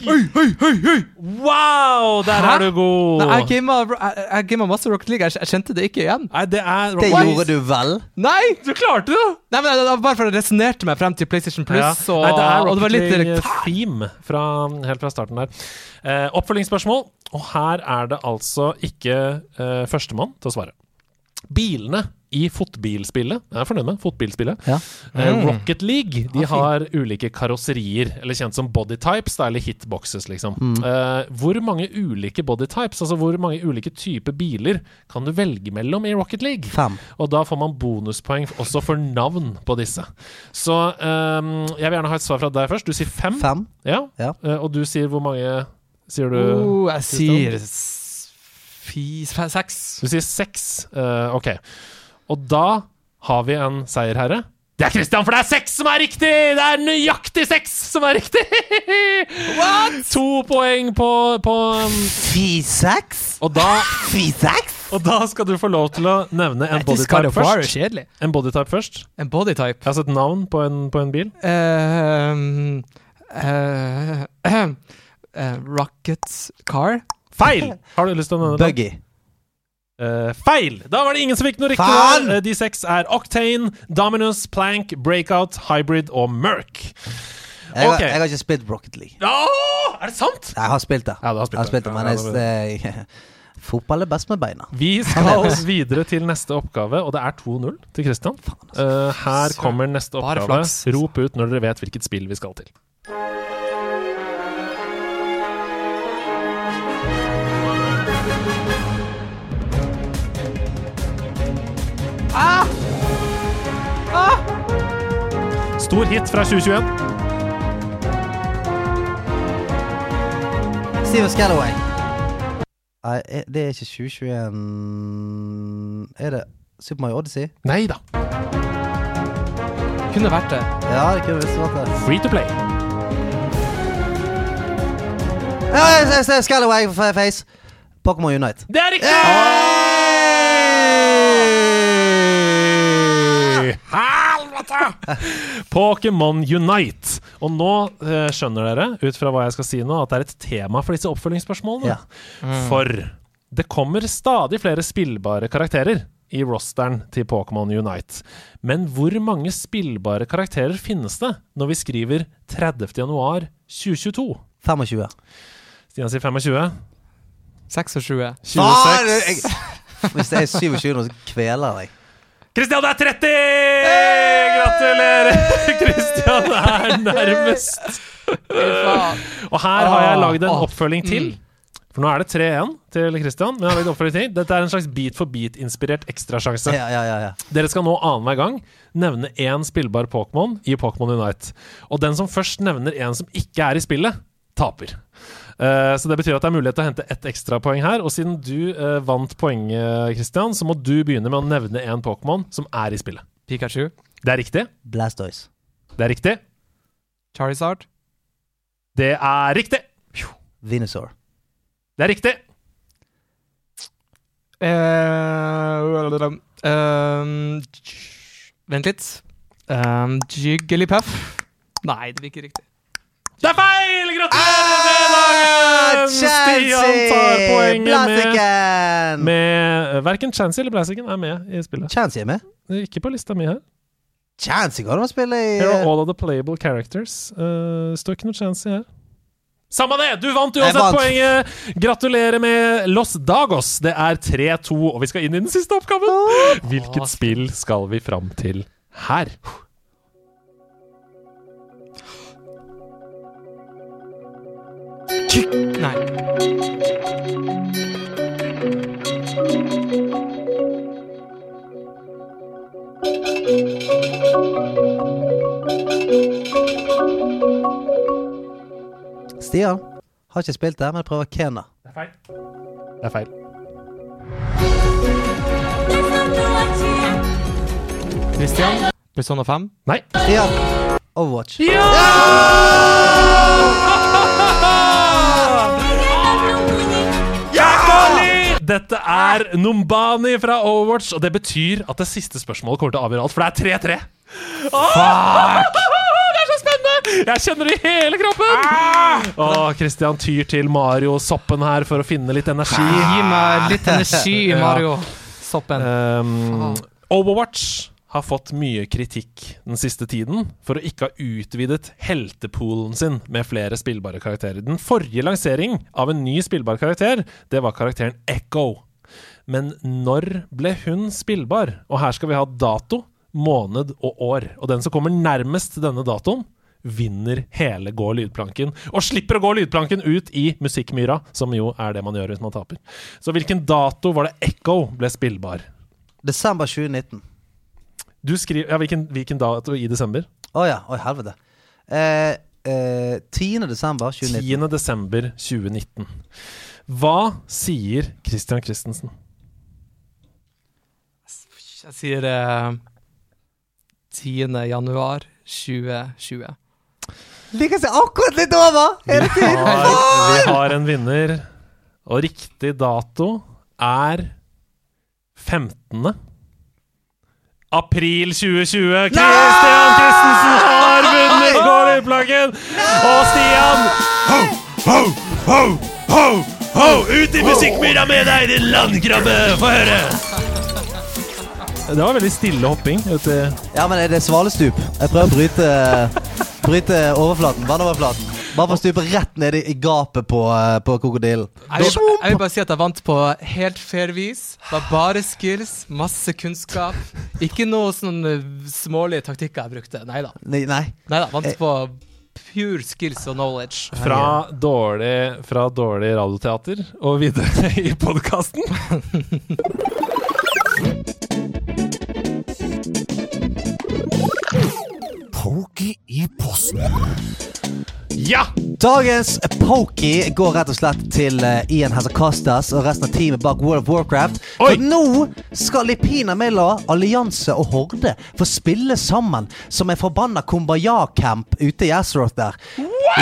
oi, oi, oi, Wow, der Hæ? er du god. Nei, jeg gama, jeg, jeg gama masse Rocket League. Jeg, jeg kjente det ikke igjen. Nei, det er Det Rocket gjorde du vel? Nei! Du klarte det! Nei, men det var Bare for det resonnerte meg frem til PlayStation Plus. Ja. Og, Nei, det er og det Rocket litt League theme fra, helt fra starten der. Eh, oppfølgingsspørsmål, og her er det altså ikke eh, førstemann til å svare. Bilene i fotbilspillet Jeg er fornøyd med fotbilspillet. Ja. Eh, Mm. Rocket League de har ulike karosserier, eller kjent som bodytypes, eller hitboxes, liksom. Mm. Uh, hvor mange ulike bodytypes, altså hvor mange ulike typer biler, kan du velge mellom i Rocket League? Fem. Og da får man bonuspoeng også for navn på disse. Så ehm, jeg vil gjerne ha et svar fra deg først. Du sier fem. Fem. Ja. Ja. Uh, og du sier hvor mange Sier du Oh, jeg sier seks. Du sier seks. Uh, ok. Og da har vi en seierherre. Det er Christian, for det er seks som er riktig! Det er nøyaktig seks som er riktig! What? To poeng på, på um, Fy seks? og, da, Fy seks? og da skal du få lov til å nevne en bodytype først. kjedelig. En bodytype først. En bodytype. Altså et navn på en, på en bil. Um, uh, uh, eh, rocket car? Feil! Har du lyst til å nevne det? Buggy. Eh, feil! Da var det ingen som fikk noe riktig. Faen! Eh, de seks er Octane, Dominus, Plank, Breakout, Hybrid og Merc. Jeg, har- Ok. jeg har ikke spilt Rocket League. Åh, er det sant? Jeg har spilt det. Ja, du har spilt jeg har spilt det, men Ja, jeg, ja, fotball er best med beina. Vi skal videre til neste oppgave, og det er 2-0 til Christian. Eh, her kommer neste Bare oppgave. flaks, altså. Rop ut når dere vet hvilket spill vi skal til. Stor hit fra 2021. Steven Scalloway. Nei, er- det er ikke 2021 Er det Super Mario Odyssey? Nei da. Kunne vært det. Ja, det kunne visst vært det. Free to play. Ja, jeg ser- ser Scalloway f- face. Pokémon Unite. Det er riktig! Helvete! Pokémon Unite. Og nå eh, skjønner dere, ut fra hva jeg skal si nå, at det er et tema for disse oppfølgingsspørsmålene. Ja. For det kommer stadig flere spillbare karakterer i rosteren til Pokémon Unite. Men hvor mange spillbare karakterer finnes det når vi skriver 30. januar 2022? 25. Stian sier 25. 26. 26. Ah, jeg- Hvis det er 27 nå, så kveler jeg. Kristian er 30! Gratulerer! Kristian er nærmest. Og her har jeg lagd en oppfølging til. For nå er det 3-1 til Kristian. Men jeg har lagd oppfølging til Dette er en slags beat for beat-inspirert ekstrasjanse. Ja, ja, ja, ja. Dere skal nå annenhver gang nevne én spillbar Pokémon i Pokémon Unite. Og den som først nevner en som ikke er i spillet, taper. Eh, så det betyr at det er mulighet til å hente ett ekstrapoeng her. Og siden du uh, vant poenget, Christian, så må du begynne med å nevne en Pokémon som er i spillet. Pikachu. Det er riktig. Blastoise. Det er riktig. Charizard. Det er riktig. Venusaur. Det er riktig. Uh, um, vent litt. Um, Jigglypuff. Nei, det blir ikke riktig. Det er feil! Gratulerer med dagen! Stian tar poenget med, med Verken Chancy eller Blaziken er med i spillet. Chancy er med. Ikke på lista mi her. Chancy går an å spille i Here are all of the playable characters. Uh, står ikke noe Chancy her. Samme det! Du vant uansett vant. poenget! Gratulerer med Los Dagos. Det er 3-2, og vi skal inn i den siste oppgaven. Hvilket spill skal vi fram til her? Nei. Stian har ikke spilt det, men prøver Kena. Det er feil. Det er feil. Christian. Persona 5. Nei. Stian, Overwatch. Dette er Numbani fra Overwatch, og det betyr at det siste spørsmålet kommer til å avgjøre alt, for det er 3-3. Fuck! Det så spennende! Jeg kjenner det i hele kroppen! Åh, Christian tyr til Mario-soppen her for å finne litt energi. Gi meg litt energi, Ja. Mario. Soppen. Um, Overwatch har fått mye kritikk den siste tiden for å ikke ha utvidet heltepoolen sin med flere spillbare karakterer. Den forrige lansering av en ny spillbar karakter, det var karakteren Echo. Men når ble hun spillbar? Og her skal vi ha dato, måned og år. Og den som kommer nærmest denne datoen, vinner hele Gå lydplanken. Og slipper å gå lydplanken ut i musikkmyra, som jo er det man gjør hvis man taper. Så hvilken dato var det Echo ble spillbar? Desember 2019. Du skriver, ja, hvilken, hvilken dato i desember? Å ja. Oi, helvete. Eh, eh, 10. desember 2019. 10. desember 2019. Hva sier Christian Christensen? Jeg sier eh, 10. januar 2020. Liker seg akkurat litt over! Hele Vi tiden! har, vi har en vinner, og riktig dato er 15. April 2020. Christian Christensen har vunnet Gårdøyplaggen! Og Stian Ho, ho, ho, ho, ho! Ut i musikkmyra med deg, din landkrabbe! Få høre! Det var veldig stille hopping. Ja, men det er svalestup. Jeg prøver å bryte, bryte overflaten. Vannoverflaten. Bare for å stupe rett ned i, i gapet på, eh, på krokodillen. Jeg vil, jeg vil bare si at jeg vant på helt fair vis. Var bare skills, masse kunnskap. Ikke noe sånn eh, smålige taktikker jeg brukte. Nei da. Nei, nei. Vant på pure skills og knowledge. Fra dårlig, fra dårlig radioteater og videre i podkasten. Pokey i posten. Ja! Dagens Pokey går rett og slett til eh, Ian Hazakastas og resten av teamet bak World of Warcraft. Oi! For nå skal Lipina Mela, Allianse og Horde få spille sammen som en forbanna Kumbaya-camp ute i Azeroth der.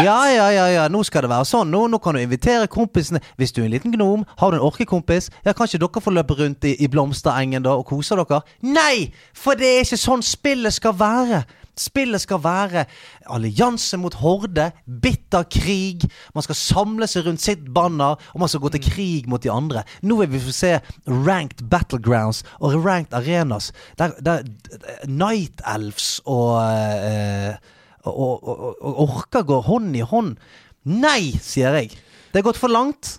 Ja, ja, ja, ja, nå skal det være sånn. Nå, nå kan du invitere kompisene. Hvis du er en liten gnom, har du en orkekompis, ja, kan ikke dere få løpe rundt i, i blomsterengen da og kose dere? Nei! For det er ikke sånn spillet skal være. Spillet skal være allianse mot horde, bitter krig. Man skal samle seg rundt sitt banner, og man skal gå til krig mot de andre. Nå vil vi få se ranked battlegrounds og ranked arenas der, der Night Elves og, eh, og, og, og, orker går hånd i hånd. Nei, sier jeg. Det er gått for langt.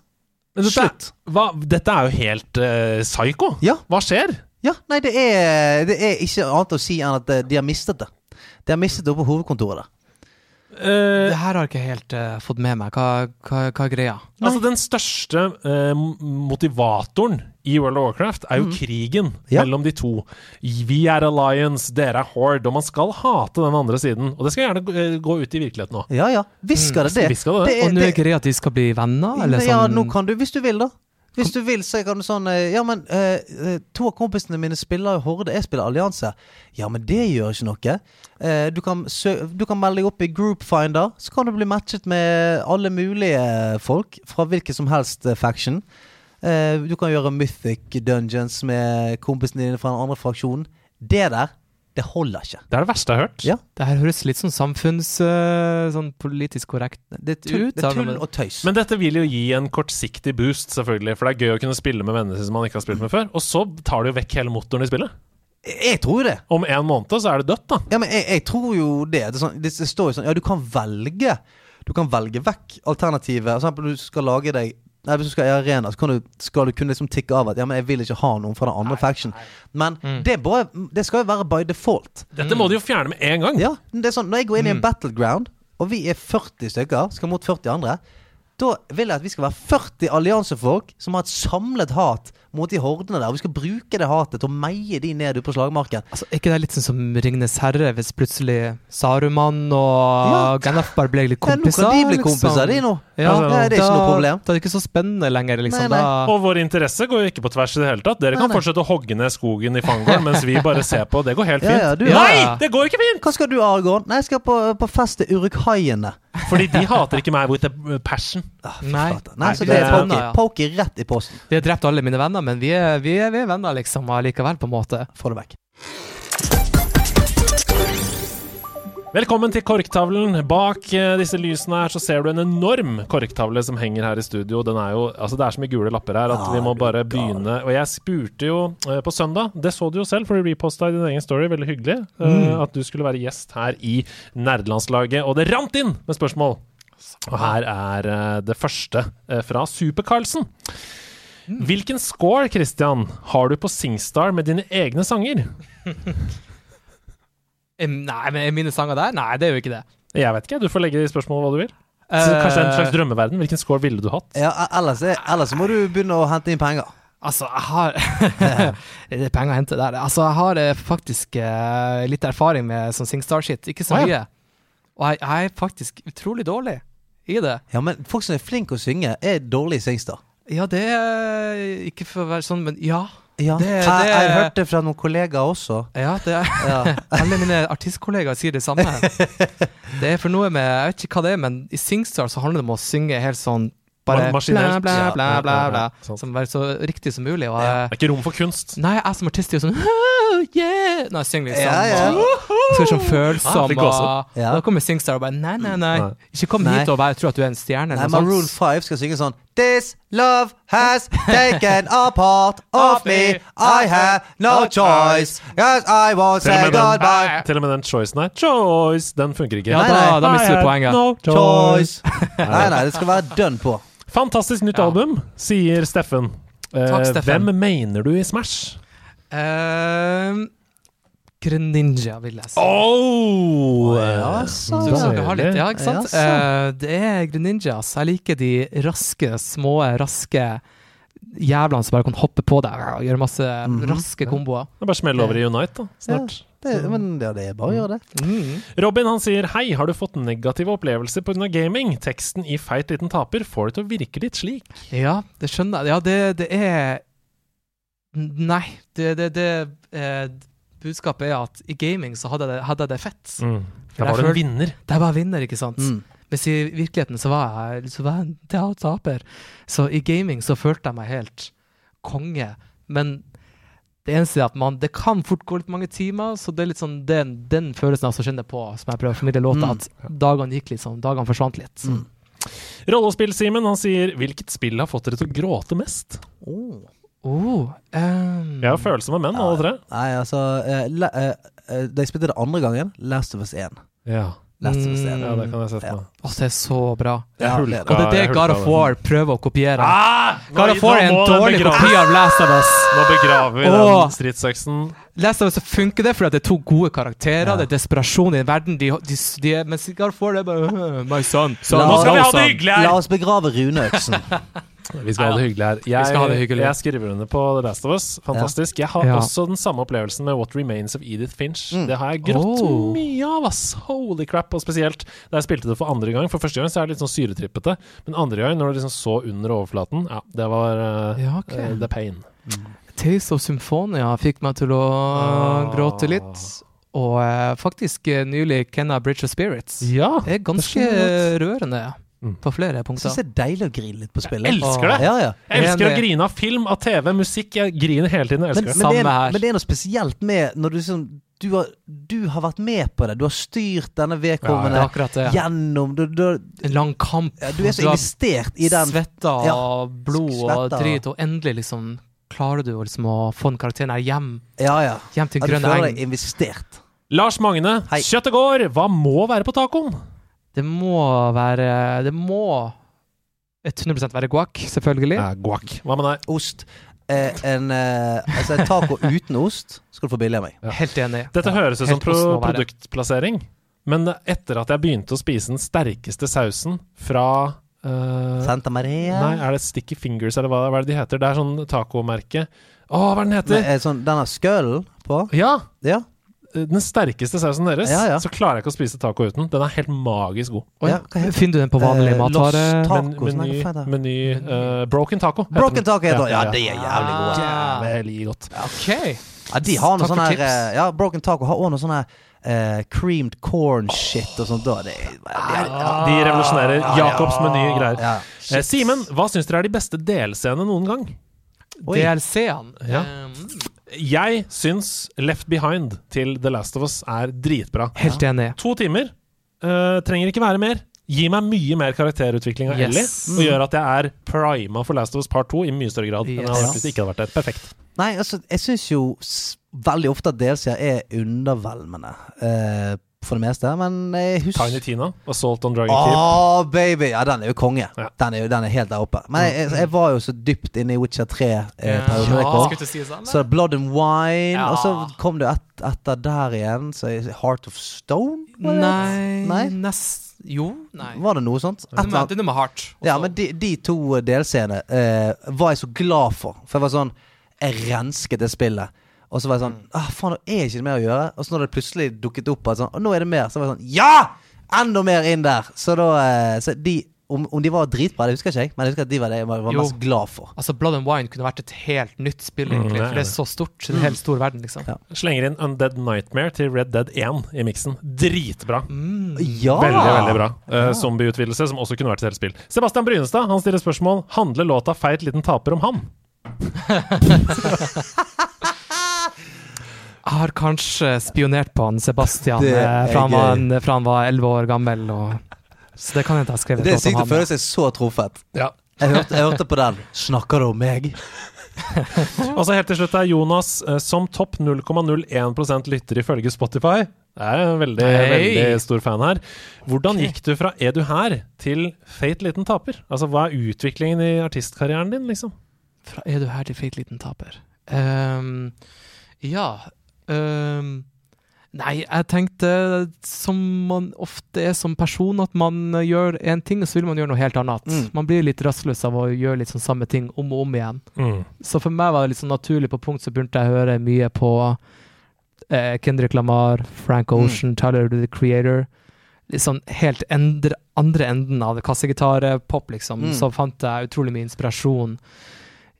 Men dette, Slutt. hva, dette er jo helt uh, psycho. Ja. Hva skjer? Ja, nei, det er, det er ikke annet å si enn at eh, de har mistet det. De har mistet det oppe på hovedkontoret der. Uh, Det her har jeg ikke helt uh, fått med meg. Hva, hva, hva er greia? altså Den største uh, motivatoren i World of Warcraft er jo krigen Ja. mellom de to. Vi er alliance, dere er horde, og man skal hate den andre siden. Og det skal gjerne gå ut i virkeligheten nå. Ja ja, skal det det. det det. er- Og nå er greia at de skal bli venner? Eller ja, sånn nå kan du, hvis du vil, da. Hvis du vil, så kan du sånn eh, Ja, men eh, eh, to av kompisene mine spiller Horde, jeg spiller Allianse. Ja, men det gjør ikke noe. Eh, du, kan du kan melde deg opp i Groupfinder, så kan du bli matchet med alle mulige folk fra hvilken som helst eh, faction. Eh, du kan gjøre Mythic Dungeons med kompisene dine fra en andre fraksjon. Det der, det holder ikke. Det er det verste jeg har hørt. Ja. Det her høres litt sånn samfunns... eh, sånn politisk korrekt Det er tull, ut. det er tull og tøys. Men dette vil jo gi en kortsiktig boost, selvfølgelig. For det er gøy å kunne spille med venner som man ikke har spilt med før. Og så tar det jo vekk hele motoren i spillet. jeg tror det. Om en måned så er det dødt, da. Ja, men jeg, jeg tror jo det. Det, sånn, det, det står jo sånn Ja, du kan velge. Du kan velge vekk alternativet. For eksempel du skal lage deg Nei, Hvis du skal i arena, så kan du, skal du kunne liksom tikke av at Ja, men jeg vil ikke ha noen fra den andre faction. Men det, er bare, det skal jo være by default. Dette må de jo fjerne med en gang. Ja, det er sånn Når jeg går inn i en battleground, og vi er 40 stykker, skal mot 40 andre, da vil jeg at vi skal være 40 alliansefolk som har et samlet hat mot de hordene der. Og vi skal bruke det hatet til å meie de ned ute på slagmarken. Altså, er ikke det litt sånn som Ringnes herre, hvis plutselig Saruman og Ja. Gandalf bare ble litt Ja, nå kompiser? kan de bli liksom? kompiser, de nå. Ja, Altså, Ja, det er ikke da, noe problem. Da er det ikke så spennende lenger, liksom. Nei, nei. Da, Og vår interesse går jo ikke på tvers i det hele tatt. Dere kan Nei, nei. fortsette å hogge ned skogen i Fangorn mens vi bare ser på. Det går helt fint. ja, du- Nei, det går ikke fint! Hva skal du, Argon? Nei, jeg skal på, på fest til Urukhaiene. Fordi de hater ikke meg with a passion. Nei, Nei, så det er ja. Pokey rett i posten. Vi har drept alle mine venner, men vi er, vi er, vi er venner, liksom, allikevel, på en måte. Få det vekk. Velkommen til korktavlen. Bak eh, disse lysene her så ser du en enorm korktavle som henger her i studio. Den er jo, altså Det er så mye gule lapper her at vi må bare begynne. Og jeg spurte jo eh, på søndag, det så du jo selv, for du reposta i din egen story, veldig hyggelig, mm. at du skulle være gjest her i nerdelandslaget. Og det rant inn med spørsmål! Og her er eh, det første eh, fra Super-Carlsen. Hvilken score, Christian, har du på Singstar med dine egne sanger? Nei, men mine sanger der? Nei, det er jo ikke det. Jeg vet ikke, du får legge i spørsmålet hva du vil. Så kanskje en slags Eh, drømmeverden. Hvilken score ville du hatt? Ja, ellers, er, ellers må du begynne å hente inn penger. Altså, jeg har Det er penger å hente der. Altså, jeg har eh, faktisk eh, litt erfaring med sånn SingStar-shit. Ikke så mye. Og jeg, jeg er faktisk utrolig dårlig i det. Ja, men folk som er flinke å synge, er dårlige i Singstar. Ja, det er Ikke for å være sånn, men ja. Ja. Det- jeg, det- jeg hørte det fra noen kollegaer også. Ja, det er Ja. Alle mine artistkollegaer sier det samme. Det er for noe med Jeg vet ikke hva det er, men i SingStar så handler det om å synge helt sånn bare bla, bla, bla, bla, bla. Som være så riktig som mulig. Og Det er ikke rom for kunst. nei, jeg som artist er jo sånn oh, yeah! Når jeg synger liksom. Ja, ja. og Skal sånn følsom. og Ja. Da kommer SingStar og bare nei, nei, nei. Ikke kom Nei. hit og bare tro at du er en stjerne. Nei, men Maroon 5 skal synge sånn This love has taken a part of me. I have no choice. Yes, I won't say goodbye. til og med den choicen her. Choice! Den funker ikke. Ja, da, da mister du poenget. No Choice. Nei, nei, det skal være dønn på. Fantastisk nytt Ja. album, sier Steffen. Eh, Takk, Steffen. Hvem mener du i Smash? Uh, Greninja, vil jeg si. Oh! Ja, Så du har litt, ja, ikke sant? Ja, uh, det er Greninjas. Jeg liker de raske, små, raske jævlene som bare kan hoppe på deg og gjøre masse Mhm. raske komboer. Det er bare smell over i Unite, da. Snart. Det, men ja, det er bare å gjøre det. Mm. Robin han sier Hei, har du fått negative opplevelser pga. gaming? Teksten i Feit liten taper får det til å virke litt slik. Ja, det skjønner jeg. Ja, det, det er Nei, det, det, det eh, Budskapet er at i gaming så hadde jeg det, hadde jeg det fett. Mm. Der var du en vinner. Der var jeg vinner, ikke sant? Mm. Mens i virkeligheten så var jeg, så var jeg en ta- Så i gaming så følte jeg meg helt konge. Men det eneste er at man, det kan fort gå litt mange timer, så det er litt sånn den, den følelsen jeg også kjenner på, som jeg prøver å formidle i låta, Mm. at dagene gikk litt sånn, dagene forsvant litt. Mm. Rollespill-Simen han sier Hvilket spill har fått dere til å gråte mest? Oh. Oh, um, Jeg har følsomme menn, alle tre. Nei, altså uh, la, uh, eh, Da jeg spilte det andre gangen, Last of Us 1. Ja. Last of Us 1. Mm. ja, det kan jeg se for meg. Å, det er så bra. Ja, det er det. Og det er det God of. War prøver å kopiere. Ah! God of War er en dårlig kopi av Last of Us. Nå begraver vi Åh. den stridsøksen. Last of Us funker det fordi det er to gode karakterer, Ja. det er desperasjon i en verden, de, de, de, mens God of War det er bare «Øh, My son. son La- Nå skal vi ha son». det hyggelig La oss begrave runeøksen. Vi skal ha det hyggelig her. Jeg, skal ha det hyggelig. jeg skriver under på The Last of Us. Fantastisk. Jeg har Ja. også den samme opplevelsen med What Remains of Edith Finch. Mm. Det har jeg grått Oh. mye av, ass. Holy crap. Og spesielt da jeg spilte det for andre gang. For første gang så er det litt sånn syretrippete. Men andre gang, når du liksom så under overflaten, ja, det var uh, Ja, ok. uh, the pain. Tales of Symphonia fikk meg til å Ah. gråte litt. Og uh, faktisk nylig Kenna Bridge of Spirits. Ja. Det er ganske Det rørende Mm. På flere Jeg punkter. syns det er deilig å grine litt på spillet. Jeg elsker det! Ja, ja. Jeg elsker å grine av film, av TV, musikk. Jeg griner hele tiden. Jeg Men, det. men, det er, her. men det er noe spesielt med når du liksom du har, du har vært med på det. Du har styrt denne vedkommende ja, akkurat det. gjennom du, du, En lang kamp. ja, du er så har investert i den. Svetta Ja. og blod og drit, og endelig liksom klarer du liksom å få den karakteren her hjem. Ja, ja. Hjem til ja du grønne eng. investert. Lars Magne, Hei. kjøttet går. Hva må være på tacoen? Det må være Det må 100% være guac, selvfølgelig. Ja, guac. Hva med deg? Ost. Eh, en, eh, altså en taco uten ost skal du få billig av meg. Ja. Helt enig. Dette høres ut som pro produktplassering, men etter at jeg begynte å spise den sterkeste sausen fra eh, Santa Maria. Nei, er det Sticky Fingers, eller hva, hva er det de heter? Det er sånn tacomerke. Å, hva er den Nei, heter? eh, sånn, den har skøllen på. Ja! Ja. Den sterkeste sausen deres. Ja, ja. Så klarer jeg ikke å spise taco uten. Den er helt magisk god. Oi, Ja, Finner du den på vanlig Eh, matvare? Meny, det? meny eh, Broken Taco. heter Broken taco heter det. Ja, det er jævlig god. Ah. Veldig godt. OK. Ja, de har noe sånn her eh, Ja, Broken Taco har også noe sånn her Uh, creamed corn shit og sånt. Da. Det er veldig Ja, de revolusjonerer Ja, ja. Jakobs meny greier. ja. Eh, Simen, hva syns dere er de beste delscenene noen gang? DLC-ene. Ja. Um, Jeg syns Left Behind til The Last of Us er dritbra. helt enig. To timer. Uh, trenger ikke være mer. Gi meg mye mer karakterutvikling av Yes. Ellie, og gjør at jeg er prima for Last of Us Part 2 i mye større grad enn jeg hadde vært hvis det ikke hadde vært det. Perfekt. Nei, altså, jeg syns jo veldig ofte at DLC er undervelmende. Eh, for det meste, men jeg husker Tiny Tina. Assault on Dragon Keep. Åh, baby! Ja, den er jo konge. Ja. Den, er jo, den er helt der oppe. Men jeg, jeg var jo så dypt inne i Witcher 3 eh, perioden jeg Ja, si sånn. Så Blood and Wine, Ja. og så kom det et, etter der igjen. Så Heart of Stone? Nei, Nei? nest Jo, nei. Var det noe sånt? Et Det er det er med Heart. Ja, men de, de to delscenene eh, var jeg så glad for. For jeg var sånn Jeg rensket det spillet. Og så var jeg sånn Mm. ah, Faen, nå er det ikke mer å gjøre. Og så når det plutselig dukket opp at sånn Og nå er det mer. Så var jeg sånn Ja! Enda mer inn der. Så da eh, så de, om, om de var dritbra, det husker jeg ikke men jeg husker at de var det jeg var, var mest glad for. Altså, Blood and Wine kunne vært et helt nytt spill, egentlig. Mm, for det er så stort. En helt stor verden, liksom. Ja. Slenger inn Undead Nightmare til Red Dead 1 i miksen. Dritbra. Mm. Ja! Veldig, veldig bra. Uh, Zombieutvidelse, som også kunne vært et helt spill. Sebastian Brynestad han stiller spørsmål Handler låta 'Feit liten taper' om han? Jeg har kanskje spionert på han Sebastian Det eh, fra han, var fra han var elleve år gammel. Og, så det kan jeg ikke ha skrevet Det er sykt å føle seg så truffet. Ja. Jeg hørte, jeg hørte på den. Snakker du om meg? Og så helt til slutt er Jonas eh, som topp 0,01% lytter ifølge Spotify. Det er en veldig, hey. veldig stor fan her. Hvordan okay. gikk du fra Er du her til Feit liten taper? Altså, Hva er utviklingen i artistkarrieren din, liksom? Fra Er du her til feit liten taper? Um, ja ehm, Nei, jeg tenkte som man ofte er som person, at man eh, gjør én ting, og så vil man gjøre noe helt annet. Mm. Man blir litt rastløs av å gjøre litt sånn samme ting om og om igjen. Mm. Så for meg var det litt sånn naturlig på punkt, så begynte jeg å høre mye på eh, Kendrick Lamar, Frank Ocean, Tyler the Creator. Litt sånn helt endre, andre enden av kassegitar-pop, liksom. Mm. Så fant jeg utrolig mye inspirasjon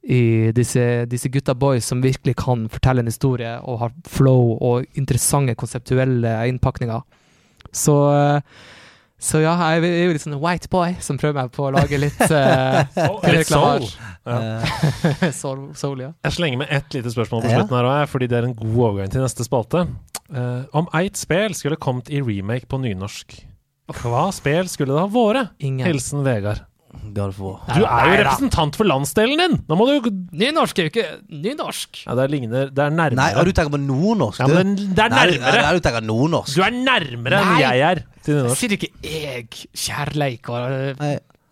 i disse, disse gutta boys som virkelig kan fortelle en historie og har flow og interessante konseptuelle innpakninger. Så eh, så ja, jeg er jo litt sånn white boy som prøver meg på å lage litt uh, Litt soul. Ja. Eh, soul, soul, ja. Jeg slenger med ett lite spørsmål på slutten her også, fordi det er en god overgang til neste spalte. Uh, om eit spel skulle kommet i remake på nynorsk, hva spel skulle det ha vært? Hilsen Vegard. God. Du er jo representant for landsdelen din! Nå må du Nynorsk er jo ikke nynorsk. Ja, det ligner Det er nærmere. Nei, og du tenker på nordnorsk, ja, du? men det er nærmere! Nei, du tenker nordnorsk. Du er nærmere enn jeg er til nynorsk. Sier ikke jeg kjærleik og.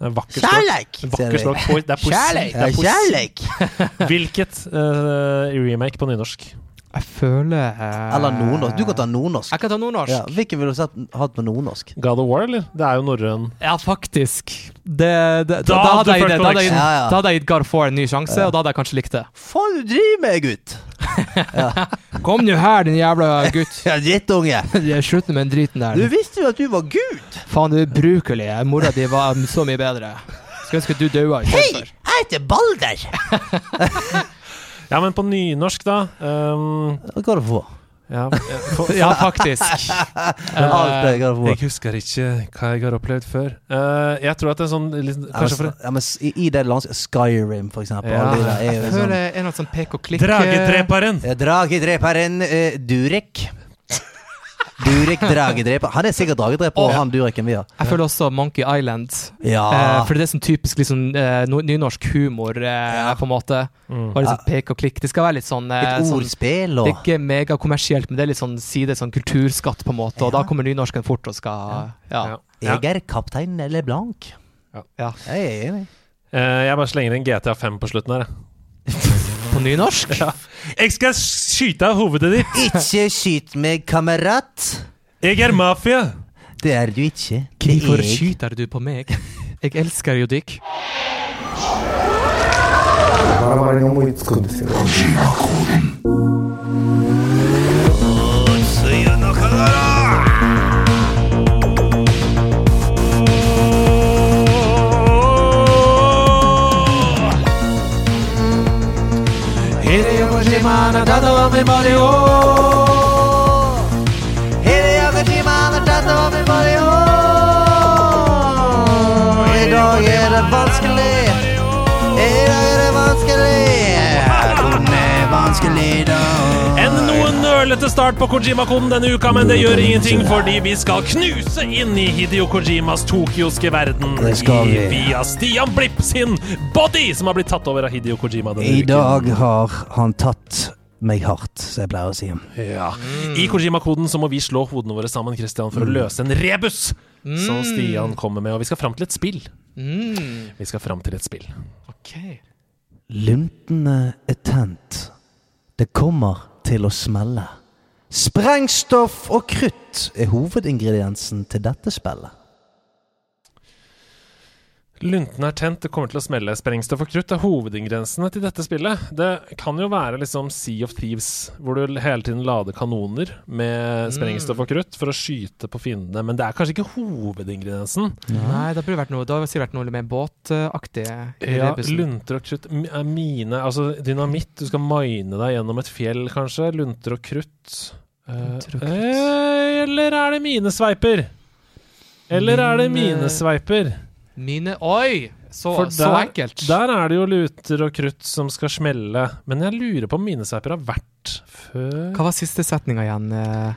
Kjærleik! Det er poesi. Kjærleik! Hvilket uh, remake på nynorsk? Jeg føler eh, Eller nordnorsk. Du kan ta nordnorsk. Jeg kan ta nordnorsk. Ja, Ja, hvilken ville du sett, hatt på nordnorsk? God of War, eller? Det er jo norrøn. faktisk. Det, det, da, Da da, hadde jeg, da, hadde jeg. Ja, ja. da hadde jeg gitt God of War en ny sjanse, og da hadde jeg kanskje likt det. Faen, du driver med, gutt! Kom nå her, din jævla gutt. Ja, drittunge! Slutt med den driten Du visste jo at du var gud! Faen, du er ubrukelig. Mora di var så mye bedre. Skulle ønske du daua Hei! Jeg heter Balder! Ja, men på nynorsk, da um, Går det på? ja, for, Ja, faktisk. Eh, War. Jeg husker ikke hva jeg har opplevd før. Uh, jeg tror at det er sånn liksom, Ja, men, for ja, men i, I det landskapet Skyrim, for eksempel. Ja. Det de der er jo sånn en sånn pek og klikk Dragedreperen! Ja, Dragedreperen uh, Durek. Durek Dragedreper. Han er sikkert dragedreper, og han Dureken vi har. Jeg føler også Monkey Island. Ja. Eh, for det er sånn typisk liksom, eh, nynorsk humor, eh, Ja. på en måte. Mm. Bare liksom pek og klikk. Det skal være litt sånn, eh, Et sånn ordspill Det er ikke megakommersielt, men det er litt sånn side, sånn kulturskatt, på en måte. Og Ja. da kommer nynorsken fort og skal Ja. Ja. Ja. Jeg er kaptein LeBlanc. Ja. ja. Jeg er enig. Eh, jeg bare slenger inn GTA 5 på slutten her. jeg. På nynorsk? Jeg skal skyte av hovedet ditt! Ikke skyt meg, kamerat. Jeg er mafia! Det er du ikke. Hvorfor er skyter du på meg? Jeg elsker jo dykk. Hideo Kojima over min Mario. Hideo Kojima har tatt over. I dag er det vanskelig. I dag er det vanskelig. Hun er vanskelig, da. En start på Kojima-koden denne uka, men det gjør ingenting, fordi vi skal knuse inn i Hidio Kojimas tokyoske verden i, vi. via Stian Blipp sin body, som har blitt tatt over av Hidio Kojima denne I uken. dag har han tatt meg hardt, som jeg pleier å si. Ja. I Kojima-koden så må vi slå hodene våre sammen Christian, for å løse en rebus som Stian kommer med. Og vi skal fram til et spill. Mm. Vi skal fram til et spill. Ok. Luntene er tent. Det kommer til å smelle. Sprengstoff og krutt er hovedingrediensen til dette spillet. Lunten er tent, det kommer til å smelle. Sprengstoff og krutt er hovedingrediensene til dette spillet. Det kan jo være liksom Sea of Thieves, hvor du hele tiden lader kanoner med sprengstoff og krutt for å skyte på fiendene, men det er kanskje ikke hovedingrediensen. Nei, det burde vært noe Det har sikkert vært noe mer båtaktig. Ja, lunter og krutt er Mine Altså dynamitt. Du skal mine deg gjennom et fjell, kanskje. Lunter og krutt. Eh, Lunter og krutt. eh, eller er det minesveiper? Eller er det Mine- minesveiper? Mine Oi! Så, For så ekkelt. Der er det jo luter og krutt som skal smelle. Men jeg lurer på om minesveiper har vært før Hva var siste setninga igjen? eh?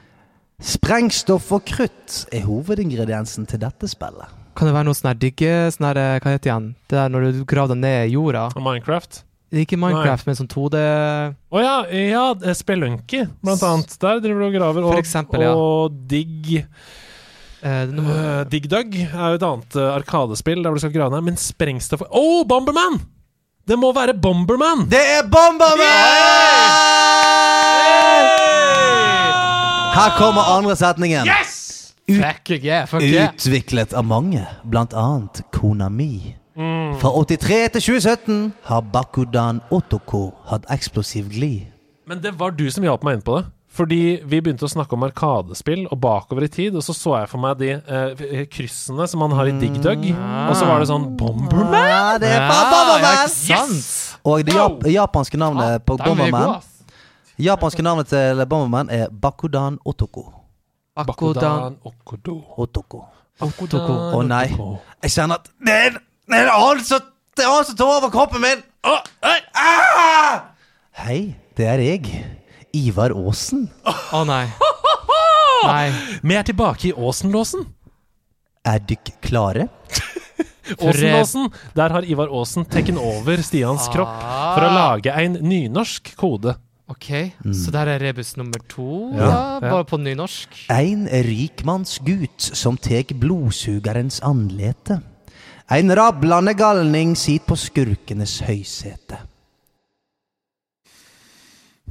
Sprengstoff og krutt er hovedingrediensen til dette spillet. Kan det være noe sånn her digge sånn her, eh, Hva heter det igjen? Det der når du graver deg ned i jorda? Minecraft? Det er Ikke Minecraft, men sånn 2D Å ja, ja, eh, Spelunky, blant annet. Der driver du og graver. Og, eksempel, ja. og Digg det noe- Uh, Dig Dug er jo et annet uh, arkadespill der du skal grave ned, men sprengstoff Å, oh, Bomberman! Det må være Bomberman! Det er Bomberman! Her kommer andre setningen. Fuck yeah, fuck yeah. Utviklet av mange, blant annet Konami. Fra 83 til 2017 har Bakudan Otoko hatt eksplosiv glid. Men det var du som hjalp meg inn på det. Fordi vi begynte å snakke om arkadespill og bakover i tid, og så så jeg for meg de eh, kryssene som man har i Dig Dug, og så var det sånn Bomberman! Ja, det er bare faen Bomberman! Yes! Yes! Og det jap japanske navnet på gode, Bomberman. Japanske navnet til Bomberman er Bakudan Otoko. Bakudan Okodo. Otoko. Otoko. Å nei. Jeg kjenner at Det er en annen som tar over kroppen min! Oh, hey. ah! Hei, det er jeg. Ivar Aasen. Å nei. Nei. Vi er tilbake i Åsenlåsen. Er dykk klare? Åsenlåsen. Der har Ivar Aasen taken over Stians kropp for å lage en nynorsk kode. Ok, så der er rebus nummer to, Ja, ja, bare på nynorsk. Ein rikmannsgut som tek blodsugerens anlete. Ein rablande galning sit på skurkenes høysete.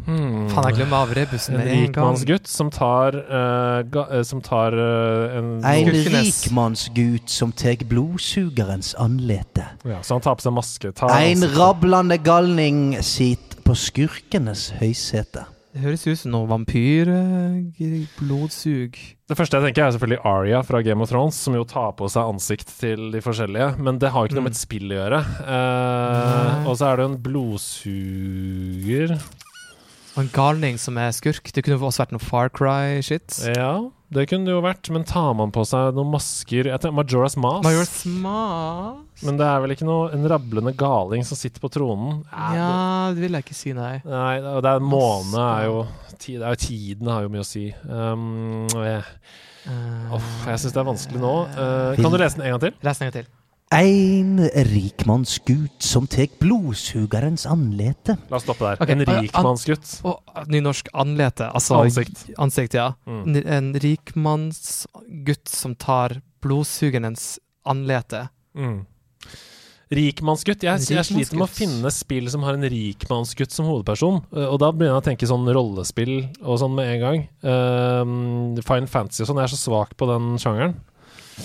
Faen, jeg glemmer av rebusen En med en rikmannsgutt som tar, uh, ga, uh, som tar uh, en En rikmannsgutt som tar blodsugerens anlete. ja, Så han tar på seg maske. Ansiktet. rablande galning sit på skurkenes høysete. Det høres ut som noe vampyr... blodsug. Det første jeg tenker, er selvfølgelig Aria fra Game of Thrones, som jo tar på seg ansikt til de forskjellige. Men det har jo ikke noe med et spill å gjøre. Eh, og så er det jo en blodsuger. Og en galning som er skurk. Det kunne også vært noe Far Cry-shit. Ja, det kunne det jo vært. Men tar man på seg noen masker Jeg tenker Majora's Mask. Majora's Smas Men det er vel ikke noe en rablende galing som sitter på tronen? Ja, Ja, det vil jeg ikke si, nei. det, nei, det det er måne er jo tid, er jo Tiden har jo mye å si. Um, eh, Uh, uff, jeg syns det er vanskelig nå. Uh, kan du lese den en gang til? Les den en gang til. Ein rikmannsgutt som tek blodsugerens anlete. La oss stoppe der. Okay. En an- an- rikmannsgutt. Og nynorsk anlete. Altså Ansikt. Ansikt, ja. Mm. En rikmannsgutt som tar blodsugerens anlete. Mm. Rikmannsgutt. Jeg, jeg sliter med å finne spill som har en rikmannsgutt som hovedperson. Eh, Og da begynner jeg å tenke sånn rollespill og sånn med en gang. Uh, Fine Fantasy og sånn. Jeg er så svak på den sjangeren.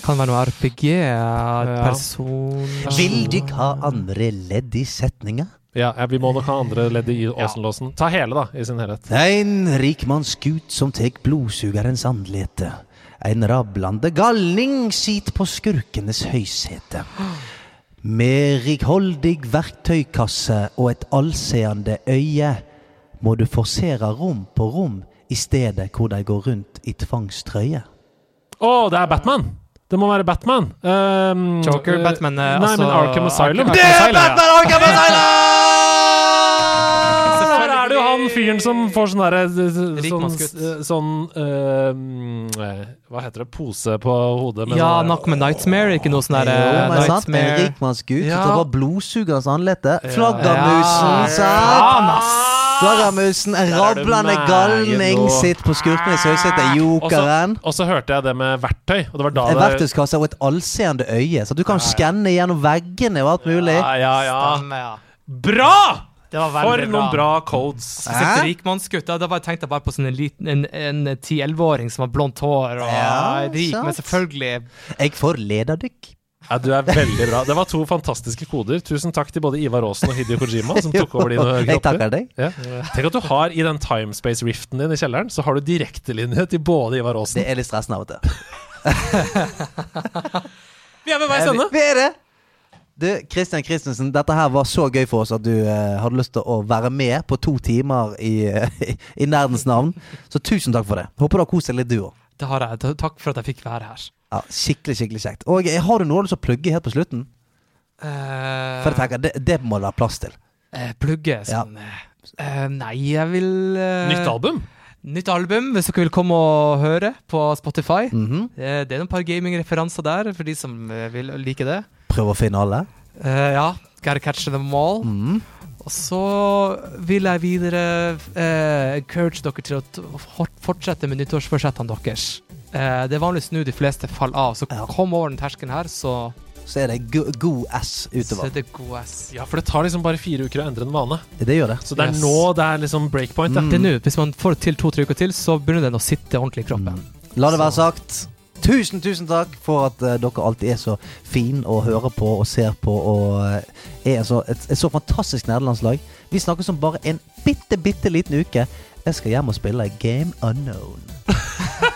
Kan være noe RPG, person Vil dykk ha andre ledd i setninga? Ja, ja, Vi må nok ha andre ledd i Åsenlåsen. Ta hele, da, i sin helhet. Ein rikmannsgut som tek blodsugerens anlete. Ein rablande galning sit på skurkenes høysete. Med rikholdig verktøykasse og et allseende øye må du forsere rom på rom i stedet hvor de går rundt i tvangstrøye. Å, det er Batman! Det må være Batman. Um, Joker, eh, Batman, eh, Nei, altså- men Arkham Asylum. Arkham er ja. Arkham Asylum! Der er det jo han fyren som får sånn derre Sånn, sånn uh, Hva heter det? Pose på hodet? med Ja, sånn- noe med Nightmare, ikke noe sånn der Jo, eh, men sant? En Nightmare rikmannsgut Ja. som tar blodsugerens anlete. Flaggermusen, Ja. sant? Faen, ass! Flaggermusen, en Der du rablende galning, sitt sitter på Og så- jokeren. Og så hørte jeg det med verktøy, og det var da En verktøyskasse og et allseende øye, så du kan skanne gjennom veggene og alt mulig. Ja, ja, ja. Stemme, ja. Bra! Det var For noen bra codes. Hæ? rikmannsgutt. Da, bare tenkte jeg bare på sånn en, liten- en, en 10-11-åring som har blondt hår og Ja, rik, sant. men selvfølgelig Jeg får lederdykk. Ja, du er veldig bra. Det var to fantastiske koder. Tusen takk til både Ivar Aasen og Hideo Kojima, som tok over dine Jeg kropper. takker deg. Ja. Tenk at du har i den timespace-riften din i kjelleren, så har du direktelinje til både Ivar Aasen Det er litt stressende av og til. Vi er ved veis ende! Vi er det! Du, Christian Christensen, dette her var så gøy for oss at du eh, hadde lyst til å være med på to timer i, eh, i nerdens navn. Så tusen takk for det. Håper du har kost deg litt, du òg. Det har jeg. Takk for at jeg fikk være her. Ja, skikkelig, skikkelig kjekt. Og jeg har du noe du å plugge helt på slutten? Uh, For jeg tenker, det, det må det være plass til. Uh, plugge sånn ja. uh, Nei, jeg vil eh, Nytt album? Nytt album, hvis dere vil komme og høre på Spotify. Mhm. Eh, det er noen par gamingreferanser der, for de som eh, vil like det. Prøv å finne alle. Uh, ja. Gotta catch them all. Mhm. Og så vil jeg videre uh, encourage dere til å fortsette med nyttårsforsettene deres. Eh, det er vanligvis nå de fleste faller av, så Ja. kom over den terskelen her, så, Så er det go god ass så utover. er det god ass. Ja, for det tar liksom bare fire uker å endre en vane. Det gjør det. Så det er Yes. nå det er liksom breakpoint. Mm. Det er nå, Hvis man får det til to-tre uker til, så begynner den å sitte ordentlig i kroppen. La det være Så- sagt. Tusen, tusen takk for at uh, dere alltid er så fin å høre på og ser på og uh, er så, et, et så fantastisk nederlandslag. Vi snakkes om bare en bitte, bitte liten uke. Jeg skal hjem og spille Game Unknown.